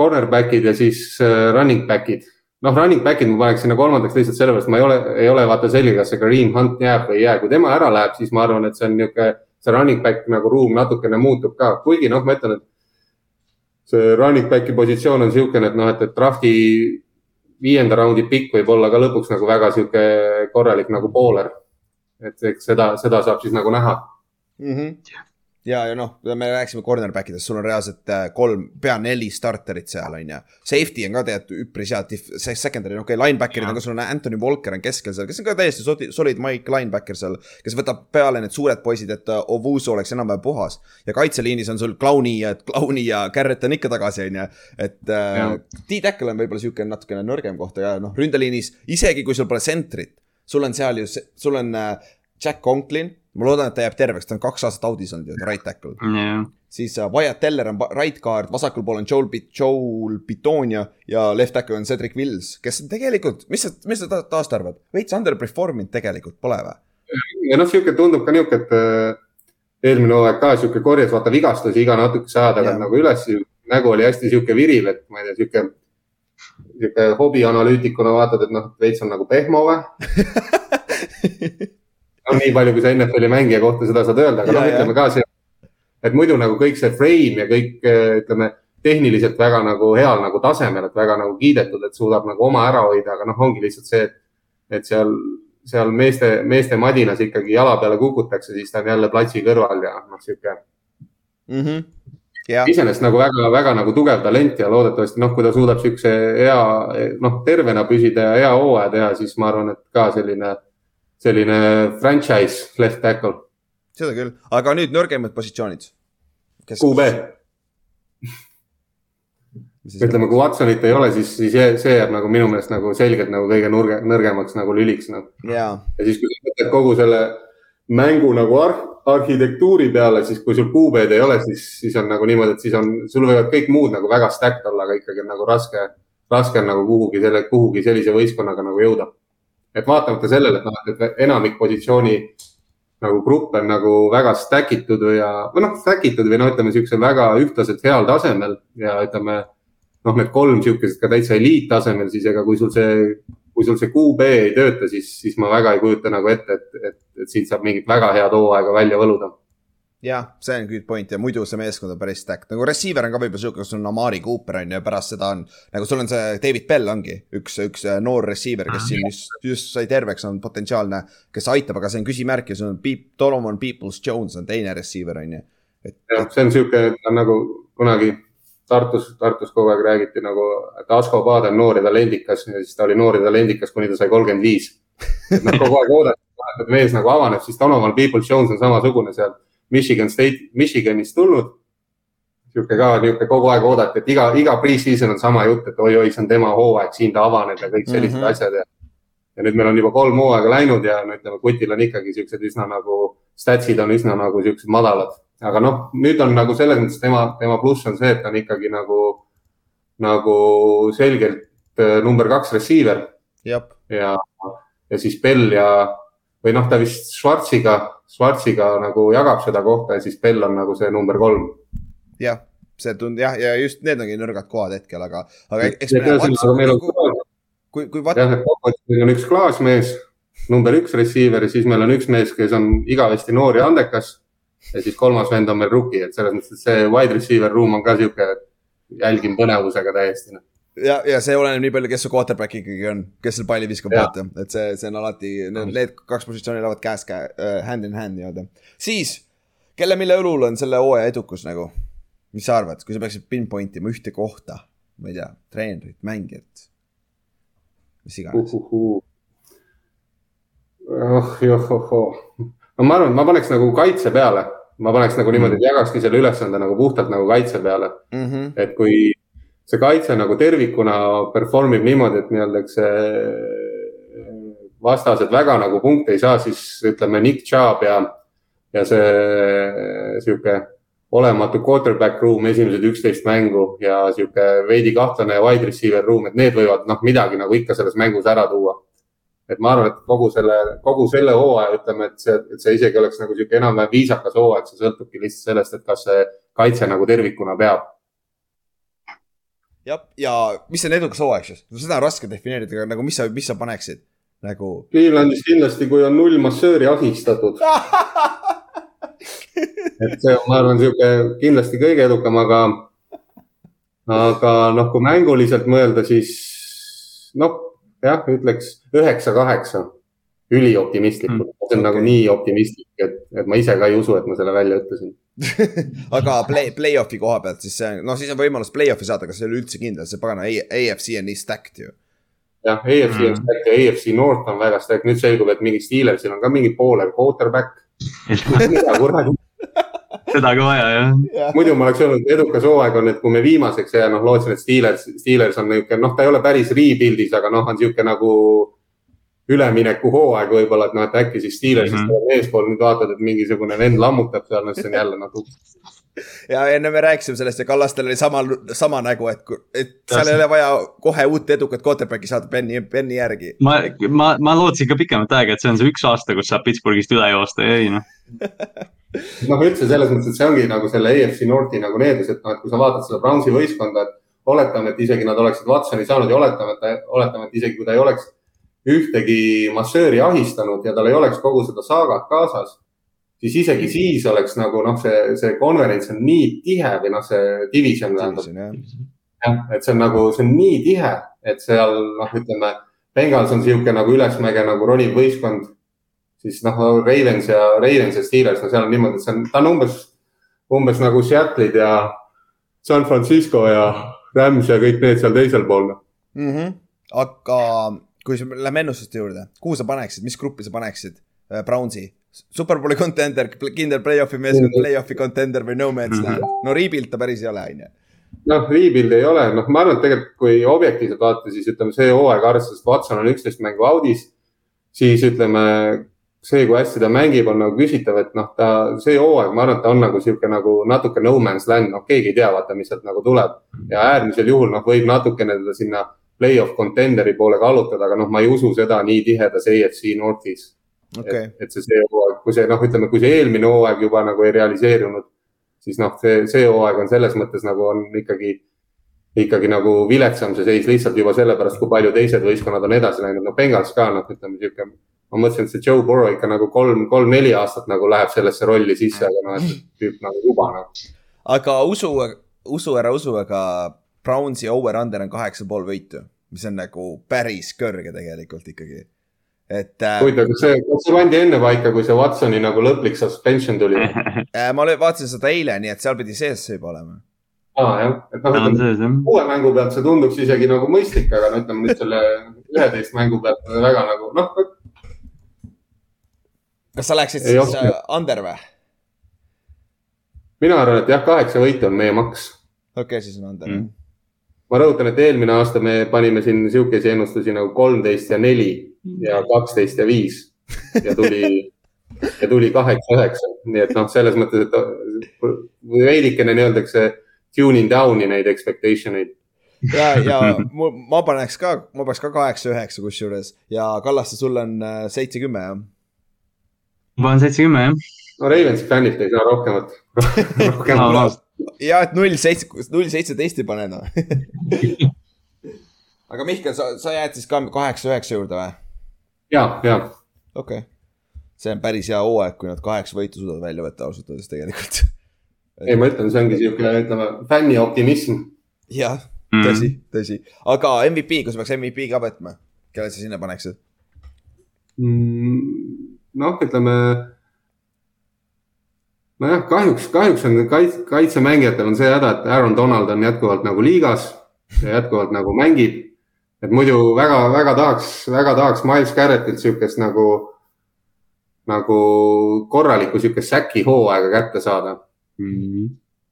S5: cornerback'id ja siis äh, running back'id. noh, running back'id ma paneks sinna kolmandaks lihtsalt sellepärast, ma ei ole, ei ole vaata selge, kas see Kareem Hunt jääb või ei jää. kui tema ära läheb, siis ma arvan, et see on niisugune, see running back nagu ruum natukene muutub ka, kuigi noh, ma ütlen, et see running back'i positsioon on niisugune, et noh, et, et drafti viienda raundi pikk võib olla ka lõpuks nagu väga sihuke korralik nagu bowler. Et eks seda, seda saab siis nagu näha
S2: mm. -hmm. ja, ja noh, me rääkisime cornerback idest, sul on reaalselt äh, kolm, pea neli starterit seal on ju. Safety on ka tegelikult üpris hea, see secondary, okei okay,, linebacker'id on ka, sul on Anthony Walker on keskel seal, kes on ka täiesti soli- solid Mike linebacker seal. kes võtab peale need suured poisid, et äh, Ovusu oleks enam-vähem puhas. ja kaitseliinis on sul Clowni ja, Clowni ja Garrett on ikka tagasi, on ju. et äh, D-tackle on võib-olla sihuke natukene nõrgem koht, aga noh, ründeliinis isegi kui sul pole sentrit, sul on seal ju, sul on äh, Jack Conklin, ma loodan, et ta jääb terveks, ta on kaks aastat audis olnud ju, right tackle.
S3: jah,
S2: siis äh, Wyatt Teller on right guard, vasakul pool on Joel Bit-, Joel Bitonia ja left tackle on Cedric Wills, kes on tegelikult, mis sa, mis sa ta- taast arvad, veits underperforming tegelikult pole või?
S5: ja noh, sihuke tundub ka nihuke, et äh, eelmine hooaeg ka sihuke korjas vaata vigastusi iga natukese aja tagant nagu üles. nägu oli hästi sihuke viriv, et ma ei tea, sihuke, sihuke hobianalüütikuna vaatad, et noh, veits on nagu pehmo või. no nii palju, kui sa NFL-i mängija kohta seda saad öelda, aga noh, ütleme ka see, et muidu nagu kõik see frame ja kõik, ütleme tehniliselt väga nagu heal nagu tasemel, et väga nagu kiidetud, et suudab nagu oma ära hoida, aga noh, ongi lihtsalt see, et, et seal, seal meeste, meeste madinas ikkagi jala peale kukutakse, siis ta on jälle platsi kõrval ja noh, sihuke
S2: Mhm. jah,
S5: iseenesest nagu väga-väga nagu tugev talent ja loodetavasti noh, kui ta suudab siukse hea, noh, tervena püsida ja hea hooaja teha, siis ma arvan, et ka selline, selline franchise left tackle,
S2: seda küll, aga nüüd nõrgemad positsioonid.
S5: QB. ütleme, kui Watsonit ei ole, siis, siis see- jääb nagu minu meelest nagu selgelt nagu kõige nurge, nõrgemaks nagu lüliks
S2: jaa,
S5: ja siis, kui sa mõtled kogu selle mängu nagu ar arhitektuuri peale, siis kui sul QB-d ei ole, siis, siis on nagu niimoodi, et siis on, sul võivad kõik muud nagu väga stacked olla, aga ikkagi on nagu raske, raske on nagu kuhugi selle, kuhugi sellise võistkonnaga nagu jõuda. et vaatamata sellele, et noh, et enamik positsiooni nagu gruppe on nagu väga stack itud või või noh, stack itud või no ütleme, siuksel väga ühtlaselt heal tasemel ja ütleme noh, need kolm siukesed ka täitsa eliittasemel, siis ega kui sul see, kui sul see QB ei tööta, siis, siis ma väga ei kujuta nagu ette, et, et, et siit saab mingit väga head hooaega välja võluda.
S2: jah, see on good point ja muidu see meeskond on päris stack, nagu receiver on ka võib-olla sihuke, sul on Amari Cooper on ju ja pärast seda on, nagu sul on see David Bell ongi üks, üks äh, noor receiver, kes siin just, just sai terveks, on potentsiaalne, kes aitab, aga see on küsimärk ja sul on Peep, Solomon Peoples Jones on teine receiver on ju. et,
S5: jah, see on sihuke, nagu kunagi Tartus, Tartus kogu aeg räägiti nagu, et Asko Paad on noor ja talendikas ja siis ta oli noor ja talendikas, kuni ta sai kolmkümmend viis. et noh, kogu aeg oodati, et mees nagu avaneb, siis Donovan Peoples-Jones on samasugune seal Michigan State, Michiganist tulnud. sihuke ka nihuke kogu aeg oodati, et iga, iga pre-season on sama jutt, et oi-oi, see on tema hooaeg, siin ta avaneb ja kõik sellised mm. -hmm. asjad ja. ja nüüd meil on juba kolm hooaega läinud ja no ütleme, kutil on ikkagi siuksed üsna nagu, statsid on üsna nagu siuksed madalad. Aga noh, nüüd on nagu selles mõttes tema, tema pluss on see, et ta on ikkagi nagu, nagu selgelt äh, number kaks receiver ja, ja siis Bell ja, või noh, ta vist Schwarziga, Schwarziga nagu jagab seda kohta ja siis Bell on nagu see number kolm.
S2: jah, see tund- jah, ja just need ongi nõrgad kohad hetkel, aga, aga eks
S5: on,
S2: kui, kui Wat-,
S5: jah, et kokkuvõttes on üks klaasmees, number üks receiver ja siis meil on üks mees, kes on igavesti noor ja andekas. Ja siis kolmas vend on meil rookie, et selles mõttes, et see wide receiver room on ka sihuke, jälgin põnevusega täiesti noh.
S2: ja, ja see oleneb nii palju, kes su quarterback ikkagi on, kes seal palli viskab vaata, et see, see on alati, need kaks positsiooni lähevad käes käe äh,, hand in hand nii-öelda. siis, kelle, mille õlul on selle hooaja edukus nagu? mis sa arvad, kui sa peaksid pinpoint ima ühte kohta, ma ei tea, treenerit, mängijat, mis iganes.
S5: uhuhuu. oh, joh, oh, oh. No ma arvan, et ma paneks nagu kaitse peale, ma paneks nagu niimoodi, et jagakski selle ülesande nagu puhtalt nagu kaitse peale
S2: mm. -hmm.
S5: et kui see kaitse nagu tervikuna perform ib niimoodi, et nii-öelda, eks see vastased väga nagu punkte ei saa, siis ütleme Nick Chubb ja, ja see sihuke olematu quarterback room esimesed üksteist mängu ja sihuke veidi kahtlane wide receiver room, et need võivad noh, midagi nagu ikka selles mängus ära tuua. Et ma arvan, et kogu selle, kogu selle hooaja ütleme, et see, et see isegi oleks nagu sihuke enam-vähem viisakas hooaeg, see sõltubki lihtsalt sellest, et kas see kaitse nagu tervikuna peab
S2: jah, ja mis on edukas hooaeg siis? seda on raske defineerida, aga nagu mis sa, mis sa paneksid nagu?
S5: Clevelandis kindlasti, kui on null massööri ahistatud et see on, ma arvan, sihuke kindlasti kõige edukam, aga, aga noh, kui mänguliselt mõelda, siis noh, jah, ütleks üheksa-kaheksa, ülioptimistlikult. Mm., see on okay. nagu nii optimistlik, et, et ma ise ka ei usu, et ma selle välja ütlesin.
S2: Aga play, play-off'i koha pealt siis see, noh, siis on võimalus play-off'i saada, aga see ei ole üldse kindel, see pagana AFC on nii stacked ju.
S5: jah, AFC on stacked ja AFC North on väga stacked, nüüd selgub, et mingi Steelersil on ka mingi poolel quarterback. Mida kuradi
S3: seda ka vaja, jah.
S5: muidu ma oleks öelnud, edukas hooaeg on, et kui me viimaseks jääme, noh, lootsin, et Steelers, Steelers on niisugune, noh, ta ei ole päris rebuild'is, aga noh, on niisugune nagu üleminekuhooaeg võib-olla, et noh, et äkki siis Steelersist mm -hmm. eespool nüüd vaatad, et mingisugune vend lammutab seal, no siis on jälle nagu
S2: ja enne me rääkisime sellest ja Kallastel oli sama, sama nägu, et, et seal ei ole vaja kohe uut edukat quarterback'i saada Benny, Benny järgi.
S3: ma, ma, ma lootsin ka pikemat aega, et see on see üks aasta, kus saab Pittsburghist üle joosta ja ei noh
S5: noh, üldse selles mõttes, et see ongi nagu selle AFC Northi nagu needus, et noh, et kui sa vaatad seda Brownsi võistkonda, et oletame, et isegi nad oleksid Watsoni saanud ja oletame, et, oletame, et isegi kui ta ei oleks ühtegi massööri ahistanud ja tal ei oleks kogu seda saagat kaasas, siis isegi siis oleks nagu noh, see, see konverents on nii tihe või noh, see division tähendab. jah, et see on nagu, see on nii tihe, et seal noh, ütleme, Bengals on niisugune nagu ülesmäge nagu roniv võistkond. siis noh, Ravens ja, Ravens ja Steelers, no seal on niimoodi, et see on, ta on umbes, umbes nagu Seattle'id ja San Francisco ja Rams ja kõik need seal teisel pool
S2: mm. -hmm. aga kui me läheme ennustuste juurde, kuhu sa paneksid, mis gruppi sa paneksid äh, Brownsi? Superbowli contender, kindel play-off'i meeskond, play-off'i contender või no man's land? no rebuild ta päris ei ole, on ju.
S5: noh, rebuild ei ole, noh, ma arvan, et tegelikult kui objektiivselt vaadata, siis ütleme, see hooaeg arvestades, Watson on üksteist mängu audis, siis ütleme, see, kui hästi ta mängib, on nagu küsitav, et noh, ta, see hooaeg, ma arvan, et ta on nagu sihuke nagu natuke no man's land, noh, keegi ei tea, vaata, mis sealt nagu tuleb. ja äärmisel juhul, noh, võib natukene teda sinna play-off contenderi poole kallutada, aga noh, ma ei usu seda nii tihedas AFC Northis
S2: okay..
S5: et, et see, see hooaeg, kui see noh, ütleme, kui see eelmine hooaeg juba nagu ei realiseerunud, siis noh, see, see hooaeg on selles mõttes nagu on ikkagi, ikkagi nagu viletsam see seis lihtsalt juba sellepärast, kui palju teised võistkonnad on edasi läinud, no Bengals ka noh, ütleme sihuke. ma mõtlesin, et see Joe Burrow ikka nagu kolm, kolm-neli aastat nagu läheb sellesse rolli sisse, aga noh, et tüüp nagu juba nagu.
S2: aga usu, usu ära usu, aga Brownsi over-under on kaheksa pool võitu, mis on nagu päris kõrge tegelikult ikkagi et äh,.
S5: huvitav, kas see, kas see pandi enne paika, kui see Watsoni nagu lõplik suspension tuli
S2: äh,? ma vaatasin seda eile, nii et seal pidi sees see juba olema.
S5: aa jah, et noh, ütleme kuue mängu pealt see tunduks isegi nagu mõistlik, aga no ütleme nüüd selle üheteist mängu pealt väga nagu noh.
S2: kas sa läksid siis. Äh, under või?
S5: mina arvan, et jah, kaheksa võitu on meie maks.
S2: okei okay,, siis on under mm
S5: ma rõhutan, et eelmine aasta me panime siin sihukesi ennustusi nagu kolmteist ja neli ja kaksteist ja viis ja tuli, ja tuli kaheksa-üheksa, nii et noh, selles mõttes, et veidikene nii-öelda see tuning down'i neid expectation eid
S2: ja, ja ma paneks ka, ma paneks ka kaheksa-üheksa kusjuures. Ja Kallaste, sul on äh, seitse-kümme jah?
S3: ma panen seitse-kümme jah.
S5: no Ravensi fännilt ei saa rohkemat rohkemat
S2: ja et null seitse, null seitseteist ei pane noh aga Mihkel, sa, sa jääd siis ka kaheksa-üheksa juurde või?
S5: ja, ja.
S2: okei okay., see on päris hea hooaeg, kui nad kaheksa võitu suudavad välja võtta ausalt öeldes tegelikult
S5: ei, ma ütlen, see ongi sihuke, ütleme, fänni optimism.
S2: jah, mm. tõsi mm., tõsi, aga MVP, kui sa peaks MVP ka võtma, kelle sa sinna paneksid
S5: mm,? noh, ütleme nojah, kahjuks, kahjuks on kaitse, kaitsemängijatel on see häda, et Aaron Donald on jätkuvalt nagu liigas ja jätkuvalt nagu mängib. et muidu väga-väga tahaks, väga tahaks Miles Garrettilt sihukest nagu nagu korralikku siukest säki hooaega kätte saada
S3: Mhm.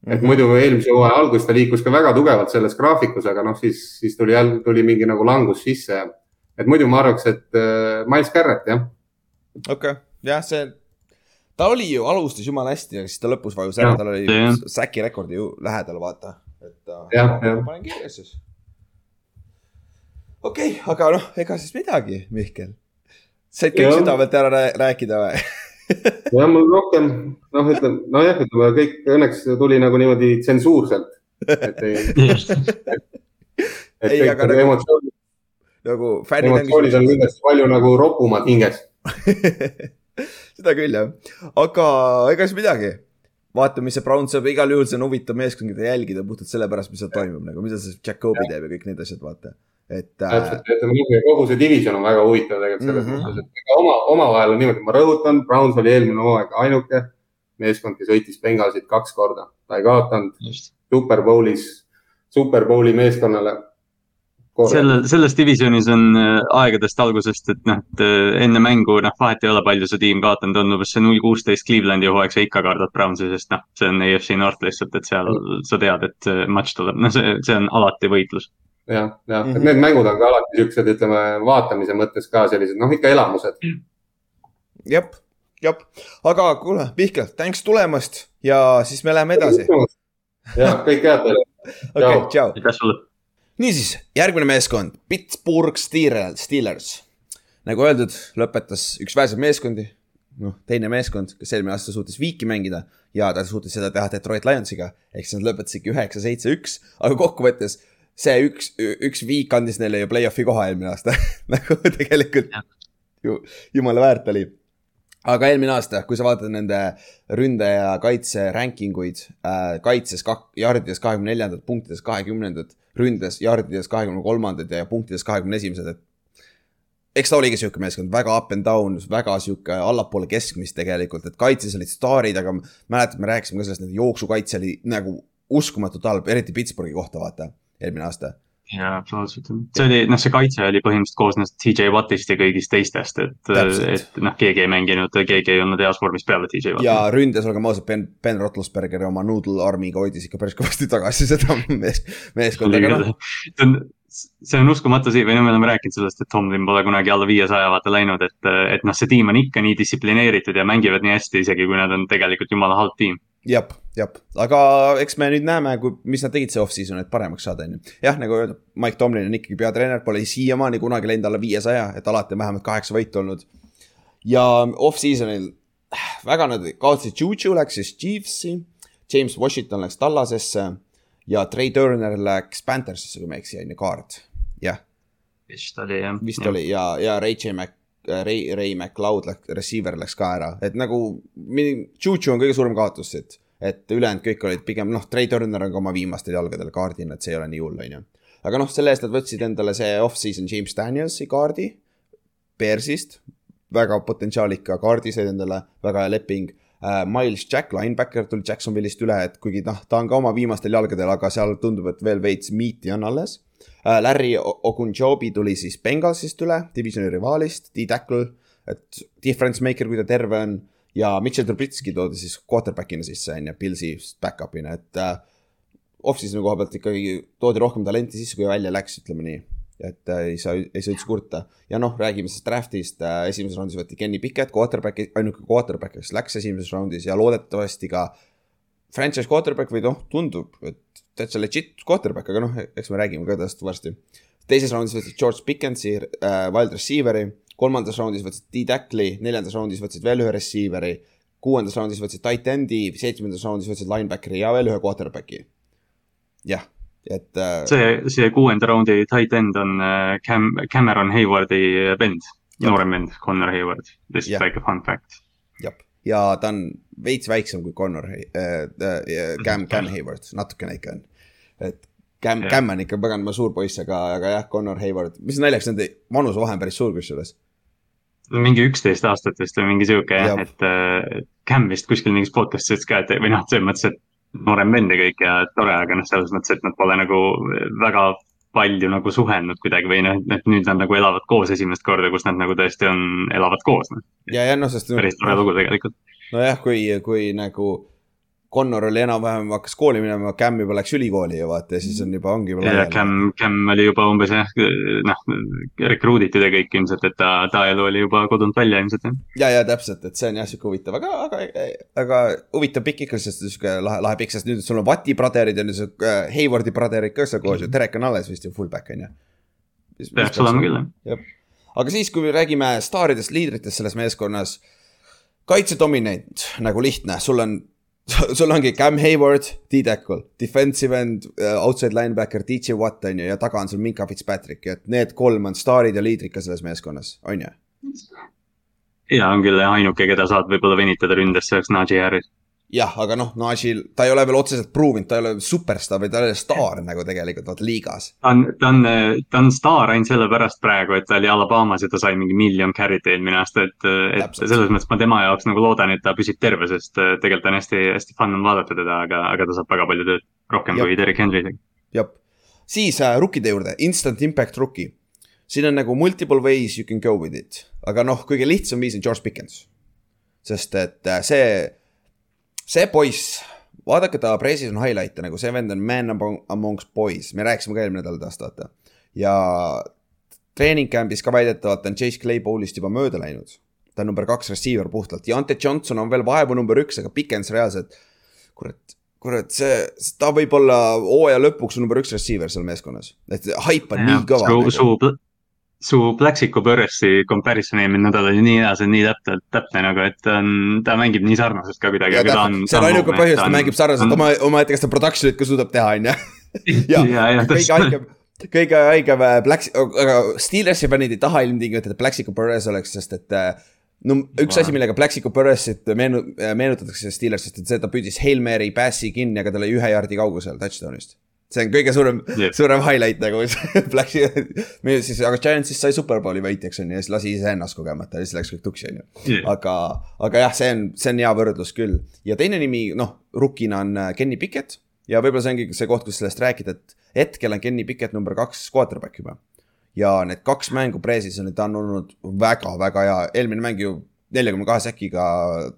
S5: et muidu eelmise hooaja alguses ta liikus ka väga tugevalt selles graafikus, aga noh, siis, siis tuli jälle, tuli mingi nagu langus sisse et muidu ma arvaks, et äh, Miles Garrett jah,
S2: okei okay., jah, see, ta oli ju, alustas jumala hästi, aga siis ta lõpus vajus ära
S5: Jah,,
S2: tal oli
S3: jah.
S2: säki rekordi ju lähedal, vaata. et
S5: Jah,
S2: ma
S5: jah.
S2: panen kirja siis. okei okay,, aga noh, ega siis midagi, Mihkel. said kõik
S5: Jah.
S2: südamelt ära rää- rääkida või?
S5: ja mul rohkem noh, ütleme nojah, ütleme kõik õnneks tuli nagu niimoodi tsensuurselt, et ei,
S3: just,
S5: et
S2: Ei,
S5: kõik
S2: aga
S5: nagu
S2: nagu-
S5: emotsioonid,
S2: nagu fännid
S5: emotsioonid on kindlasti palju nagu ropumad hinges.
S2: seda küll jah, aga ega siis midagi. vaatame, mis see Brown saab, igal juhul see on huvitav meeskond, keda jälgida puhtalt sellepärast, mis seal toimub nagu, mida see Jacobi teeb ja kõik need asjad, vaata. et äh,
S5: täpselt, ütleme kogu see division on väga huvitav tegelikult selles
S2: Mhm.
S5: mõttes, et ega oma, omavahel on niimoodi, ma rõhutan, Browns oli eelmine hooaeg ainuke meeskond, kes võitis Bengalsit kaks korda, ta ei kaotanud. Superbowlis, Superbowli meeskonnale.
S3: selle, selles divisionis on äh, aegadest algusest, et noh, et äh, enne mängu, noh, vahet ei ole, palju su tiim kaotanud on, umbes see null kuusteist Clevelandi hooaeg, sa ikka kardad Brownsi, sest noh, see on AFC North lihtsalt, et seal sa tead, et see matš tuleb, no see, see on alati võitlus.
S5: jah, jah,
S2: Mhm.
S5: et need mängud on ka alati siuksed, ütleme vaatamise mõttes ka sellised, noh ikka elamused.
S2: jep, jep, aga kuule, Mihkel, thanks tulemast ja siis me läheme edasi.
S5: ja kõik head teile.
S2: okei tšau.
S3: aitäh sulle.
S2: niisiis, järgmine meeskond, Pittsburgh Steelers, Steelers. nagu öeldud, lõpetas üks väheseid meeskondi, noh, teine meeskond, kes eelmine aasta suutis viiki mängida ja ta suutis seda teha Detroit Lionsiga, ehk siis nad lõpetasidki üheksa, seitse, üks, aga kokkuvõttes see üks, üks viik andis neile ju play-off'i koha eelmine aasta nagu tegelikult ju jumala väärt oli aga eelmine aasta, kui sa vaatad nende ründe ja kaitse ranking uid äh,, kaitses kak-, jardides kahekümne neljandad, punktides kahekümnendad, ründes jardides kahekümne kolmandad ja punktides kahekümne esimesed, et eks ta oligi sihuke meeskond, väga up and down, väga sihuke allapoole keskmist tegelikult, et kaitses olid staarid, aga mäletad, me rääkisime ka sellest, et jooksukaitse oli nagu uskumatult halb, eriti Pittsburghi kohta, vaata, eelmine aasta.
S3: jaa, absoluutselt. see oli, noh, see kaitse oli põhimõtteliselt koosnes TJ Wattist ja kõigist teistest, et, et noh, keegi ei mänginud, keegi ei olnud heas vormis peale TJ Watti.
S2: ja ründes, olgem ausad, Ben, Ben Roethlisberger oma Noodle Armiga hoidis ikka päris kõvasti tagasi seda mees, meeskonda, aga noh,
S3: see on, see on uskumatu siin või no me oleme rääkinud sellest, et Tomlin pole kunagi alla viiesaja vaata läinud, et, et noh, see tiim on ikka nii distsiplineeritud ja mängivad nii hästi, isegi kui nad on tegelikult jumala halb tiim.
S2: jah, jah, aga eks me nüüd näeme, kui, mis nad tegid see off-season, et paremaks saada, on ju. jah, nagu öeldud, Mike Tomlin on ikkagi peatreener, pole siiamaani kunagi läinud alla viiesaja, et alati on vähemalt kaheksa võitu olnud. ja off-season'il väga nad kaotasid, Juju läks siis Chiefsi, James Washington läks Tallasesse ja Trey Turner läks Panthersisse, kui ma ei eksi, on ju, kaart, jah
S3: vist oli jah.
S2: vist ja. oli ja, ja Ray J Mac, Ray, Ray McLeod läks, receiver läks ka ära, et nagu. Juju on kõige suurem kaotus siit, et ülejäänud kõik olid pigem noh, Trey Turner on ka oma viimastel jalgadel kaardina, et see ei ole nii hull, on ju. aga noh, selle eest nad võtsid endale see off-season James Danielsi kaardi Bearsist, väga potentsiaalika kaardi said endale, väga hea leping uh,. Miles Jack, linebacker tuli Jacksonville'ist üle, et kuigi noh, ta on ka oma viimastel jalgadel, aga seal tundub, et veel veits miiti on alles. Larry O- Ogunjobi tuli siis Bengalsist üle, divisioni rivaalist, D-tackle, et difference maker, kui ta terve on ja Mitchell Trubitski toodi siis quarterback'ina sisse on ju, Pilsi back-up'ina, et uh, off-season'i koha pealt ikkagi toodi rohkem talenti sisse, kui välja läks, ütleme nii. et äh, ei saa, ei saa üldse kurta ja noh, räägime siis draft'ist äh,, esimeses raundis võeti Kenny Pickett, quarterback'i, ainuke quarterback, kes läks esimeses raundis ja loodetavasti ka franchise quarterback või noh, tundub, et täitsa legit quarterback, aga noh, eks me räägime ka tast varsti. teises raundis võtsid George Pickensi äh, wild receiver'i, kolmandas raundis võtsid D-tackle'i, neljandas raundis võtsid veel ühe receiver'i, kuuendas raundis võtsid tight end'i, seitsmendas raundis võtsid linebackeri ja veel ühe quarterback'i. jah, et äh,
S3: see, see kuuenda raundi tight end on äh, Cam, Cameron Haywardi vend, noorem vend, Connor Hayward, lihtsalt väike fun fact.
S2: Ja ta on veits väiksem kui Connor äh,, äh, Cam, Cam Hayward, natukene ikka on. et Cam. Cam on ikka paganama suur poiss, aga, aga jah, Connor Hayward, mis naljakas, nende vanusevahe on päris suur kusjuures.
S3: mingi üksteist aastat vist või mingi sihuke Jah., et äh, Cam vist kuskil mingis podcast'is ütles ka, et või noh, selles mõttes, et noorem vend ja kõik ja tore, aga noh, selles mõttes, et nad pole nagu väga palju nagu suhelnud kuidagi või noh, et nüüd nad nagu elavad koos esimest korda, kus nad nagu tõesti on, elavad koos noh.
S2: ja, ja noh, sest
S3: päris tore lugu tegelikult.
S2: nojah, kui, kui nagu Connor oli enam-vähem, hakkas kooli minema, Cam juba läks ülikooli ja vaata ja siis on juba, ongi juba
S3: ja Cam, Cam oli juba umbes jah, noh, rekruuditud ja kõik ilmselt, et ta, ta elu oli juba kodunt välja ilmselt jah.
S2: ja, ja täpselt, et see on jah sihuke huvitav, aga, aga, aga huvitav pikk ikka, sest sihuke lahe, lahe pikk, sest nüüd sul on Vati brotherid ja nüüd sihuke äh, Haywardi brotherid ka seal koos ju, Terek on alles vist ju fullback on ju.
S3: peaks olema küll jah.
S2: aga siis, kui me räägime staaridest, liidritest selles meeskonnas, kaitsedominant nagu lihtne, sul on, sul ongi Cam Hayward, D-Tackle, defensive end, outside linebacker, DJ Watt on ju ja taga on sul Minka Fitzpatrick, et need kolm on staarid ja liidrid ka selles meeskonnas, on ju?
S3: ja on küll ainuke, keda saad võib-olla venitada ründes, see oleks Najee Harris.
S2: jah, aga noh, Najil, ta ei ole veel otseselt proovinud, ta ei ole superstaar, vaid ta ei ole staar nagu tegelikult vaata liigas.
S3: ta on, ta on, ta on staar ainult sellepärast praegu, et ta oli Alabamas ja ta sai mingi miljon carry't eelmine aasta, et, et
S2: Täpselt.
S3: selles mõttes ma tema jaoks nagu loodan, et ta püsib terve, sest äh, tegelikult on hästi, hästi fun on vaadata teda, aga, aga ta saab väga palju tööd, rohkem
S2: Jep.
S3: kui Derek Henry.
S2: jah, siis äh, rukkide juurde, instant impact rookie. siin on nagu multiple ways you can go with it, aga noh, kõige lihtsam viis on George Pickens. sest et äh, see, see poiss, vaadake ta pressis on highlight'e nagu see vend on man among, amongst boys, me rääkisime ka eelmine nädal tast vaata. ja treening camp'is ka väidetavalt on Chase Claypoolist juba mööda läinud. ta on number kaks receiver puhtalt. Ja Ante Johnson on veel vaevu number üks, aga Pickens reaalselt, kurat kurat, see, ta võib olla hooaja lõpuks number üks receiver seal meeskonnas, et haip on nii kõva.
S3: Su, su, su Plaxico Burresi comparison eelmine nädal oli nii hea, see on nii täpne, täpne nagu, et ta on, ta mängib nii sarnaselt ka kuidagi, aga ta on.
S2: täpselt, see on ainuke põhjus, ta mängib sarnaselt oma, omaette, kes ta production'it ka suudab teha, on ju. ja
S3: ja, ja
S2: kõige
S3: täpselt.
S2: haigem, kõige haigem äh, Black, aga Steelersi fännid ei taha ilmtingimata, et Plaxico Perez oleks, sest et äh, no üks asi, millega Plaxico Perezit meenu-, meenutatakse Steelersist, et see, et ta püüdis Hail Mary passi kinni, aga ta oli ühe jaardi kaugusel touchdown'ist. See on kõige suurem
S3: Jep.
S2: suurem highlight nagu meil siis, aga Giantsis sai superbowli võitjaks on ju ja siis lasi iseennast kogemata ja siis läks kõik tuksi on ju. aga, aga jah, see on, see on hea võrdlus küll ja teine nimi, noh, rukkina on äh, Kenny Pickett ja võib-olla see ongi see koht, kus sellest rääkida, et hetkel on Kenny Pickett number kaks quarterback juba. ja need kaks mängu preesis on, ta on olnud väga-väga hea, eelmine mäng ju neljakümne kahe säkiga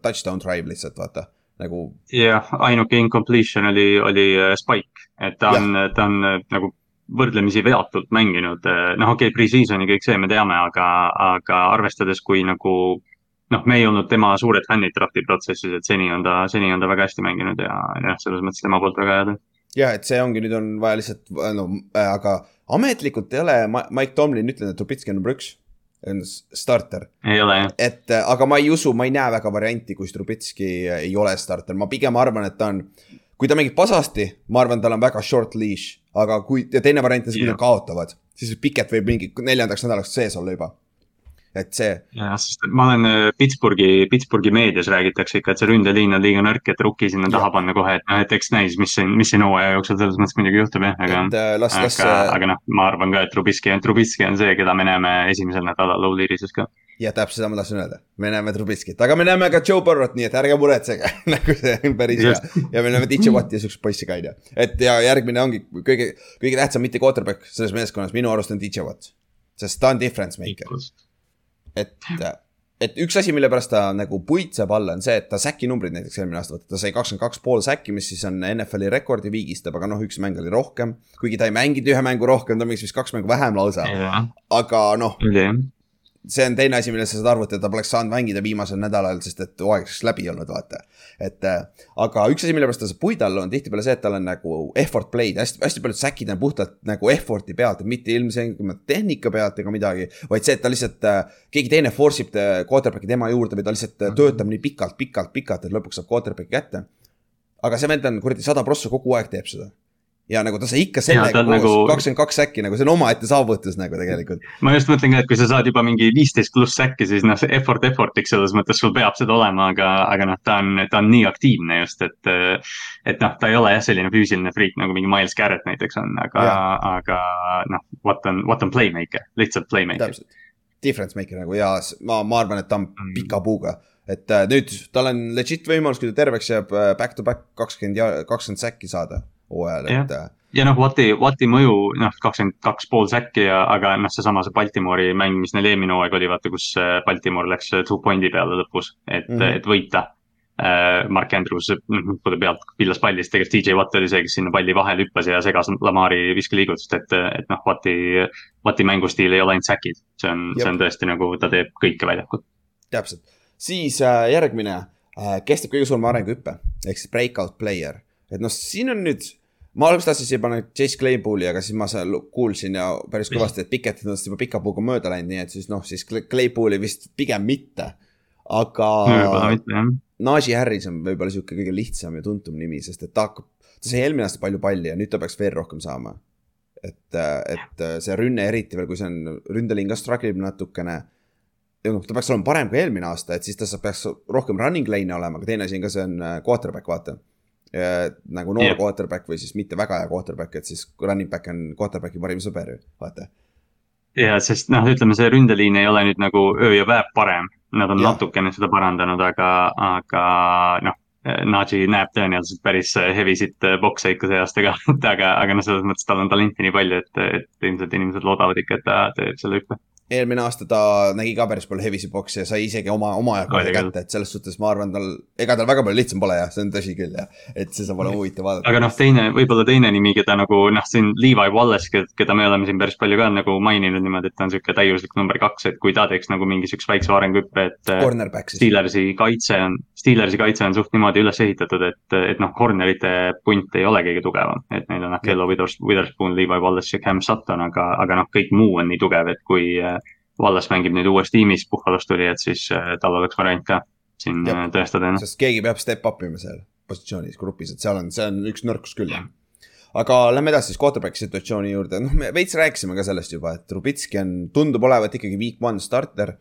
S2: touchdown drive lihtsalt vaata, nagu
S3: jah, ainuke incompletion oli, oli äh, Spike, et ta on, ta on äh, nagu võrdlemisi veatult mänginud, noh, okei okay,, pre-season'i kõik see me teame, aga, aga arvestades, kui nagu noh, me ei olnud tema suured fännid drafti protsessis, et seni on ta, seni on ta väga hästi mänginud ja jah, selles mõttes tema poolt väga hea töö.
S2: ja et see ongi, nüüd on vaja lihtsalt, no äh, aga ametlikult ei ole Mike Tomlin ütlenud, et Trubitski on number üks, on starter. et äh, aga ma ei usu, ma ei näe väga varianti, kus Trubitski ei ole starter, ma pigem arvan, et ta on, kui ta mängib pasasti, ma arvan, tal on väga short leash, aga kui, ja teine variant on see, kui nad kaotavad, siis Piket võib mingi neljandaks nädalaks sees olla juba. Et see,
S3: jah, sest ma olen äh, Pittsburghi, Pittsburghi meedias räägitakse ikka, et see ründeliin on liiga nõrk, et rukki sinna taha panna kohe, et noh, et eks näis, mis siin, mis siin hooaja jooksul selles mõttes muidugi juhtub jah, aga
S2: äh, las, las
S3: aga, aga noh, ma arvan ka, et Trubisky on, Trubisky on see, keda me näeme esimesel nädalal Low-Lead'ises ka.
S2: ja täpselt seda ma tahtsin öelda, me näeme Trubitskit, aga me näeme ka Joe Burrot, nii et ärge muretsege. Nagu see on päris hea. Ja me näeme DJ Watti ja siukest poissi ka onju, et ja järgmine ongi kõige, kõige tähtsam mitte quarterback selles meeskonnas minu arust on DJ Watt. sest ta on difference maker, et, et üks asi, mille pärast ta nagu puitseb alla, on see, et ta säki numbrid näiteks eelmine aasta, ta sai kakskümmend kaks pool säki, mis siis on NFL-i rekordi viigistab, aga noh, üks mäng oli rohkem. kuigi ta ei mänginud ühe mängu rohkem, ta mängis vist kaks mängu vähem lausa, aga noh,
S3: jah.
S2: See on teine asi, millest sa saad arvata, et ta poleks saanud mängida viimasel nädalal, sest et hooaeg oleks läbi olnud, vaata. et äh, aga üks asi, mille pärast ta saab puid alla, on tihtipeale see, et tal on nagu effort play'd, hästi, hästi paljud säkid on puhtalt nagu effort'i pealt, mitte ilmselgelt tehnika pealt ega midagi, vaid see, et ta lihtsalt äh,, keegi teine force ib äh, quarterback'i tema juurde või ta lihtsalt äh, töötab nii pikalt, pikalt, pikalt, et lõpuks saab quarterback'i kätte. aga see vend on kuradi sada prossa kogu aeg teeb seda. Ja nagu ta sai ikka sellega koos
S3: nagu-
S2: kakskümmend kaks säkki nagu see on omaette saavutus nagu tegelikult.
S3: ma just mõtlen ka, et kui sa saad juba mingi viisteist pluss säkki, siis noh, see effort effort'iks selles mõttes sul peab seda olema, aga, aga noh, ta on, ta on nii aktiivne just, et. et noh, ta ei ole jah, selline füüsiline friik nagu mingi Miles Garrett näiteks on, aga, aga noh, what on, what on playmaker, lihtsalt playmaker.
S2: difference maker nagu ja ma, ma arvan, et ta on
S3: Mm.
S2: pika puuga. et äh, nüüd tal on legit võimalus, kui ta terveks jääb äh, back to back kakskümmend kakskümmend säkki saada hooajal, et äh,
S3: ja noh, Wati, Wati mõju, noh, kakskümmend kaks pool säkki ja, aga noh, seesama see Baltimori mäng, mis neil eelmine hooaeg oli, vaata, kus äh, Baltimore läks äh, two point'i peale lõpus, et mm. -hmm. et võita. Mark Andrews noh, nuppude pealt pillas palli, siis tegelikult DJ Watt oli see, kes sinna palli vahele hüppas ja segas Lamari viskeliigutust, et, et noh, Wati, Wati mängustiil ei ole ainult säkid. see on, see on tõesti nagu, ta teeb kõike väljakul.
S2: täpselt, siis äh, järgmine äh,, kes teeb kõige suurema arenguhüppe ehk siis breakout player, et noh, siin on nüüd. Ma alguses tahtsin siia panna Chase Claypool'i, aga siis ma seal kuulsin ja päris kõvasti, et Piketid on juba pika puuga mööda läinud, nii et siis noh, siis Clay- Claypool'i vist pigem mitte. aga
S3: jah.
S2: Najee Harris on võib-olla sihuke kõige lihtsam ja tuntum nimi, sest et ta hakkab, ta sai eelmine aasta palju palli ja nüüd ta peaks veel rohkem saama. et, et see rünne eriti veel, kui see on, ründeliin ka struggle ib natukene. ja noh, ta peaks olema parem kui eelmine aasta, et siis ta saab- peaks rohkem running lane'e olema, aga teine asi on ka, see on äh, quarterback, vaata. Nagu noor yeah. quarterback või siis mitte väga hea quarterback, et siis running back on quarterback'i parim sõber ju, vaata.
S3: ja sest noh, ütleme see ründeliin ei ole nüüd nagu öö ja päev parem, nad on ja. natukene seda parandanud, aga, aga noh. Naji näeb tõenäoliselt päris heavy sit bokse ikka see aasta ka, aga, aga noh, selles mõttes tal on talenti nii palju, et, et ilmselt inimesed loodavad ikka, et ta teeb selle hüppe.
S2: Eelmine aasta ta nägi ka päris palju heavy box'i ja sai isegi oma, oma aja kohe
S3: Oli küll.
S2: kätte, et selles suhtes ma arvan, tal, ega tal väga palju lihtsam pole jah, see on tõsi küll jah, et see saab olema huvitav vaadata.
S3: aga noh, teine, võib-olla teine nimi, keda nagu noh, siin Levi Wallace, keda me oleme siin päris palju ka nagu maininud niimoodi, et ta on sihuke täiuslik number kaks, et kui ta teeks nagu mingi siukse väikse arenguhüppe, et.
S2: Cornerback siis.
S3: Steelersi kaitse on, Steelersi kaitse on suht niimoodi üles ehitatud, et, et noh, corner'ite punt ei ole kõige tugevam, et neil on Akello Withers- Witherspoon, Levi Wallace ja Cam Sutton, aga, aga noh, kõik muu on nii tugev, et kui äh, Wallace mängib nüüd uues tiimis, Buffalost tuli, et siis äh, tal oleks variant ka siin
S2: Jep.
S3: äh, tõestada ennast.
S2: sest keegi peab step up ima seal positsioonis, grupis, et seal on, see on üks nõrkus küll jah. aga lähme edasi siis quarterback'i situatsiooni juurde, noh, me veits rääkisime ka sellest juba, et Trubitski on, tundub olevat ikkagi week one starter.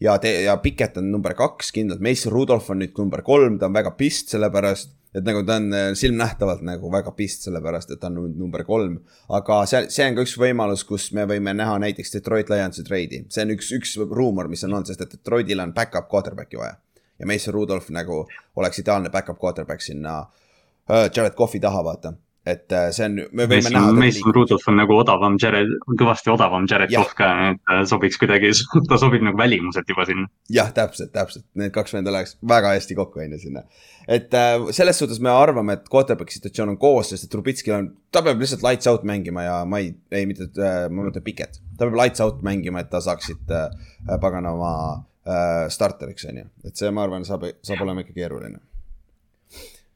S2: Ja te- ja Piket on number kaks kindlalt, Mason Rudolph on nüüd number kolm, ta on väga pist sellepärast, et nagu ta on äh, silmnähtavalt nagu väga pist sellepärast, et ta on number kolm. aga see, see on ka üks võimalus, kus me võime näha näiteks Detroit Lionsi treidi, see on üks, üks ruumor, mis on olnud, sest et Detroitil on back-up quarterback'i vaja ja Mason Rudolph nagu oleks ideaalne back-up quarterback sinna uh, Jared Cough'i taha, vaata. Et uh, see on, me võime
S3: Mason,
S2: näha.
S3: Mason Rudolph on nagu odavam Jared, kõvasti odavam Jared. Cough ka, et ta sobiks kuidagi, ta sobib nagu välimuselt juba sinna.
S2: jah, täpselt, täpselt, need kaks venda läheks väga hästi kokku, on ju sinna. et äh, selles suhtes me arvame, et quarterback'i situatsioon on koos, sest et Trubitskil on, ta peab lihtsalt lights out mängima ja ma ei, ei mitte äh,, ma mõtlen Piket. ta peab lights out mängima, et ta saaks siit äh, paganama äh, starteriks, on ju. et see, ma arvan, saab, saab olema ikka keeruline.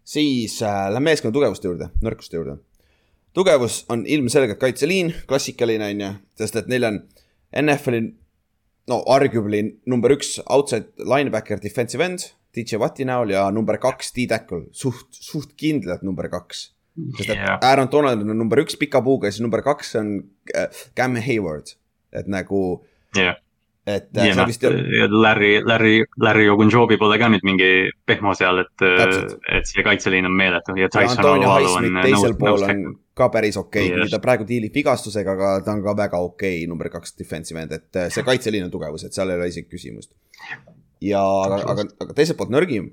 S2: Siis äh, lähme meeskonna tugevuste juurde, nõrkuste juurde. tugevus on ilmselgelt kaitseliin, klassikaline on ju, sest et neil on NFL-i no arguably number üks outside linebacker defensive end DJ Watti näol ja number kaks D-tackle, suht, suht kindlalt number kaks. sest et
S3: Jah.
S2: Aaron Donald on number üks pika puuga ja siis number kaks on äh, Cam Hayward. et nagu,
S3: jah,
S2: et
S3: ja
S2: äh, see
S3: noh
S2: vist ei ole,
S3: Larry, Larry, Larry Ogunjobi pole ka nüüd mingi pehmo seal, et
S2: Täpselt.,
S3: et see kaitseliin on meeletu ja Tyson Alualu on
S2: Highsmith teisel pool on
S3: nõus
S2: ka päris okei okay., kuigi ta praegu diilib vigastusega, aga ta on ka väga okei okay, number kaks defensive end, et äh, see kaitseliin on tugevus, et seal ei ole isegi küsimust. ja aga, aga, aga teiselt poolt nõrgim,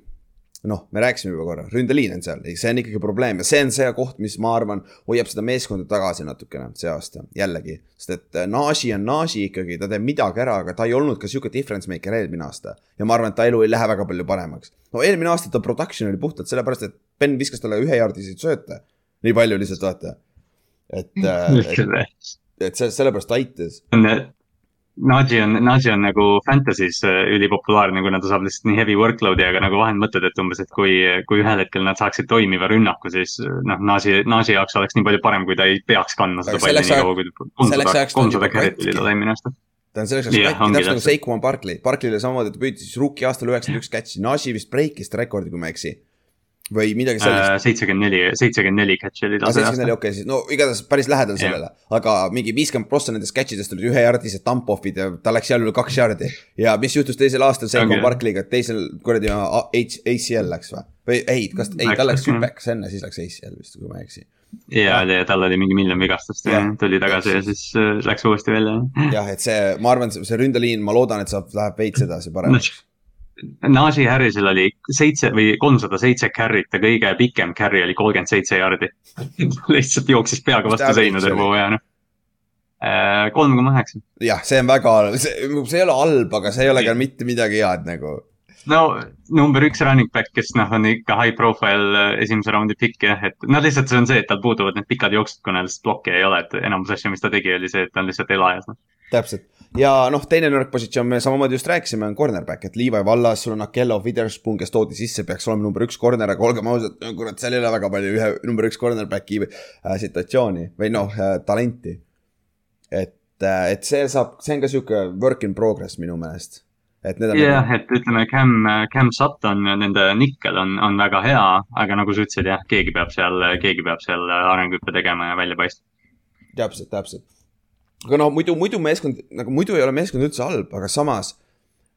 S2: noh, me rääkisime juba korra, ründeliin on seal, see on ikkagi probleem ja see on see koht, mis ma arvan, hoiab seda meeskonda tagasi natukene see aasta, jällegi. sest et äh, Nagi on Nagi ikkagi, ta teeb midagi ära, aga ta ei olnud ka sihuke difference maker eelmine aasta. ja ma arvan, et ta elu ei lähe väga palju paremaks. no eelmine aasta ta production oli puhtalt sellepärast, et Ben viskas talle ühejaardiseid sööte. nii palju lihtsalt vaata. et, et, et see, sellepärast ta aitas.
S3: Naji on, Naji on nagu Fantasy's äh, ülipopulaarne, kuna ta saab lihtsalt nii heavy workload'i, aga nagu vahel mõtled, et umbes, et kui, kui ühel hetkel nad saaksid toimiva rünnaku, siis noh, Naji, Naji jaoks oleks nii palju parem, kui ta ei peaks kandma seda palli nii kaua, kui kolmsada kolmsada
S2: juba
S3: carry't oli tal eelmine aasta.
S2: ta on selleks ajaks katki, täpselt nagu. Seikuman Barkley, Barkley'le samamoodi, ta püüdis rookie aastal üheksakümmend üks catch'i, Nagi vist breikis rekordi, kui ma ei eksi. Või midagi sellist.
S3: seitsekümmend neli, seitsekümmend neli catch'i oli tal see
S2: seitsekümmend neli, okei, siis no igatahes päris lähedal
S3: Jah.
S2: sellele, aga mingi viiskümmend prossa nendest catch idest olid ühejardised dump-off'id ja ta läks seal üle kaks jardi. ja mis juhtus teisel aastal Seikuman
S3: Ongi.
S2: Barkley'ga, teisel kuradi ACL läks või? või ei, kas, ei, tal läks hüpeks enne, siis läks ACL vist, kui ma ei eksi.
S3: ja, ja tal oli mingi miljon vigastust ja tuli tagasi ja siis äh, läks uuesti välja.
S2: jah, et see, ma arvan, see ründeliin, ma loodan, et saab, läheb veits edasi paremaks.
S3: Najee Harrisel oli seitse või kolmsada seitse carry't ja kõige pikem carry oli kolmkümmend seitse jaardi lihtsalt jooksis peaga vastu seina terve hooaja noh. kolm koma üheksa.
S2: jah, see on väga, see, see ei ole halb, aga see ei ole ka mitte midagi head nagu.
S3: no number üks running back, kes noh, on ikka high profile äh, esimese raundi pikk jah, et noh, lihtsalt see on see, et tal puuduvad need pikad jooksud, kuna lihtsalt blokki ei ole, et enamus asja, mis ta tegi, oli see, et ta on lihtsalt elajas noh..
S2: täpselt ja noh, teine nõrk positsioon, me samamoodi just rääkisime, on cornerback, et Levi Vallas, sul on Akello Witherspoon, kes toodi sisse, peaks olema number üks corner, aga olgem ausad, kurat, seal ei ole väga palju ühe number üks cornerback'i äh, situatsiooni või noh äh,, talenti. et äh,, et see saab, see on ka sihuke work in progress minu meelest. et need on
S3: jah, et ütleme, Cam, Cam Sutton, nende nikkel on, on väga hea, aga nagu sa ütlesid jah, keegi peab seal, keegi peab seal arenguhüppe tegema ja välja paistma.
S2: täpselt, täpselt. Aga no muidu, muidu meeskond, nagu muidu ei ole meeskond üldse halb, aga samas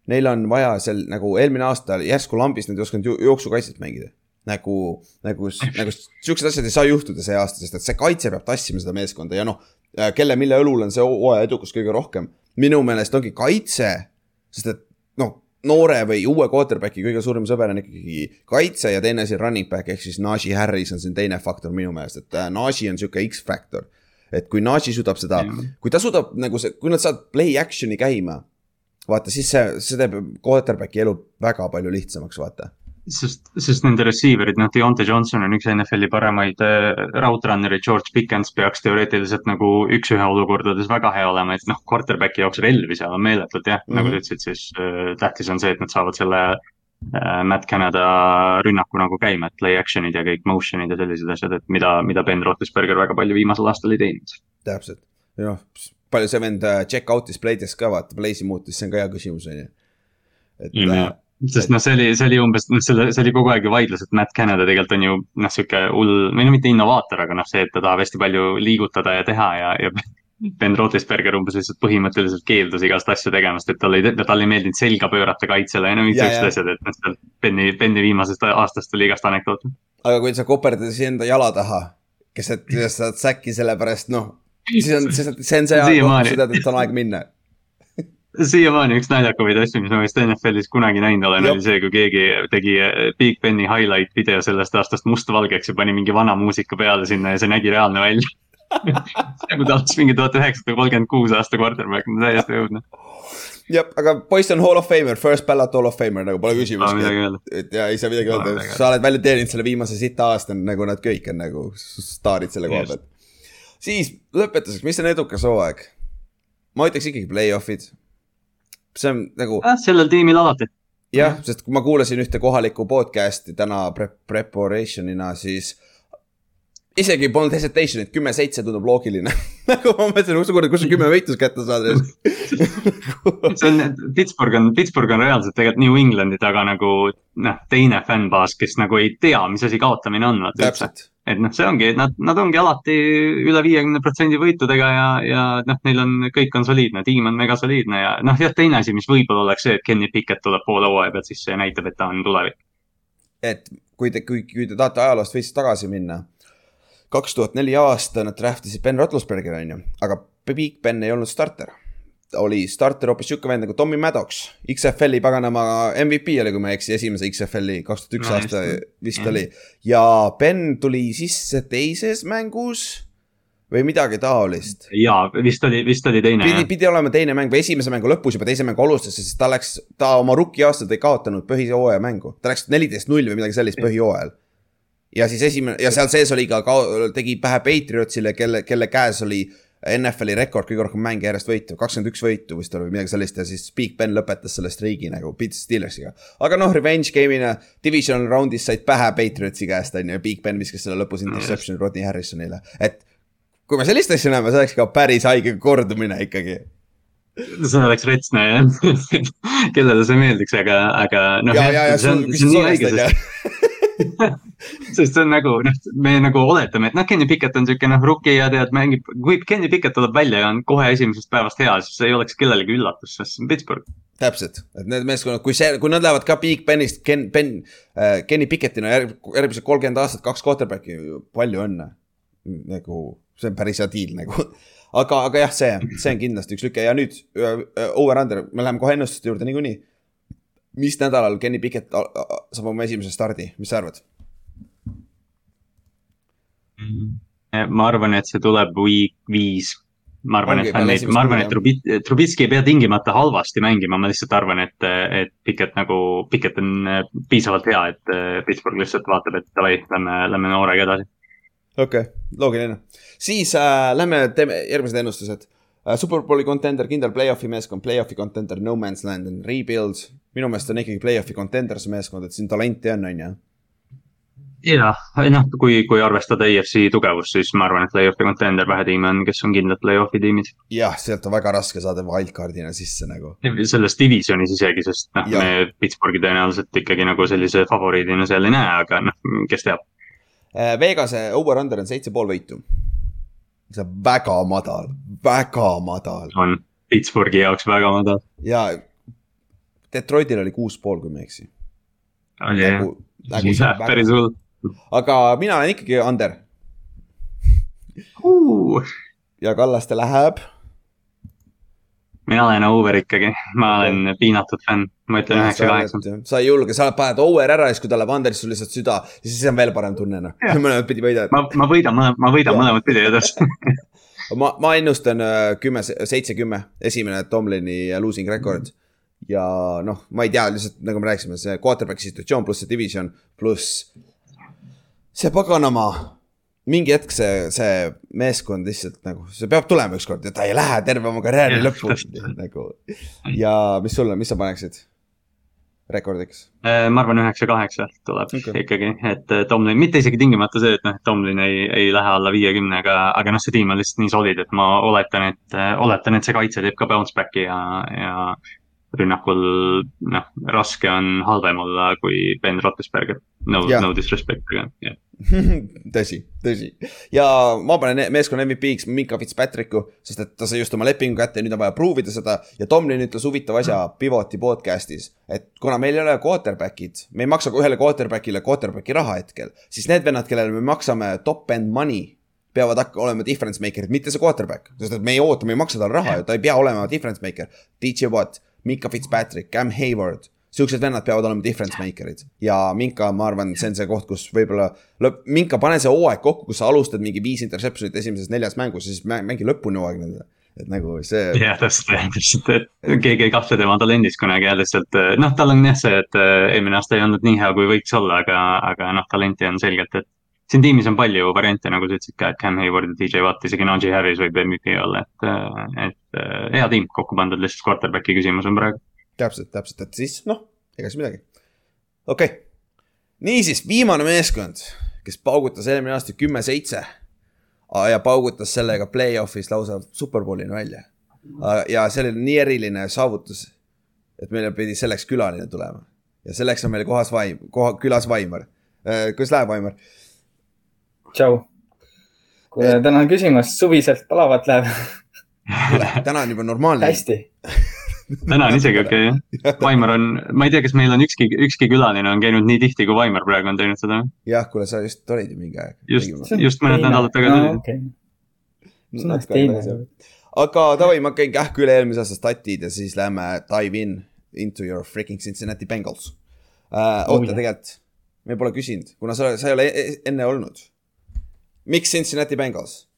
S2: neil on vaja seal nagu eelmine aasta järsku lambis nad ei osanud jooksukaitset mängida. nagu, nagu, nagu siuksed asjad ei saa juhtuda see aasta, sest et see kaitse peab tassima seda meeskonda ja noh, kelle, mille õlul on see hooaja edukus kõige rohkem. minu meelest ongi kaitse, sest et noh, noore või uue quarterback'i kõige suurem sõber on ikkagi kaitse ja teine asi running back ehk siis Najee Harris on siin teine faktor minu meelest, et äh, Najee on sihuke X-faktor et kui Najee suudab seda, kui ta suudab nagu see, kui nad saavad play action'i käima, vaata siis see, see teeb quarterback'i elu väga palju lihtsamaks, vaata.
S3: sest, sest nende receiver'id, noh, Deontay Johnson on üks NFL-i paremaid äh, route runner'id, George Pickens peaks teoreetiliselt nagu üks-ühe olukordades väga hea olema, et noh, quarterback'i jaoks relvi seal on meeletult jah mm, -hmm. nagu
S2: Mhm.
S3: sa ütlesid, siis äh, tähtis on see, et nad saavad selle äh, Matt Canada rünnaku nagu käima, et play action'id ja kõik motion'id ja sellised asjad, et mida, mida Ben Roethlisberger väga palju viimasel aastal ei teinud.
S2: täpselt, noh, palju see vend äh, check out'is play'des ka vaata, play'si muutis, see on ka hea küsimus, on ju. et
S3: Mm,
S2: äh,
S3: jah. sest noh, see oli, see oli umbes, noh, selle, see oli kogu aeg ju vaidlus, et Matt Canada tegelikult on ju noh, sihuke hull, või no mitte innovaator, aga noh, see, et ta tahab hästi palju liigutada ja teha ja, ja Ben Roethlisberger umbes lihtsalt põhimõtteliselt keeldus igast asju tegemast, et talle ei, talle ei meeldinud selga pöörata kaitsele ja no mingid siuksed
S2: ja.
S3: asjad, et noh, seal Benny, Benny viimasest aastast oli igast anekdoote.
S2: aga kui sa koperdad enda jala taha, keset, keset saad säkki sellepärast, noh, siis on, see on see, see aeg, kus sa tead, et on aeg minna.
S3: siiamaani üks naljakamaid asju, mis ma vist NFL-is kunagi näinud olen, oli see, kui keegi tegi Big Beni highlight video sellest aastast mustvalgeks ja pani mingi vana muusika peale sinna ja see nägi reaalne välja. Nagu ta oleks mingi tuhat üheksasada kolmkümmend kuus aasta quarterback, täiesti õudne.
S2: jah, aga poiss on hall of famer, first ballot hall of famer, nagu pole küsimustki
S3: midagi öelda..
S2: et ja ei saa midagi öelda
S3: midagi,
S2: sa oled välja teeninud selle viimase sita aasta, nagu nad kõik on nagu staarid selle koha pealt. siis lõpetuseks, mis on edukas hooaeg? ma ütleks ikkagi play-off'id. see on nagu
S3: jah, sellel tiimil alati.
S2: jah, sest kui ma kuulasin ühte kohalikku podcast'i täna pre preparation'ina, siis isegi polnud hesitation'it, kümme-seitse tundub loogiline. nagu ma mõtlesin, kus sa, kus sa kümme võitlust kätte saad.
S3: see on, Pittsburgh on, Pittsburgh on reaalselt tegelikult New Englandi taga nagu noh, teine fännbaas, kes nagu ei tea, mis asi kaotamine on, et noh, see ongi, nad, nad ongi alati üle viiekümne protsendi võitudega ja, ja noh, neil on, kõik on soliidne, tiim on mega soliidne ja noh, jah, teine asi, mis võib-olla oleks see, et Kenny Pickett tuleb poole hooaja pealt, siis see näitab, et ta on tulevik.
S2: et kui te, kui, kui te tahate ajaloost veits tagasi minna. Kaks tuhat neli aasta nad draftisid Ben Roethlisbergeri onju, aga Big Ben ei olnud starter. oli starter hoopis sihuke vend nagu Tommy Maddox, XFL-i paganama MVP oli, kui ma ei eksi, esimese XFL-i kaks tuhat üks aasta vist
S3: Jah.
S2: oli. ja Ben tuli sisse teises mängus või midagi taolist.
S3: ja vist oli, vist oli teine
S2: pidi, pidi olema teine mäng või esimese mängu lõpus juba teise mängu alustas, sest ta läks, ta oma rookie-aastat ei kaotanud põhihooaja mängu, ta läks neliteist null või midagi sellist põhihooajal. Ja siis esimene ja seal sees oli ka, tegi pähe Patriotsile, kelle, kelle käes oli NFL-i rekord kõige rohkem mänge järjest võitu, kakskümmend üks võitu vist oli või midagi sellist ja siis Big Ben lõpetas selle striigi nagu Pitts Steelersiga. aga noh, revenge game'ina divisional round'is said pähe Patriotsi käest on ju ja Big Ben viskas selle lõpus interception'i Rodney Harrisonile, et kui me sellist asja näeme, see oleks ka päris haige kordumine ikkagi
S3: see oleks retsne jah, kellele see meeldiks, aga, aga noh.
S2: ja, ja, ja sul, mis sa soojastad ja.
S3: Sest see on nagu noh, me nagu oletame, et noh, Kenny Pickett on siuke noh, rookie ja tead, mängib, kui Kenny Pickett tuleb välja ja on kohe esimesest päevast hea, siis ei oleks kellelegi üllatus, sest see on Pittsburgh.
S2: täpselt, et need meeskonnad, kui see, kui nad lähevad ka Big Benist, Ken, Ben äh,, Kenny Pickettina järg, järgmised kolmkümmend aastat, kaks quarterback'i, palju õnne. nagu see on päris hea deal nagu. aga, aga jah, see, see on kindlasti üks lüke ja nüüd äh, äh, over-under, me läheme kohe ennustuste juurde niikuinii. Mis nädalal Kenny Pickett saab oma esimese stardi, mis sa arvad?
S3: ma arvan, et see tuleb week viis. ma arvan, et fännid,
S2: esimest
S3: ma arvan, et Trubit- Trubitski ei pea tingimata halvasti mängima, ma lihtsalt arvan, et, et Pickett nagu, Pickett on äh, piisavalt hea, et äh, Pittsburgh lihtsalt vaatab, et davai, lähme, lähme noorega edasi.
S2: okei okay,, loogiline. siis äh, lähme teeme järgmised ennustused äh,. Superbowli contender, kindel play-off'i meeskond, play-off'i contender, no man's land on rebuild. Minu meelest on ikkagi play-off'i contender see meeskond, et siin talenti on, on ju.
S3: jah, noh, kui, kui arvestada EFC tugevust, siis ma arvan, et play-off'i contender vähe tiime on, kes on kindlad play-off'i tiimid.
S2: jah, sealt on väga raske saada wildcard'ina sisse nagu.
S3: selles divisionis isegi, sest noh, me Pittsburghi tõenäoliselt ikkagi nagu sellise favoriidina seal ei näe, aga noh, kes teab.
S2: Äh, Vegase over-under on seitse pool võitu. see on väga madal, väga madal
S3: on Pittsburghi jaoks väga madal.
S2: ja Detroitil oli kuus pool, kui ma ei eksi. nagu, nagu
S3: päris hull
S2: aga mina olen ikkagi under
S3: uh..
S2: ja Kallaste läheb
S3: mina olen over ikkagi, ma olen piinatud fänn, ma ütlen üheksa, kaheksa.
S2: sa ei julge, sa paned over ära ja siis, kui ta läheb under'isse, sul lihtsalt süda, siis see on veel parem tunne noh, mõlemat pidi võidad.
S3: ma, ma võidan ma võidan mõlemat pidi edasi.
S2: ma, ma ennustan äh, kümme, seitse, kümme, esimene Tomlini losing record. Ja noh, ma ei tea, lihtsalt nagu me rääkisime, see quarterback'i situatsioon pluss see division pluss see paganama mingi hetk see, see meeskond lihtsalt nagu, see peab tulema ükskord ja ta ei lähe terve oma karjääri
S3: täpselt.
S2: nagu. ja mis sul on, mis sa paneksid rekordiks?
S3: Äh, ma arvan, üheksa-kaheksa tuleb okay. ikkagi, et äh, Tomlin, mitte isegi tingimata see, et noh, et Tomlin ei, ei lähe alla viiekümne, aga, aga noh, see tiim on lihtsalt nii solid, et ma oletan, et, oletan, et see kaitse teeb ka bounce back'i ja, ja rünnakul noh, raske on halvem olla kui Ben Roethlisberger. no no disrespect, aga jah.
S2: tõsi, tõsi ja ma panen meeskonna MVP-ks Mika Fitzpatricku, sest et ta sai just oma lepingu kätte ja nüüd on vaja prove ida seda ja Tomlin ütles huvitava asja Pivoti podcast'is, et kuna meil ei ole quarterback'id, me ei maksa ühele quarterback'ile quarterback'i raha hetkel, siis need vennad, kellele me maksame top-end money peavad hakka olema difference maker'id, mitte see quarterback, sest et me ei oota, me ei maksa talle raha ju, ta ei pea olema difference maker. DJ Watt, Mika Fitzpatrick, Cam Hayward, siuksed vennad peavad olema difference maker'id. Ja Minka, ma arvan, see on see koht, kus võib-olla lõpp, Minka, pane see hooaeg kokku, kus sa alustad mingi viis interception'it esimeses neljas mängus ja siis mä- mängi lõpuni hooaeg nendele. et nagu see,
S3: jah, täpselt, täpselt, et keegi ei kahtle tema talendis kunagi ja lihtsalt noh, tal on jah see, et äh, eelmine aasta ei olnud nii hea, kui võiks olla, aga, aga noh, talenti on selgelt, et siin tiimis on palju variante, nagu sa ütlesid ka, et Cam Hayward ja DJ Watt, isegi Najee Harris võib MVP olla, et, et äh, hea tiim kokku pandud, lihtsalt quarterback'i küsimus on praegu.
S2: täpselt, täpselt, et siis noh, ega siis midagi. okei okay., niisiis viimane meeskond, kes paugutas eelmine aasta kümme-seitse ja paugutas sellega play-off'is lausa superbowlini välja. ja see oli nii eriline saavutus, et meile pidi selleks külaline tulema ja selleks on meil kohas vaim, koha, külas Vaimar. kuidas läheb, Vaimar?
S6: tšau. kuule, tänan küsimast, suviselt palavalt läheb
S2: täna on juba normaalne.
S6: hästi.
S3: täna on isegi okei okay, jah. Vaimar on, ma ei tea, kas meil on ükski, ükski külaline on käinud nii tihti, kui Vaimar praegu on teinud seda.
S2: jah, kuule, sa just olid ju mingi aeg.
S3: just, just mõned nädalad tagasi oli.
S6: okei, see on teine.
S2: aga davai, ma käin kähku üle eelmise aasta statid ja siis lähme dive in into your freaking Cincinnati Bengals uh,.
S6: Oh,
S2: oota
S6: jah.,
S2: tegelikult, me pole küsinud, kuna sa, sa ei ole e- enne olnud. Miks Cincinnati Bengals?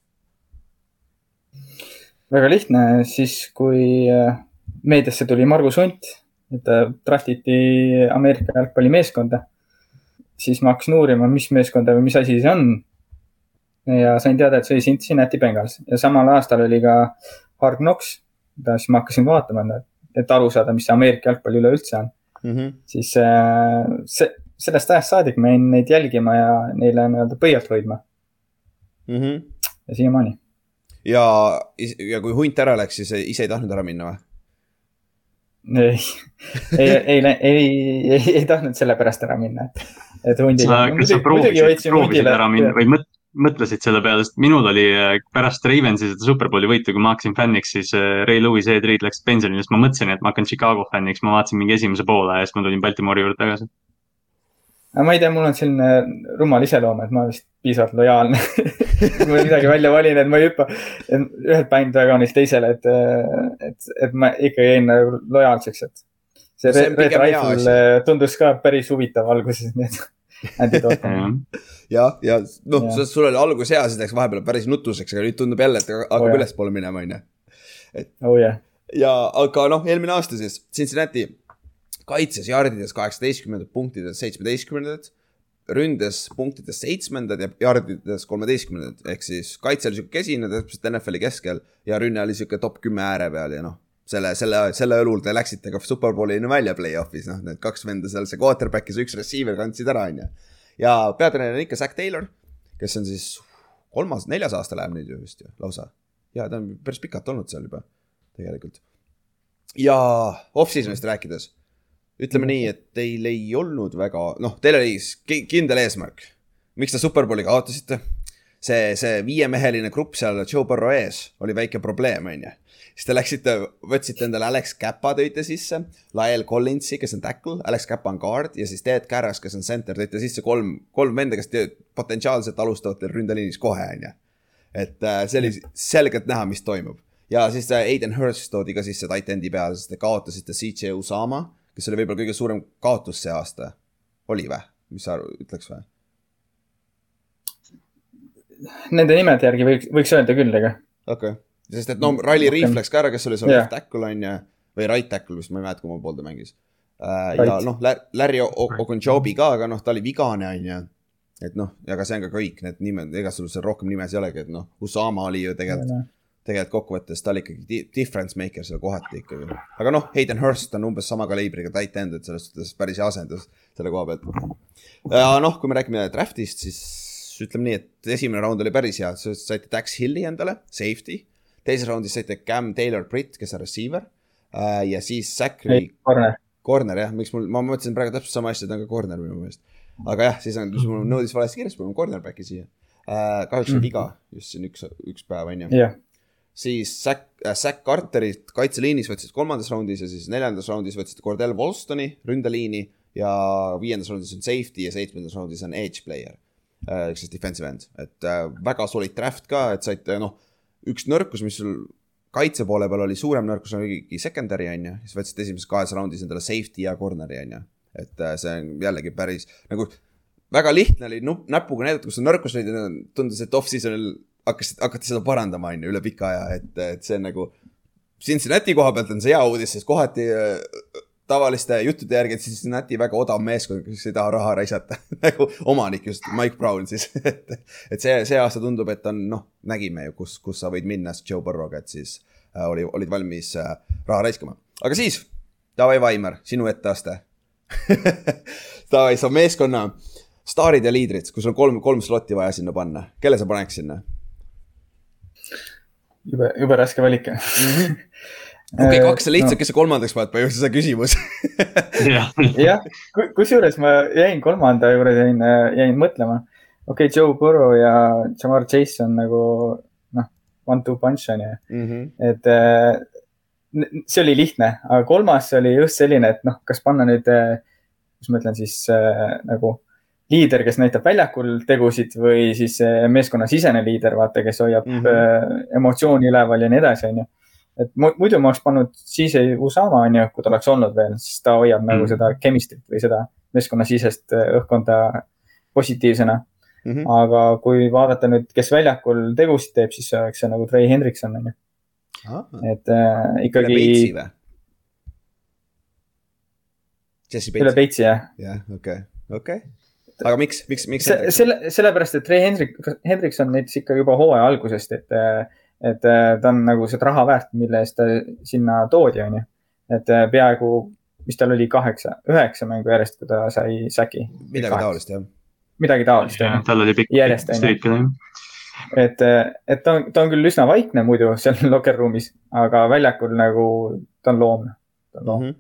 S6: väga lihtne, siis kui äh, meediasse tuli Margus Hunt, et ta draftiti Ameerika jalgpallimeeskonda, siis ma hakkasin uurima, mis meeskonda või mis asi see on. ja sain teada, et see oli Cincinnati Bengals ja samal aastal oli ka Hard Knocks, siis ma hakkasin vaatama, et aru saada, mis see Ameerika jalgpall üleüldse on.
S2: Mm -hmm.
S6: siis äh, see, sellest ajast saadik ma jäin neid jälgima ja neile nii-öelda pöialt hoidma
S2: Mm -hmm.
S6: ja siiamaani.
S2: ja, ja kui hunt ära läks, siis ise ei tahtnud ära minna või?
S6: ei, ei, ei, ei, ei, ei tahtnud sellepärast ära minna, et, et hundi.
S3: sa, kas sa proovisid, proovisid ära minna või mõt-, mõtlesid selle peale, sest minul oli äh, pärast Ravensi seda superbowli võitu, kui ma hakkasin fänniks, siis äh, Ray Lewis, Ed Reed läks pensionile, siis ma mõtlesin, et ma hakkan Chicago fänniks, ma vaatasin mingi esimese poole ja siis ma tulin Baltimore'i juurde tagasi.
S6: aga ma ei tea, mul on selline rumal iseloom, et ma vist piisavalt lojaalne. kui ma midagi välja valin, et ma ei hüppa ühelt bandwagonilt teisele, et, et, et ma ikka jäin nagu lojaalseks, et see
S2: See on
S6: Red Rifle äh, tundus ka päris huvitav alguses, nii et Dalton.
S2: jah, ja noh sul oli algus hea, siis läks vahepeal päris nutuseks, aga nüüd tundub jälle, et hakkab
S6: Oh,
S2: ülespoole minema, on ju.
S6: oh jah,
S2: ja, aga noh, eelmine aasta siis Cincinnati kaitses jardides kaheksateistkümnendat, punktides seitsmeteistkümnendat, ründes punktides seitsmendad ja jardides kolmeteistkümnendad, ehk siis kaitse oli sihuke kesine, täpselt NFL-i keskel ja rünne oli sihuke top kümme ääre peal ja noh, selle, selle, selle õlul te läksite ka superbowlini välja play-off'is, noh, need kaks venda seal, see quarterback ja see üks receiver kandsid ära, on ju. ja peatreener on ikka Zack Taylor, kes on siis kolmas, neljas aasta läheb nüüd ju vist ju lausa. ja ta on päris pikalt olnud seal juba tegelikult ja off-season'ist rääkides, ütleme nii, et teil ei olnud väga, noh, teil oli ki- kindel eesmärk. miks te Superbowli kaotasite? see, see viiemeheline grupp seal Joe Burrow ees oli väike probleem, on ju. siis te läksite, võtsite endale Alex Käpa tõite sisse, Lael Collinsi, kes on tackle, Alex Käpa on guard ja siis Ted Carras, kes on center, tõite sisse kolm, kolm venda, kes te potentsiaalselt alustavad teil ründeliinis kohe, on ju. et äh, see oli selgelt näha, mis toimub ja siis äh, Aiden Hurst toodi ka sisse tight end'i peale, sest te kaotasite CJ Usama, kes oli võib-olla kõige suurem kaotus see aasta. oli või? mis sa ütleks või?
S6: nende nimede järgi võiks, võiks öelda küll, ega.
S2: okei okay., sest et no Riley Reef läks ka ära, kes oli seal left tackle on ju, või right tackle vist, ma ei mäleta, kumma pool ta mängis.
S6: Right.
S2: ja noh, Larry Ogunjobi ka, aga noh, ta oli vigane on ju. et noh, ja aga see on ka kõik need nimed, ega sul seal rohkem nimesid ei olegi, et noh, Usama oli ju tegelikult, tegelikult kokkuvõttes ta oli ikkagi di- difference maker seal kohati ikkagi. aga noh, Hayden Hurst on umbes sama kaliibriga tight end, et selles suhtes päris hea asendus selle koha pealt. ja noh, kui me räägime draft'ist, siis ütleme nii, et esimene round oli päris hea, saite Dax Hilli endale, safety. teises raundis saite Cam Taylor Britt, kes on receiver uh,. ja siis Zachary
S6: Corner,
S2: jah, miks mul, ma mõtlesin praegu täpselt sama asja, ta on ka corner minu meelest. aga jah, siis on, mul nõudis valesti kirjas, mul on cornerback'i siia uh,. kahjuks oli viga just siin üks, üks päev on ju. Siis Zack äh,, Zack Carterit kaitseliinis võtsid kolmandas raundis ja siis neljandas raundis võtsid Cordell Wolstoni ründeliini ja viiendas raundis on safety ja seitsmendas raundis on edge player ehk siis defensive end, et äh, väga solid draft ka, et saite noh, üks nõrkus, mis sul kaitse poole peal oli suurem nõrkus oligi secondary on ju, siis võtsite esimeses kahes raundis endale safety ja corner'i on ju, et äh, see on jällegi päris nagu väga lihtne oli nupp, näpuga näidata, kus sul nõrkus tundus, et off-season'il hakkasid, hakati seda parandama, on ju, üle pika aja, et, et see on nagu. Cincinnati koha pealt on see hea uudis, sest kohati äh, tavaliste juttude järgi, et Cincinnati väga odav meeskond, kes ei taha raha raisata nagu omanik just, Mike Brown siis et, et see, see aasta tundub, et on noh, nägime ju, kus, kus sa võid minna Joe Burrow'ga, et siis äh, oli, olid valmis äh, raha raiskama. aga siis, Davai Vaimar, sinu etteaste Davai, sa meeskonna staarid ja liidrid, kui sul on kolm, kolm slotti vaja sinna panna, kelle sa paneks sinna?
S6: jube, jube raske valik.
S2: okei, kaks on lihtsalt, kes sa kolmandaks paned, ma ei mõtle seda küsimus.
S3: jah,
S6: kusjuures ma jäin kolmanda juurde, jäin, jäin mõtlema. okei okay,, Joe Burrow ja Jamar Chase on nagu noh, one-two punch on ju,
S2: Mhm.
S6: et äh, see oli lihtne, aga kolmas oli just selline, et noh, kas panna nüüd, kuidas ma ütlen siis äh, nagu liider, kes näitab väljakul tegusid või siis meeskonnasisene liider, vaata, kes hoiab mm
S2: Mhm.
S6: -hmm. emotsiooni üleval ja nii edasi, onju et mu- muidu ma oleks pannud CJ Usama, onju, kui ta oleks olnud veel, siis ta hoiab nagu
S3: Mm.
S6: seda chemistry't või seda meeskonnasisest äh, õhkkonda positiivsena.
S2: Mhm.
S6: aga kui vaadata nüüd, kes väljakul tegusid teeb, siis oleks see nagu Trey Hendrikson onju, et äh, ikkagi üle
S2: peitsi
S6: jah.
S2: jah, okei, okei. Aga miks, miks, miks?
S6: selle, sellepärast, et Trey Hendrik, Hendrikson näitas ikka juba hooaja algusest, et, et ta on nagu seda raha väärt, mille eest ta sinna toodi, onju. et peaaegu, mis tal oli kaheksa, üheksa mängu järjest, kui ta sai säki.
S2: midagi taolist jah.
S6: midagi taolist,
S3: tal oli pikk, pikk
S6: on ju.
S3: ka jah.
S6: et, et ta on, ta on küll üsna vaikne muidu seal locker room'is, aga väljakul nagu ta on loom. ta on loom,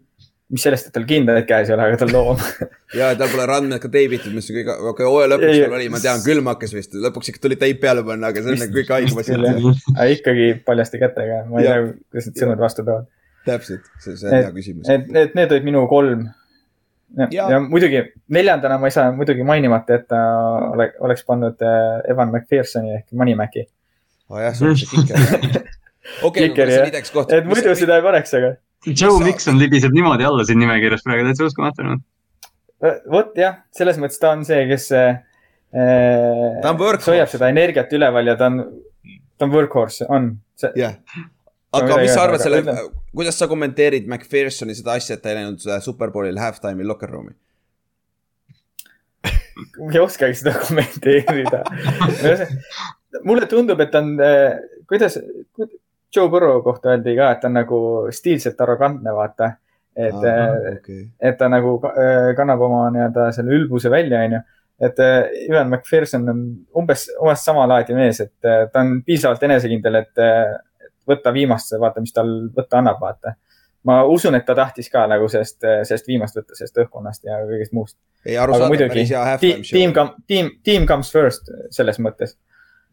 S6: mis sellest, et tal kindaid käes ei ole, aga ta on loom.
S2: ja tal pole randmed ka teibitud, mis kõige, okei, hooaja lõpuks tal oli, ma tean, külm hakkas vist, lõpuks ikka tuli teip peale panna, aga see on nagu kõik
S6: jah.. aga ikkagi paljaste kätega, ma ei tea, kuidas need sõnad vastu toovad.
S2: täpselt, see, see on hea küsimus.
S6: et, et need olid minu kolm. Ja,
S2: Ja-
S6: muidugi neljandana ma ei saa muidugi mainimata, et ta ole, oleks pannud äh, Evan McPhersoni ehk Moneymaci.
S2: aa jah, see on see kiker. okei, aga see on ideks koht.
S6: et muidu seda ei paneks, aga
S3: Joe
S2: sa-
S3: Mikson libiseb niimoodi alla siin nimekirjas praegu täitsa uskumatu noh.
S4: vot jah, selles mõttes ta on see, kes äh,
S2: Ta on workhorse.
S4: hoiab seda energiat üleval ja ta on, ta on workhorse, on.
S2: jah.
S4: Ma
S2: aga mis sa arvad selle kuidas sa kommenteerid McPhersoni seda asja, et ta ei läinud äh, Superbowlil halftime'il locker room'i?
S4: ma ei oskagi seda kommenteerida. mulle tundub, et ta on, kuidas, Joe Burrow kohta öeldi ka, et ta on nagu stiilselt arrogantne, vaata. et,
S2: okei,
S4: et ta nagu äh, kannab oma nii-öelda selle ülbuse välja, onju. et äh, Ivan McPherson on umbes, umbes sama laadi mees, et äh, ta on piisavalt enesekindel, et äh, et võtta viimast, vaata, mis tal võtta annab, vaata. ma usun, et ta tahtis ka nagu sellest, sellest viimast võtta, sellest õhkkonnast ja kõigest muust.
S2: ei arusaadav,
S4: muidugi
S2: päris hea,
S4: tiim
S2: halftime,
S4: tiim
S2: show.
S4: come, tiim, tiim comes first selles mõttes.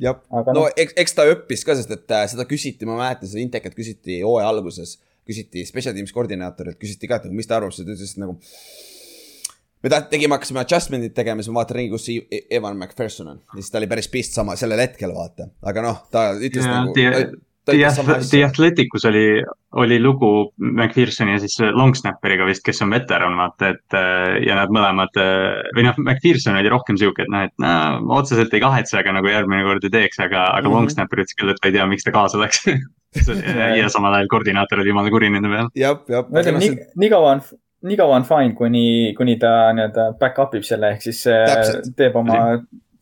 S2: jah, no
S4: noh,
S2: eks, eks ta õppis ka, sest et äh, seda küsiti, ma mäletan seda Intekat küsiti hooaja alguses, küsiti special teams koordinaatorilt, küsiti ka, et nagu, mis ta arvab, siis ta ütles nagu. me taht-, tegime, hakkasime adjustment'id tegema, siis ma vaatan ringi, kus see E- Evan McPherson on. Ja siis ta oli päris pist sama sellel hetkel, vaata, aga noh, ta ütles
S3: Jaa,
S2: nagu
S3: The-. Athleticus oli, oli lugu McPhersoni ja siis Longsnapperiga vist, kes on veteran, vaata, et äh, ja nad mõlemad äh, või noh, McPherson oli rohkem sihuke, et noh, et no, otseselt ei kahetse, aga nagu järgmine kord ei teeks, aga, aga
S2: Mhm.
S3: Longsnapper ütles küll, et ta ei tea, miks ta kaasa läks. ja, ja samal ajal koordinaator oli jumala kuri nende peale.
S2: jah, jah.
S4: ma ütlen, nii, nii kaua on, nii kaua on fine, kuni, kuni ta nii-öelda back-up ib selle, ehk siis äh,
S2: Täpselt.
S4: teeb oma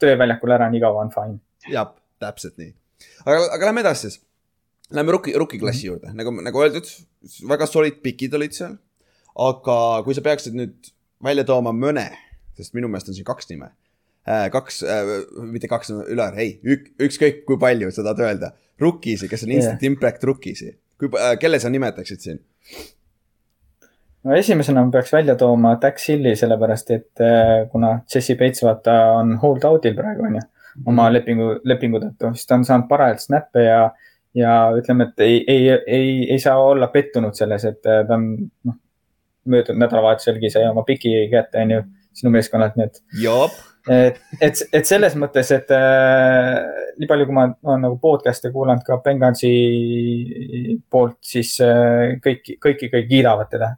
S4: töö väljakul ära, nii kaua on fine.
S2: jah, täpselt nii. aga, aga lähme edasi siis. Lähme rookie, rookie klassi juurde, nagu, nagu öeldud, väga solid pikid olid seal. aga kui sa peaksid nüüd välja tooma mõne, sest minu meelest on siin kaks nime äh,. kaks äh,, mitte kaks, Ülar, ei, ük, ükskõik kui palju sa tahad öelda. Rookie'si, kes on instant yeah. impact rookie'si, kui äh,, kelle sa nimetaksid siin?
S4: no esimesena ma peaks välja tooma Dax Hilli, sellepärast et äh, kuna Jesse Bates vaata on hold out'il praegu onju, oma lepingu, lepingu tõttu, siis ta on saanud parajalt snappe ja, ja ütleme, et ei, ei, ei, ei saa olla pettunud selles, et äh, ta on noh, möödunud nädalavahetuselgi sai oma piki kätte onju sinu meeskonnalt, nii et et, et, et selles mõttes, et äh, nii palju, kui ma olen nagu podcast'e kuulanud ka Bengalsi poolt, siis äh, kõik, kõik ikkagi kiidavad teda.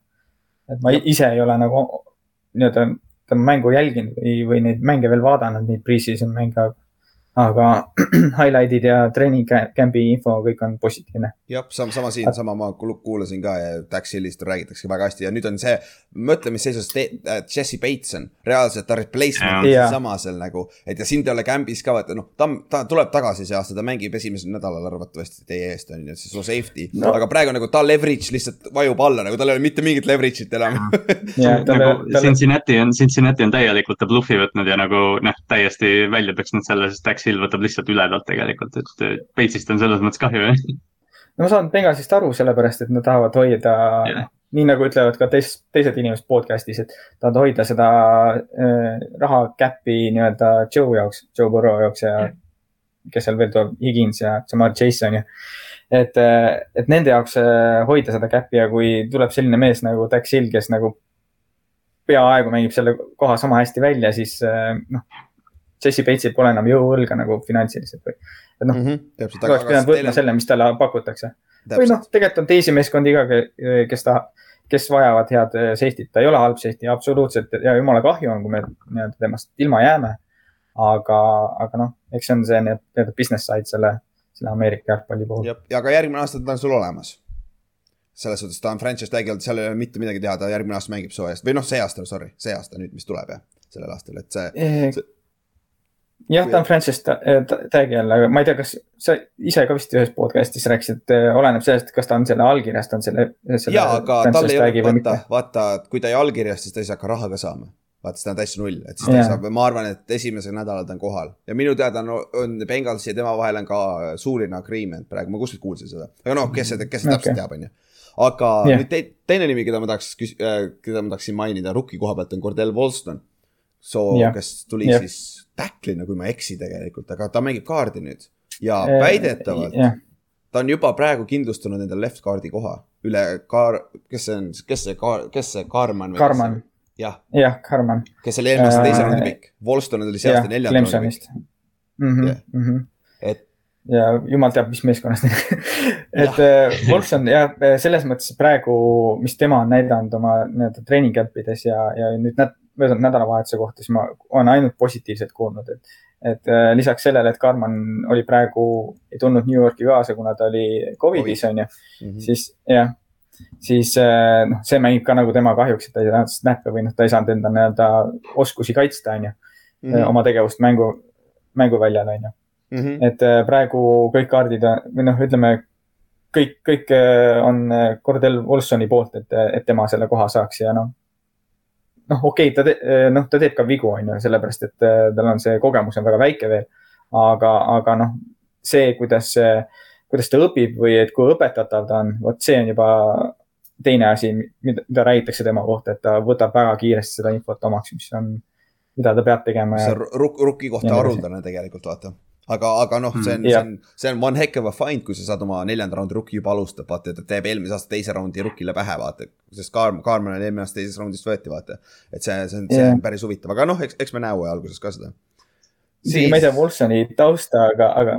S4: et ma ise ei ole nagu nii-öelda tema mängu jälginud või, või neid mänge veel vaadanud, neid pre-season mänge, aga highlight'id ja treening camp'i info, kõik on positiivne.
S2: jah, sama, sama siin, sama ma kuul- kuulasin ka ja Dax Hillist räägitakse väga hästi ja nüüd on see, mõtle, mis seisus äh, Jesse Bates on, reaalselt ta replacement
S4: Jaa.
S2: sama seal nagu, et ja siin ta ei ole camp'is ka, vaata noh, ta, ta tuleb tagasi see aasta, ta mängib esimesel nädalal arvatavasti teie eest on ju, see so safety no., aga praegu nagu ta leverage lihtsalt vajub alla, nagu tal ei ole mitte mingit leverage'it enam.
S4: ja talle
S3: nagu,
S4: talle,
S3: Cincinnati on, Cincinnati on täielikult ta bluffi võtnud ja nagu noh, täiesti välja peksnud selle, sest Dax Hill võtab lihtsalt üle talt tegelikult, et äh, Bates'ist on selles mõttes kahju.
S4: No ma saan Bengalsist aru, sellepärast et nad tahavad hoida
S3: Jah.
S4: nii nagu ütlevad ka teis, teised inimesed podcast'is, et tahavad hoida seda äh, raha cap'i nii-öelda Joe jaoks, Joe Burrow jaoks ja kes seal veel tuleb, Higins ja Jamar Chase on ju. et, et nende jaoks äh, hoida seda cap'i ja kui tuleb selline mees nagu Dax Hill, kes nagu peaaegu mängib selle koha sama hästi välja, siis äh, noh, Jesse Bates'il pole enam jõuõlga nagu finantsiliselt või, et noh,
S2: täpselt,
S4: oleks pidanud võtma selle, mis talle pakutakse. või noh, tegelikult on teisi meeskondi ka, kes ta, kes vajavad head eh, safety't, ta ei ole halb safety absoluutselt ja jumala kahju on, kui me nii-öelda temast ilma jääme. aga, aga noh, eks see on see nii-öelda business side selle, selle Ameerika jalgpalli puhul.
S2: ja, ja ka järgmine aasta ta on sul olemas. selles suhtes ta on franchise tag'i olnud, seal ei ole mitte midagi teha, ta järgmine aasta mängib soo eest või noh, see aasta, sorry, see aasta nüüd, mis tuleb jah, sellel aastal, et see see-
S4: jah, ta on franchise ta- ta- tag'i all, aga ma ei tea, kas sa ise ka vist ühes podcast'is rääkisid, et oleneb sellest, kas ta on selle allkirjastanud selle, selle.
S2: jaa, aga tal ei ole, vaata, vaata, kui ta ei allkirjasta, siis ta ei saa ka raha ka saama. vaata, ta on täitsa null, et siis ta yeah. saab, ma arvan, et esimesel nädalal ta on kohal ja minu teada on, on Bengalsi ja tema vahel on ka suuline agreement praegu, ma kuskilt kuulsin seda, aga noh, kes seda, kes seda
S4: Okei.
S2: täpselt teab, onju. aga
S4: Jah.
S2: yeah. nüüd te, teine nimi, keda ma tahaks, keda ma tahaksin mainida rookie koha pealt on Cordell Wolston. So
S4: Jah.
S2: kes tuli
S4: Jah.
S2: siis tackle'ina, kui ma ei eksi tegelikult, aga ta mängib kaardi nüüd ja
S4: Eh,
S2: väidetavalt
S4: jah,
S2: ta on juba praegu kindlustanud endale left guard'i koha üle Kaar-, kes see on, kes see Kaar-, kes see Kaarman?
S4: Karman,
S2: jah,
S4: jah, Karman.
S2: kes oli eelmise aasta
S4: Äh,
S2: teise raundi pikk, Wolston oli see aasta, neljanda raundi pikk.
S4: Mhm,
S2: Jah. et
S4: ja jumal teab, mis meeskonnast et äh, Wolfson jah, selles mõttes praegu, mis tema on näidanud oma nii-öelda treening camp ides ja, ja nüüd näd, möödunud nädalavahetuse kohta, siis ma olen ainult positiivset kuulnud, et, et äh, lisaks sellele, et Karman oli praegu, ei tulnud New Yorki kaasa, kuna ta oli Covidis on ju -hmm. siis jah, siis äh, noh, see mängib ka nagu tema kahjuks, et ta ei saanud snappe või noh, ta ei saanud enda nii-öelda oskusi kaitsta, on ju, mhm. oma tegevust mängu, mänguväljal, on ju. -hmm. et äh, praegu kõik kaardid või noh, ütleme kõik, kõik äh, on äh, Cordell Wolfsoni poolt, et, et tema selle koha saaks ja noh. Noh, okei okay,, ta, noh, ta teeb ka vigu, on ju, sellepärast et tal on see kogemus on väga väike veel. aga, aga noh, see, kuidas, kuidas ta õpib või et kui õpetatav ta on, vot see on juba teine asi, mida, mida räägitakse tema kohta, et ta võtab väga kiiresti seda infot omaks, mis on, mida ta peab tegema.
S2: see on ruk-, rukki kohta haruldane tegelikult, vaata aga, aga noh, see on mm,, see on, see on one heck of a find, kui sa saad oma neljanda raundi rookie juba alustada, vaata, ta teeb eelmise aasta teise raundi rookile pähe, vaata. sest Kaarm, Kaarman oli eelmine aasta teisest raundist võeti, vaata. et see, see on, see on päris huvitav, aga noh, eks, eks me näe hooaja alguses ka seda.
S4: Siis... ma ei tea Wolfsoni tausta, aga, aga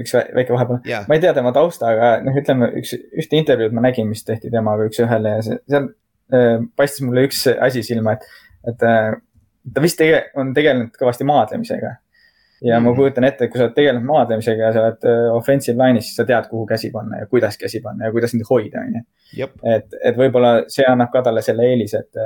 S4: üks väike vahepeal yeah., ma ei tea tema tausta, aga noh, ütleme üks, ühte intervjuud ma nägin, mis tehti temaga üks-ühele ja see, seal äh, paistis mulle üks asi silma, et, et äh, ta vist tege, on tegelenud kõvasti maadlemisega ja mm -hmm. ma mhm. kujutan ette, et kui sa oled tegelenud maadlemisega ja sa oled äh, offensive line'is, siis sa tead, kuhu käsi panna ja kuidas käsi panna ja kuidas neid hoida, on ju. et, et võib-olla see annab ka talle selle eelise, et,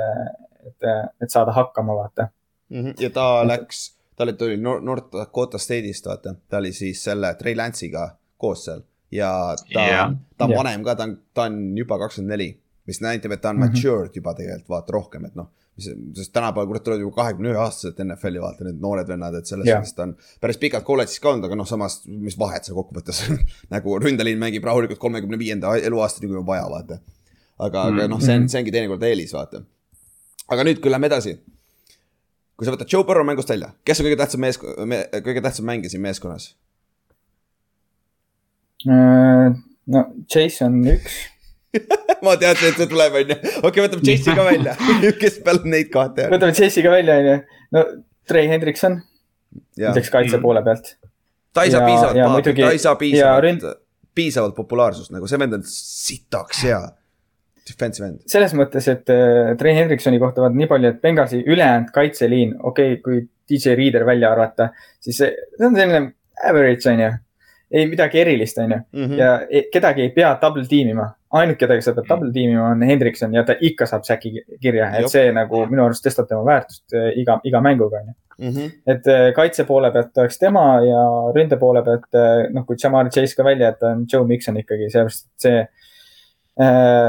S4: et, et saada hakkama, vaata
S2: mm. -hmm. ja ta läks, ta oli, tuli North Dakota State'ist, vaata, ta oli siis selle Trey Lance'iga koos seal ja ta yeah., ta on vanem ka, ta on, ta on juba kakskümmend neli, mis näitab, et ta on mm -hmm. matured juba tegelikult vaata rohkem, et noh mis, sest tänapäeval kurat tulevad juba kahekümne ühe aastased NFL-i vaata need noored vennad, et selles mõttes ta on päris pikalt kolledžis ka olnud, aga noh, samas, mis vahet seal kokkuvõttes nagu ründeliin mängib rahulikult kolmekümne viienda eluaastani, kui on vaja, vaata. aga mm, -hmm. aga noh, see on, see ongi teinekord eelis, vaata. aga nüüd, kui lähme edasi. kui sa võtad Joe Burrow mängust välja, kes on kõige tähtsam mees me,, kõige tähtsam mängija siin meeskonnas?
S4: Äh, no, Chase on üks
S2: ma teadsin, et see tuleb, onju. okei okay,, võtame Chase'i ka välja kes peale neid kahte
S4: on? võtame Chase'i ka välja, onju. no Trey Hendrikson. näiteks kaitse mm. poole pealt.
S2: ta ei saa piisavalt, ta ei saa piisavalt ründ..., piisavalt populaarsust, nagu see vend on sitaks hea. Defensive end.
S4: selles mõttes, et äh, Trey Hendriksoni kohta vaat nii palju, et Benghazi ülejäänud kaitseliin, okei okay,, kui DJ Reader välja arvata, siis see, see on selline average, onju ei midagi erilist, onju. Mhm. ja e, kedagi ei pea double tiimima. ainult, kedagi sa pead double tiimima, on Hendrikson ja ta ikka saab säki kirja, et see nagu minu arust tõstab tema väärtust e, iga, iga mänguga, onju. Mhm. et e, kaitse poole pealt oleks tema ja ründe poole pealt, noh, kui Jamar Chase ka välja jätta, on Joe Mikson ikkagi, sellepärast et see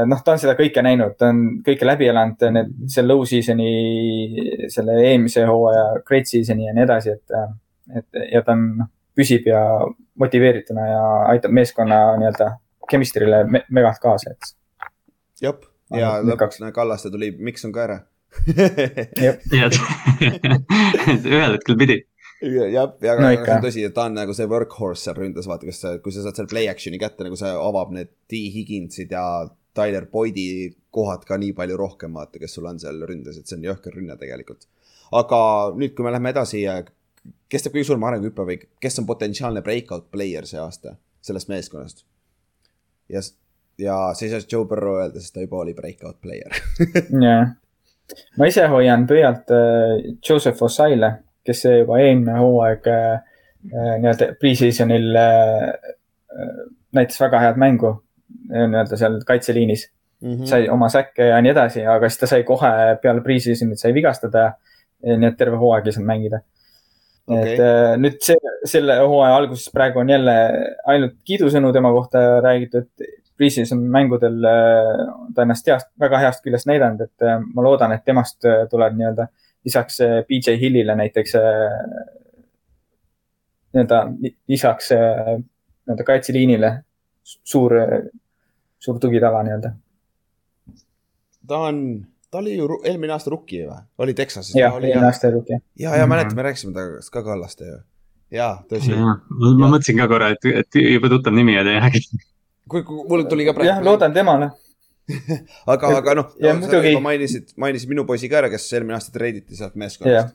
S4: noh, ta on seda kõike näinud, ta on kõike läbi elanud, need, see low season'i, selle eelmise hooaja great season'i ja nii edasi, et, et ja ta on, noh, püsib ja motiveerituna ja aitab meeskonna nii-öelda chemistry'le me megalt kaasa, et.
S2: jep, ja lõpuks Kallaste tuli, miks on ka ära
S3: ühel hetkel pidi.
S2: jah, ja no, see on tõsi, et ta on nagu see workhorse seal ründes, vaata, kas sa, kui sa saad seal play action'i kätte, nagu see avab need T Higginsid ja Tyler Boyd'i kohad ka nii palju rohkem, vaata, kes sul on seal ründes, et see on jõhker rünne tegelikult. aga nüüd, kui me läheme edasi kes teeb kõige suurema arenguhüppe või kes on potentsiaalne breakout player see aasta sellest meeskonnast? ja, ja sa ei saa Joe Burrow öelda, sest ta juba oli breakout player
S4: jah, ma ise hoian pöialt äh, Joseph Osaile, kes juba eelmine hooaeg äh, äh, nii-öelda pre-season'il näitas väga head mängu nii-öelda seal kaitseliinis mm. -hmm. sai oma säkke ja nii edasi, aga siis ta sai kohe peale pre-season'it sai vigastada. nii et terve hooaeg ei saanud mängida okay.. et äh, nüüd see, selle hooaja alguses praegu on jälle ainult kiidusõnu tema kohta räägitud. Pre-season mängudel äh, ta ennast heast, väga heast küljest näidanud, et äh, ma loodan, et temast tuleb nii-öelda lisaks BJ Hillile näiteks nii-öelda lisaks nii-öelda kaitseliinile suur, suur tugitala nii-öelda.
S2: ta on ta oli ju eelmine aasta rookie või? oli Texases?
S4: jah, eelmine aasta rookie.
S2: ja, ja mäletan, me rääkisime temaga ka Kallaste ju. ja, tõsi.
S3: ma mõtlesin ka korra, et, et juba tuttav nimi ja ei räägi.
S2: kui, kui mul tuli ka praegu.
S4: jah, loodan temale
S2: aga, aga noh, no, sa juba mainisid, mainisid minu poisi ka ära, kes eelmine aasta treiditi sealt meeskonnast.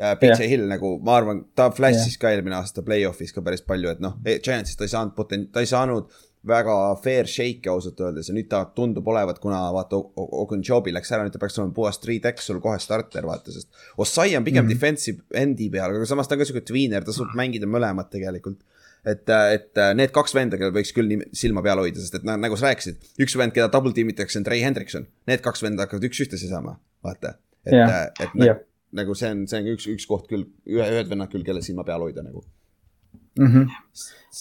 S2: ja PJ Hill nagu ma arvan, ta flash'is ka eelmine aasta play-off'is ka päris palju, et noh, Giantsist ta ei saanud poten-, ta ei saanud väga fair shake'i ausalt öeldes ja nüüd ta tundub olevat, kuna vaata Ogunjobi läks ära, nüüd ta peaks olema puhas three tech sul kohe starter vaata, sest Ossai on pigem mm -hmm. defensive endi peal, aga samas ta on ka siuke tweener, ta suudab mängida mõlemat tegelikult et, et need kaks venda, kellel võiks küll silma peal hoida, sest et na- nagu sa rääkisid, üks vend, keda double team itakse, on Trey Hendrikson. Need kaks venda hakkavad üks-ühte sisama, vaata. et
S4: Jah.,
S2: et
S4: Jah.
S2: nagu see on, see on üks, üks koht küll, ühe, ühed vennad küll, kelle silma peal hoida nagu.
S4: mm. -hmm.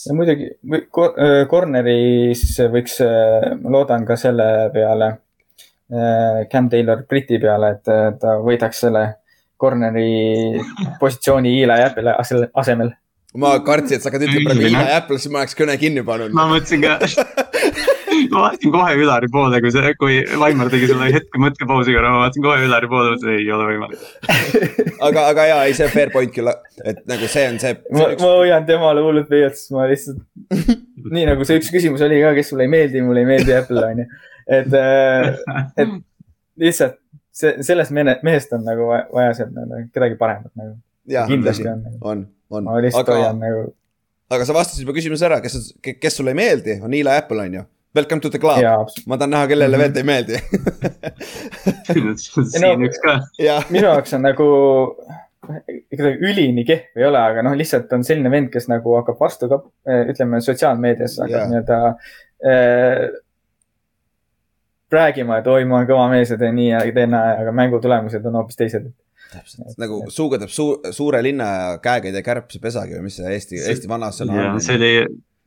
S4: ja muidugi äh, corner'is võiks, ma loodan ka selle peale, Cam Taylor Briti peale, et äh, ta võidaks selle corner'i positsiooni Eli Apple'i asel- asemel.
S2: ma kartsin, et sa hakkad ütlema praegu. Eli Apple, siis ma oleks kõne kinni pannud.
S3: ma mõtlesin ka, ma vaatasin kohe Ülari poole, kui see, kui Vaimar tegi selle hetke mõtkepausi korra, ma vaatasin kohe Ülari poole, mõtlesin ei ole võimalik.
S2: aga, aga jaa, ei see fair point küll, et nagu see on see,
S4: ma ma hoian temale hullult pöialt, sest ma lihtsalt, nii nagu see üks küsimus oli ka, kes sulle ei meeldi, mulle ei meeldi Apple onju. et, et lihtsalt see, sellest mehe, mehest on nagu vaja- sealt nagu kedagi paremat nagu. kindlasti on nagu.
S2: on, on,
S4: ma lihtsalt
S2: aga
S4: hoian, nagu,
S2: aga sa vastasid juba küsimuse ära, kes, kes sulle ei meeldi, on Eli Apple on ju. Welcome to the club, ma tahan näha, kellele
S4: Mhm.
S2: veel ta ei meeldi.
S3: siin üks ka.
S4: minu jaoks on nagu, ega ta ülini kehv ei ole, aga noh, lihtsalt on selline vend, kes nagu hakkab vastu ka, ütleme sotsiaalmeedias hakkab nii-öelda äh, rääkima, et oi, ma olen kõva mees ja teen nii ja teen naa, aga mängu tulemused on hoopis teised.
S2: nagu suuga teeb suur, suure linna ja käega ei tee kärbsepesagi või mis see Eesti, Eesti vanasõna on.
S3: see oli,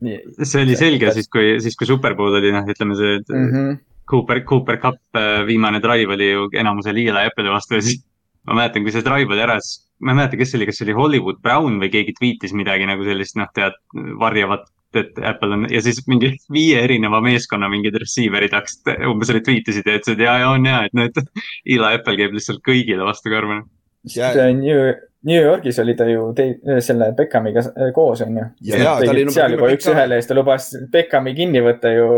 S3: see oli selge siis, kui, siis kui Superbowl oli, noh, ütleme see
S4: mm. -hmm.
S3: Cooper, Cooper Cup äh, viimane drive oli ju enamusel Eli Apple'i vastu ja siis ma mäletan, kui see drive oli ära, siis ma ei mäleta, kes see oli, kas see oli Hollywood Brown või keegi tweetis midagi nagu sellist, noh, tead, varjavat, et Apple on ja siis mingi viie erineva meeskonna mingid receiver'id hakkasid umbes retweet isid ja ütlesid ja, ja on ja, et noh, et Eli Apple käib lihtsalt kõigile vastu karva.
S2: Ja-
S4: New, New Yorgis oli ta ju tei-, selle Beckhamiga s- koos, on ju.
S2: Ja- jaa, ta oli number
S4: seal juba üks-ühele ja siis ta lubas Beckhami kinni võtta ju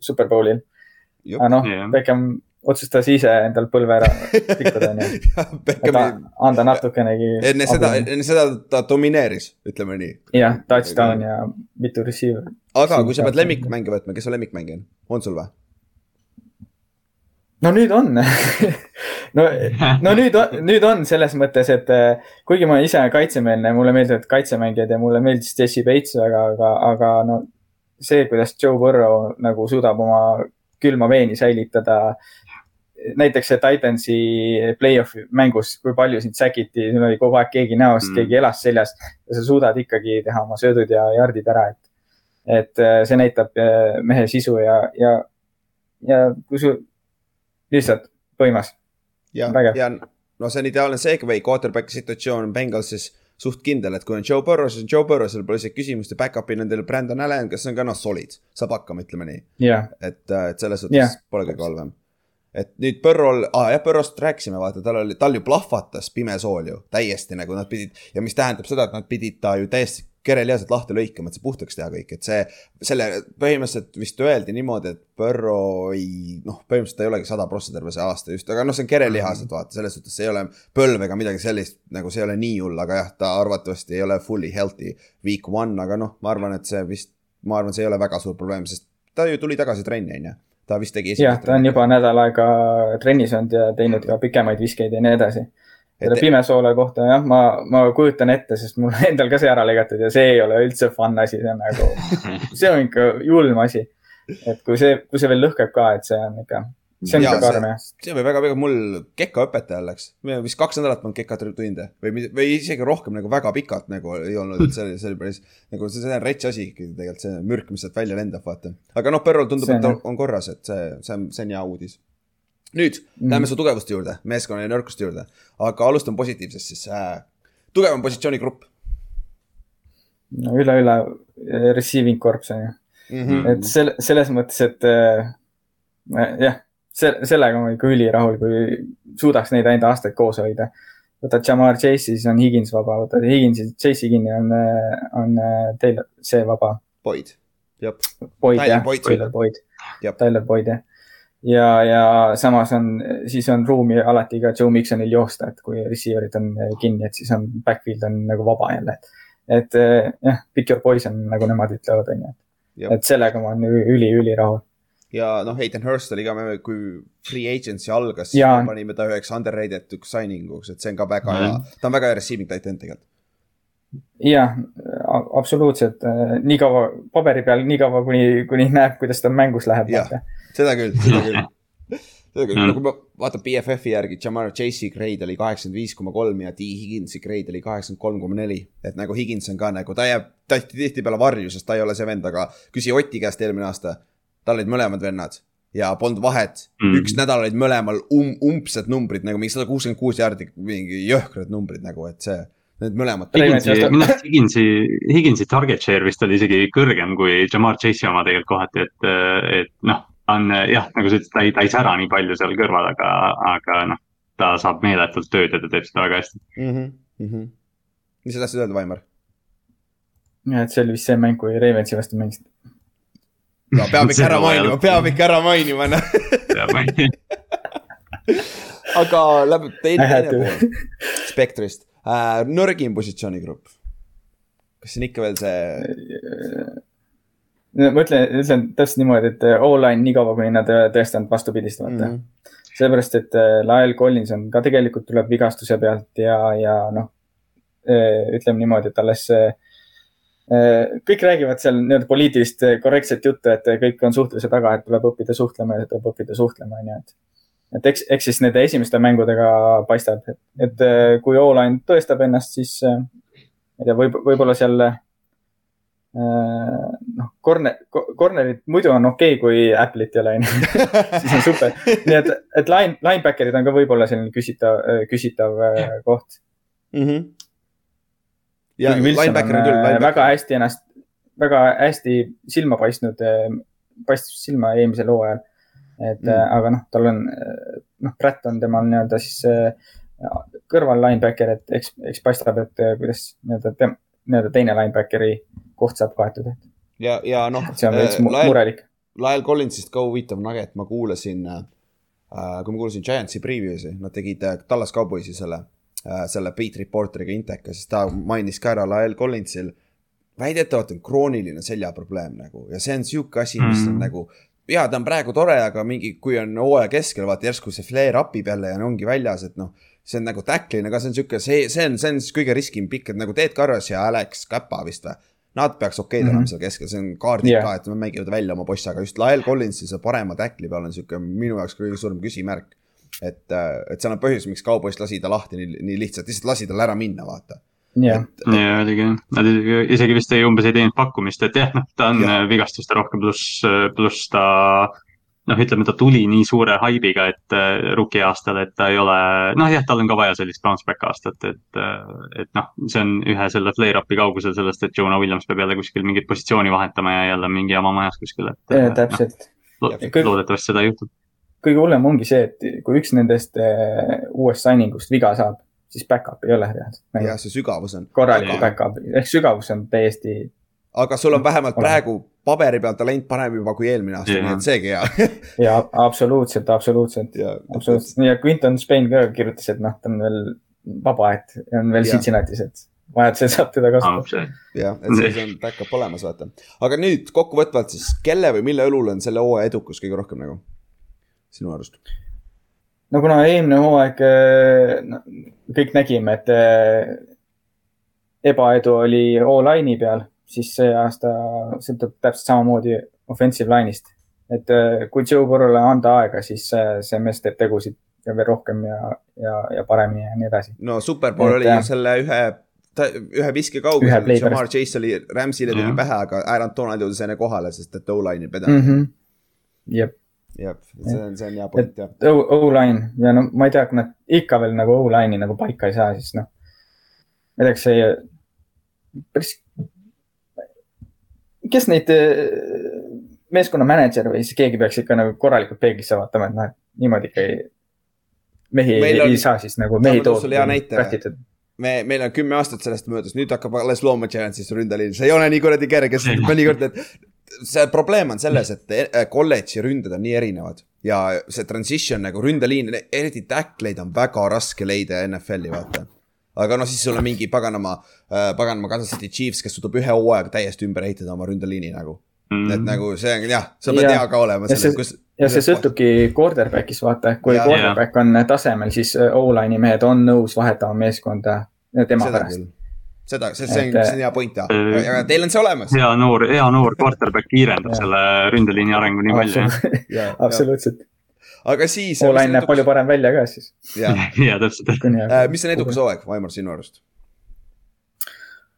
S4: Superbowlil. aga noh
S3: Jah.,
S4: Beckham otsustas ise endal põlve ära tikkuda, et
S2: Beckhami,
S4: anda natukenegi.
S2: enne seda, enne seda ta domineeris, ütleme nii.
S4: jah, touchdown ja mitu receiver.
S2: aga kui sa pead lemmikmänge võtma, kes su lemmikmängija on, on sul või?
S4: No nüüd on no, no nüüd on, nüüd on selles mõttes, et eh, kuigi ma ise kaitsemeelne mulle meeldivad kaitsemängijad ja mulle meeldis Jesse Bates väga, aga, aga no see, kuidas Joe Burrow nagu suudab oma külma veeni säilitada. näiteks see Titansi play-off'i mängus, kui palju sind säkiti, sul oli kogu aeg keegi näost
S3: Mm.
S4: keegi elas seljast ja sa suudad ikkagi teha oma söödud ja jardid ära, et, et eh, see näitab eh, mehe sisu ja, ja, ja kui su lihtsalt võimas.
S2: ja, ja no see on ideaalne segway, quarterback'i situatsioon on Bengalsis suht kindel, et kui on Joe Burrow, siis on Joe Burrow, seal pole isegi küsimust ja back-up'i nendel Brandon Allan, kes on ka noh, solid, saab hakkama, ütleme nii.
S4: jah,
S2: et, et selles suhtes yeah. pole kõige halvem. et nüüd Põrrol ah,, jah, Põrrost rääkisime, vaata, tal oli, tal ju plahvatas pime sool ju täiesti nagu nad pidid ja mis tähendab seda, et nad pidid ta ju täiesti kerelihaselt lahti lõikama, et see puhtaks teha kõik, et see, selle põhimõtteliselt vist öeldi niimoodi, et Põrro ei, noh, põhimõtteliselt ta ei olegi sada prossa terve see aasta just, aga noh, see on kerelihased, vaata, selles suhtes see ei ole põlv ega midagi sellist, nagu see ei ole nii hull, aga jah, ta arvatavasti ei ole fully healthy week one, aga noh, ma arvan, et see vist, ma arvan, see ei ole väga suur probleem, sest ta ju tuli tagasi trenni, on ju. ta vist tegi
S4: jah, ta on juba nädal aega trennis olnud ja teinud ka pikemaid viskeid ja nii edasi. Selle
S2: Et-
S4: pimesoole kohta jah, ma, ma kujutan ette, sest mul endal ka see ära lõigatud ja see ei ole üldse fun asi, see on nagu, see on ikka julm asi. et kui see, kui see veel lõhkeb ka, et see on ikka, see on
S2: Jaa,
S4: ikka karm jah.
S2: see oli väga, väga mul Keka õpetajal läks, me vist kaks nädalat polnud Keka tunde või, või isegi rohkem nagu väga pikalt nagu ei olnud, et see oli, see oli päris nagu see, see on rets asi ikkagi tegelikult see mürk, mis sealt välja lendab, vaata. aga noh, Perrol tundub, et
S4: on
S2: korras, et see, see on, see on hea uudis. Nüüd mm. Läheme su tugevuste juurde, meeskonna ja nõrkuste juurde, aga alustame positiivsest siis äh,. tugevam positsioonigrupp
S4: no üle-üle eh, receiving corps on ju.
S2: mm. -hmm.
S4: et selle, selles mõttes, et äh, jah, see, sellega ma olen ikka ülirahul, kui suudaks neid ainult aastaid koos hoida. võtad Jamar Chase'i, siis on Higins vaba, võtad Higginsi, Chase'i kinni, on, on äh, teil see vaba.
S2: Boyd, jah.
S4: Boyd jah. Tyler Boyd Tyler Boyd jah. ja, ja samas on, siis on ruumi alati ka Joe Miksonil joosta, et kui receiver'id on kinni, et siis on backfield on nagu vaba jälle. et eh, jah, pick your poison, nagu nemad ütlevad, onju.
S2: Jah.
S4: et sellega ma olen üli-ülirahul.
S2: ja noh, Hayden Hurst oli ka, kui free agency algas, panime ta üheks underrated uks signing uks, et see on ka väga
S3: Mhm.
S2: hea, ta on väga hea receiving tight end tegelikult.
S4: jah, absoluutselt, nii kaua paberi peal, nii kaua, kuni, kuni näeb, kuidas ta mängus läheb.
S2: Jah. Seda küll, seda küll. seda küll, no kui ma vaatan BFF-i järgi, Jamar Chase'i grade oli kaheksakümmend viis koma kolm ja T Higginsi grade oli kaheksakümmend kolm koma neli. et nagu Higgins on ka nagu, ta jääb tihti- tihtipeale varju, sest ta ei ole see vend, aga küsi Oti käest eelmine aasta. tal olid mõlemad vennad ja polnud vahet mm., üks nädal olid mõlemal um, umbsed numbrid nagu mingi sada kuuskümmend kuus jaardi, mingi jõhkrad numbrid nagu, et see, need mõlemad.
S3: Minu arust Higginsi, Higginsi target share vist oli isegi kõrgem kui Jamar Chase'i oma tegelikult kohati, et, et noh, on jah, nagu sa ütlesid, ta ei, ta ei sära nii palju seal kõrval, aga, aga noh, ta saab meeletult tööd ja ta teeb seda väga hästi.
S2: mm. -hmm. Mm -hmm. mis sa tahtsid öelda, Vaimar?
S4: et see oli vist see mäng, kui Ravensi vastu mängisid.
S2: no peab ikka ära mainima, peab ikka ära mainima, noh. aga läheb teine, teine pool spektrist äh,, nõrgim positsioonigrupp. kas see on ikka veel see,
S4: ma ütlen, ütlen täpselt niimoodi, et O-line nii kaua, kuni nad ei ole tõestanud vastupidist, vaata mm. -hmm. sellepärast, et äh, Lael Collinson ka tegelikult tuleb vigastuse pealt ja, ja noh, ütleme niimoodi, et alles kõik räägivad seal nii-öelda poliitilist korrektset juttu, et kõik on suhtluse taga, et tuleb õppida suhtlema ja tuleb õppida suhtlema, onju, et et eks, eks siis nende esimeste mängudega paistab, et, et kui O-line tõestab ennast, siis ma ei tea, võib, võib-olla seal noh, corner, corner'id muidu on okei okay,, kui Apple'it ei ole, onju. siis on super. nii et, et line, linebacker'id on ka võib-olla selline küsitav, küsitav äh, koht.
S2: mm. -hmm. ja
S4: on
S2: linebacker on
S4: äh,
S2: küll,
S4: väga hästi ennast, väga hästi silma paistnud, paistis silma eelmisel hooajal. et
S2: Mm.
S4: mm., aga noh, tal on, noh, Pratt on temal nii-öelda siis äh, kõrval linebacker, et eks, eks paistab, et äh, kuidas nii-öelda, nii-öelda teine linebackeri koht saab kaetud, et
S2: ja, ja noh,
S4: see on veits mu-
S2: Lael,
S4: murelik.
S2: Lael Collinsist ka huvitav nugget, ma kuulasin äh,, kui ma kuulasin Giantsi preview'si, nad tegid äh, Tallas Cowboysi selle äh,, selle beat reporter'iga Inteka, siis ta mainis ka ära Lael Collinsil. väidetavalt on krooniline seljaprobleem nagu ja see on sihuke asi, mis on
S3: Mm.
S2: nagu ja ta on praegu tore, aga mingi, kui on hooaja keskel, vaata järsku see flare up ib jälle ja ongi väljas, et noh. see on nagu tackline ka, see on sihuke, see, see on, see on siis kõige riskim pikk, et nagu Ted Carras ja Alex Käpa vist või. Nad peaks okeid olema
S4: Mhm.
S2: seal keskel, see on kaardid
S4: Jah.
S2: ka, et nad mängivad välja oma poisse, aga just Lael Collinsi see parema tackli peal on sihuke minu jaoks kõige suurem küsimärk. et, et seal on põhjus, miks kauboist lasi ta lahti nii, nii lihtsalt, lihtsalt lasi tal ära minna, vaata.
S4: jah,
S3: ja oligi, nad isegi- vist ei, umbes ei teinud pakkumist, et jah, noh, ta on
S2: Jah.
S3: ja. vigastuste rohke, pluss, pluss ta noh, ütleme, ta tuli nii suure haibiga, et äh, rookie aastal, et ta ei ole, noh jah, tal on ka vaja sellist bounce back aastat, et, et noh, see on ühe selle flare-up'i kaugusel sellest, et Jonah Williams peab jälle kuskil mingit positsiooni vahetama ja jälle mingi jama majas kuskil, et noh,
S4: täpselt.
S3: lo-
S4: Kõik-
S3: loodetavasti seda ei juhtu.
S4: kõige hullem ongi see, et kui üks nendest eh, uuest signing ust viga saab, siis back-up ei ole reaalselt
S2: jah, see sügavus on.
S4: korralik back-up ehk sügavus on täiesti,
S2: aga sul on vähemalt praegu paberi peal talent parem juba kui eelmine aasta, nii et seegi hea.
S4: ja absoluutselt, absoluutselt,
S2: ja,
S4: absoluutselt ja Quinton Spain ka kirjutas, et noh, ta on veel vaba, et on veel. Cincinnati's, et vajadusel saab teda kasutada.
S2: jah, et siis on back-up olemas, vaata. aga nüüd kokkuvõtvalt siis, kelle või mille õlul on selle hooaja edukus kõige rohkem nagu? sinu arust?
S4: no kuna eelmine hooaeg no, kõik nägime, et eh, ebaedu oli O-line'i peal, siis see aasta sõltub täpselt samamoodi offensive line'ist. et eh, kui Joe Burrow'le anda aega, siis see, see mees teeb tegusid ja veel rohkem ja, ja, ja paremini ja nii edasi.
S2: no Superbowl
S4: Et
S2: oli
S4: jah.
S2: ju selle ühe, ühe viske kaugusel Jamar. Chase oli, Rams'ile tuli pähe, aga Aaron Donald jõudis enne kohale, sest et O-line ei
S4: mm. -hmm. jep,
S2: jah, see on, see on hea point jah.
S4: O- O-line ja no ma ei tea, kui nad ikka veel nagu O-line'i nagu paika ei saa, siis noh. ma ei tea, kas see päris, kes neid eh, meeskonna mänedžer või siis keegi peaks ikka nagu korralikult peeglisse vaatama, et noh, et niimoodi ikka ei. mehi
S2: Meil
S4: ei,
S2: on-
S4: ei saa siis nagu mehi toota.
S2: me, meil on kümme aastat sellest möödas, nüüd hakkab alles looma Giantsist ründeliin, see ei ole nii kuradi kerge, sest mõnikord need. see probleem on selles, et eh, kolledži ründed on nii erinevad ja see transition nagu ründeliin, eriti tackleid on väga raske leida NFL-i vaata. Aga noh, siis sul on mingi paganama, paganama Kansas City Chiefs, kes suudab ühe hooaega täiesti ümber ehitada oma ründeliini nagu. et nagu see on jah, sa pead
S4: Ja-
S2: hea ka olema
S4: ja see-
S2: selles, kus.
S4: ja see sõltubki quarterback'ist, vaata, kui
S2: Jaa.
S4: quarterback on tasemel, siis O-line'i mehed on nõus vahetama meeskonda tema
S2: seda
S4: pärast.
S2: seda, see, see on,
S4: Et,
S2: see on hea point jah,
S3: äh,
S2: aga teil on see olemas.
S3: hea noor, hea noor quarterback kiirendab selle ründeliini arengu nii palju.
S4: absoluutselt,
S2: aga siis.
S4: O-line näeb palju parem välja ka siis.
S3: ja täpselt.
S2: mis on edukas hooaeg, Vaimar, sinu arust?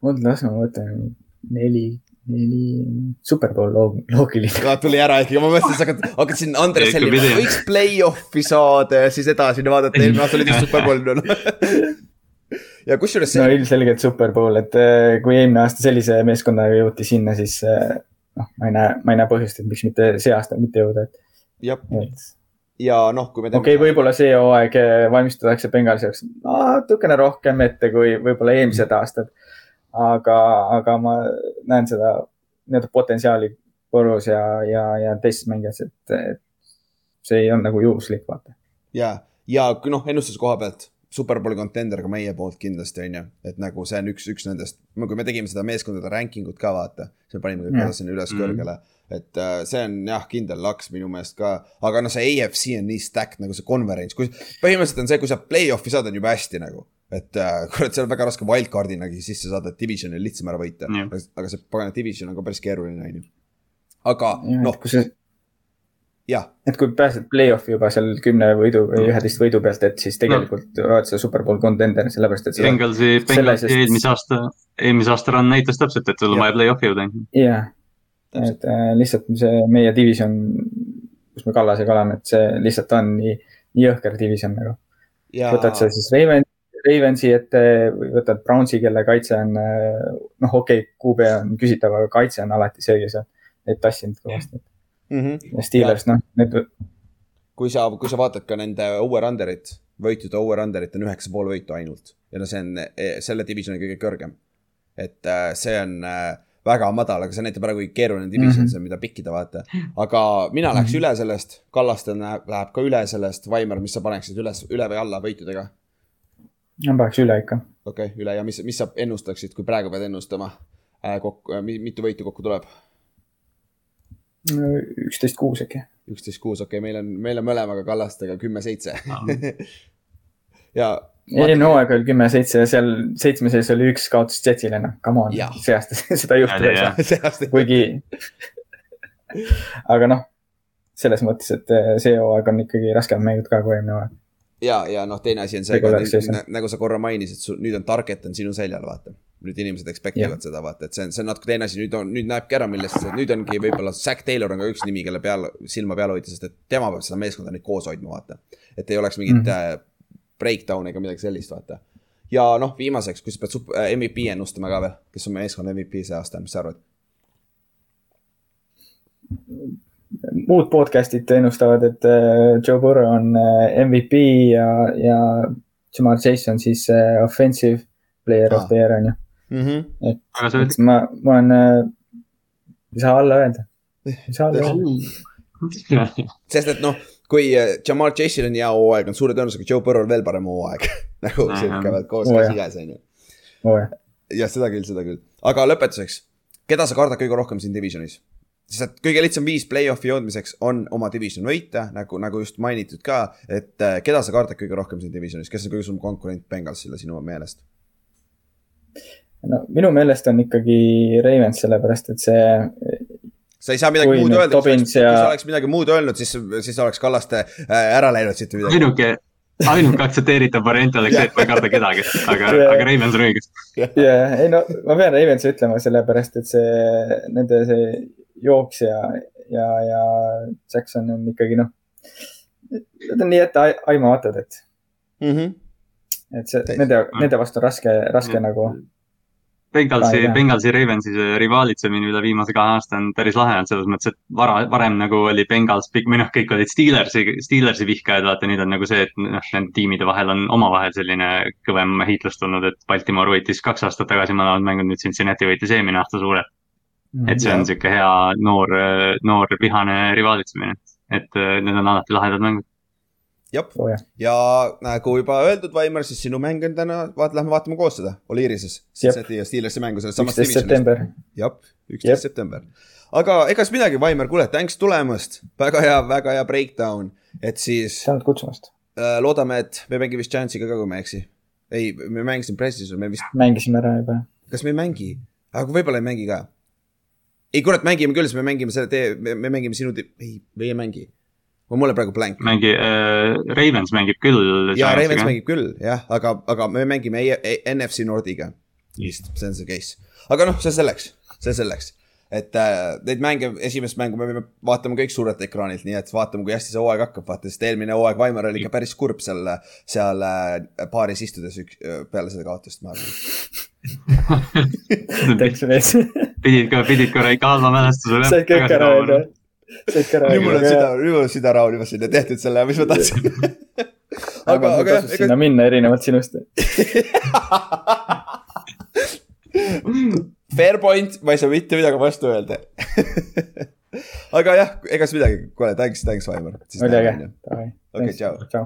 S4: oota, las ma mõtlen, neli, neli, superbowl loog-, loogiline.
S2: no tuli ära ikkagi, ma mõtlesin, sa hakkad, hakkad siin Andres
S3: pidi.
S2: võiks play-off'i saada ja siis edasi vaadata, eelmine aasta oli just superbowl no. ja kusjuures
S4: no
S2: see,
S4: ilmselgelt superbowl, et eh, kui eelmine aasta sellise meeskonnaga jõuti sinna, siis eh, noh, ma ei näe, ma ei näe põhjust, et miks mitte see aasta mitte jõuda, et,
S2: jah,
S4: et
S2: ja noh, kui me
S4: okei okay,, võib-olla see hooaeg eh, valmistatakse Bengalsi jaoks natukene rohkem ette kui võib-olla eelmised aastad. aga, aga ma näen seda nii-öelda potentsiaali Põrus ja, ja, ja teistes mängijates, et, et see ei olnud nagu juhuslik, vaata.
S2: ja, ja noh, ennustuse koha pealt, superbowli contender ka meie poolt kindlasti on ju, et nagu see on üks, üks nendest, kui me tegime seda meeskondade ranking ut ka vaata, siis me panime kõik sinna üles
S3: Mhm.
S2: kõrgele. et äh, see on jah, kindel laks minu meelest ka, aga noh, see AFC on nii stacked nagu see conference, kui põhimõtteliselt on see, kui sa play-off'i saad, on jube hästi nagu. et äh, kurat, seal on väga raske wildcard'inagi sisse saada, et divisioni on lihtsam ära võita
S3: Jah.
S2: aga, aga see pagana division on ka päris keeruline, on ju. aga
S4: noh
S2: noh,,
S4: kui sa,
S2: jah,
S4: et kui pääsed play-off'i juba seal kümne võidu või üheteist võidu pealt, et siis tegelikult oled sa superbowl contender, sellepärast et
S3: Bengalsi,
S4: Selle
S3: Bengalsi
S4: sest-
S3: eelmise aasta, eelmise aasta run näitas täpselt, et sul on vaja play-off'i jõuda.
S4: jah, et äh, lihtsalt see meie division, kus me Kallasega oleme, et see lihtsalt on nii, nii jõhker division nagu.
S2: ja
S4: võtad sa siis Raven, Ravensi ette või võtad Brownsi, kelle kaitse on äh, noh, okei okay,, QB on küsitav, aga kaitse on alati see, kes on neid tassinud kõvasti.
S2: mm. -hmm.
S4: Steelers, noh, need,
S2: kui sa, kui sa vaatad ka nende over-under'it, võitude over-under'it on üheksa pool võitu ainult ja no see on eh, selle divisioni kõige kõrgem. et äh, see on äh, väga madal, aga see näitab ära, kui keeruline division
S4: Mhm.
S2: see on, mida pikkida vaata. aga mina läheks üle sellest, Kallaste läheb, läheb ka üle sellest, Vaimar, mis sa paneksid üles, üle või alla võitudega?
S4: ma paneks üle ikka.
S2: okei okay,, üle ja mis, mis sa ennustaksid, kui praegu pead ennustama äh, kokku äh,, mitu võitu kokku tuleb?
S4: Üksteist kuus äkki.
S2: üksteist kuus, okei okay,, meil on, meil on mõlemaga Kallastega kümme-seitse ja
S4: eelmine hooaeg oli kümme, seitse ja seal seitsme sees oli üks kaotus Jetsile, noh, come on see aasta seda juhtuda ei saa, kuigi. aga noh, selles mõttes, et eh, see hooaeg on ikkagi raskemad mängud ka kui eelmine hooaeg.
S2: ja, ja noh, teine asi on see, nagu sa korra mainisid, nüüd on target on sinu seljal, vaata. Nüüd inimesed expect ivad seda, vaata, et see on, see on natuke teine asi, nüüd on, nüüd näebki ära, millest nüüd ongi võib-olla Zack Taylor on ka üks nimi, kelle peal, silma peal hoida, sest et tema peab seda meeskonda nüüd koos hoidma, vaata. et ei oleks mingit mm. -hmm. breakdown'i ega midagi sellist, vaata. ja noh, viimaseks, kui sa pead sup- äh, MVP ennustama ka veel, kes on meeskonna MVP see aasta, mis sa arvad?
S4: muud podcast'id ennustavad, et eh, Joe Burrow on MVP ja, ja Jamal Chase on siis offensive player
S2: Ah.
S4: of the year on ju.
S3: Aga sa
S4: et ma, ma olen, ei saa alla öelda, ei saa alla öelda.
S2: sest et noh, kui äh, Jamal Chase'il on hea hooaeg, on suure tõenäosusega Joe Burrow'l veel parem hooaeg nagu sihuke veel koos käsikäes on ju.
S4: jah,
S2: seda küll, seda küll. aga lõpetuseks, keda sa kardad kõige rohkem siin divisionis? sest et kõige lihtsam viis play-off'i jõudmiseks on oma division võita, nagu, nagu just mainitud ka, et äh, keda sa kardad kõige rohkem siin divisionis, kes on kõige suurem konkurent Bengalsile sinu meelest?
S4: No minu meelest on ikkagi Ravens, sellepärast et see
S2: sa ei saa midagi muud öelda, kui sa oleks midagi muud öelnud, siis, siis oleks Kallaste äh, ära läinud siit või midagi.
S3: ainuke, ainuke aktsepteeritav variant oleks see, et ma ei karda kedagi, aga,
S4: Jaa.
S3: aga Ravens on õigus.
S4: ja ei no ma pean Ravensi ütlema, sellepärast et see, nende see jooks ja, ja, ja Jackson on ikkagi noh, need on nii etteaimamatud, et,
S2: Mm -hmm.
S4: et see nende, nende vastu raske, raske nagu.
S3: Bengalsi. Bengalsi Ravensi see rivaalitsemine üle viimase kahe aasta on päris lahe olnud selles mõttes, et vara, varem nagu oli Bengals, või noh, kõik olid Steelersi, Steelersi vihkajad, vaata nüüd on nagu see, et noh, nende tiimide vahel on omavahel selline kõvem heitlus tulnud, et Baltimore võitis kaks aastat tagasi mõlemad mängud, nüüd Cincinnati võitis eelmine aasta suurelt. et see on sihuke hea noor, noor vihane rivaalitsemine. et äh, need on alati lahedad mängud.
S6: Oo jah,
S2: ja nagu juba öeldud, Vaimar, siis sinu mäng on täna, vaat-, lähme vaatame koos seda, Oliirises. Cincinnati ja Steelersi mängu selles samas
S6: üksteist september.
S2: jah, üksteist
S6: Jep.
S2: september. aga ega siis midagi, Vaimar, kuule, thanks tulemast. väga hea, väga hea breakdown, et siis
S6: tänud kutsumast.
S2: äh, loodame, et me mängime vist Chance'iga ka, kui ma ei eksi. ei, me mängisime pressis, me vist,
S6: mängisime ära juba.
S2: kas me ei mängi, aga võib-olla ei mängi ka. ei kurat, mängime küll, siis me mängime selle tee, me mängime sinu, ei, me ei mängi. Mul on praegu blank.
S3: mängi äh,, Ravens mängib küll.
S2: ja Ravens mängib küll jah, aga, aga me mängime E- E- NFC Nordiga vist, see on see case. aga noh, see selleks, see selleks. et äh, neid mänge, esimest mängu me võime vaatama kõik suurelt ekraanilt, nii et vaatame, kui hästi see hooaeg hakkab, vaata, sest eelmine hooaeg Vaimar oli ikka päris kurb seal, seal äh, baaris istudes üks, peale seda kaotust, ma arvan.
S3: pidid ka, pidid korra ikka halva mälestuse.
S6: said kõik ära öelda. Said ka ära
S2: nüüd mul on süda, nüüd mul on süda rahul juba sinna tehtud selle, mis ma tahtsin.
S6: aga,
S2: aga,
S6: tasus sinna minna erinevalt sinust.
S2: Fair point, ma ei saa mitte midagi vastu öelda. aga jah, ega siis midagi, kuule, thanks, thanks, Vaimar.
S6: oli äge.
S2: okei, tšau.
S6: tšau.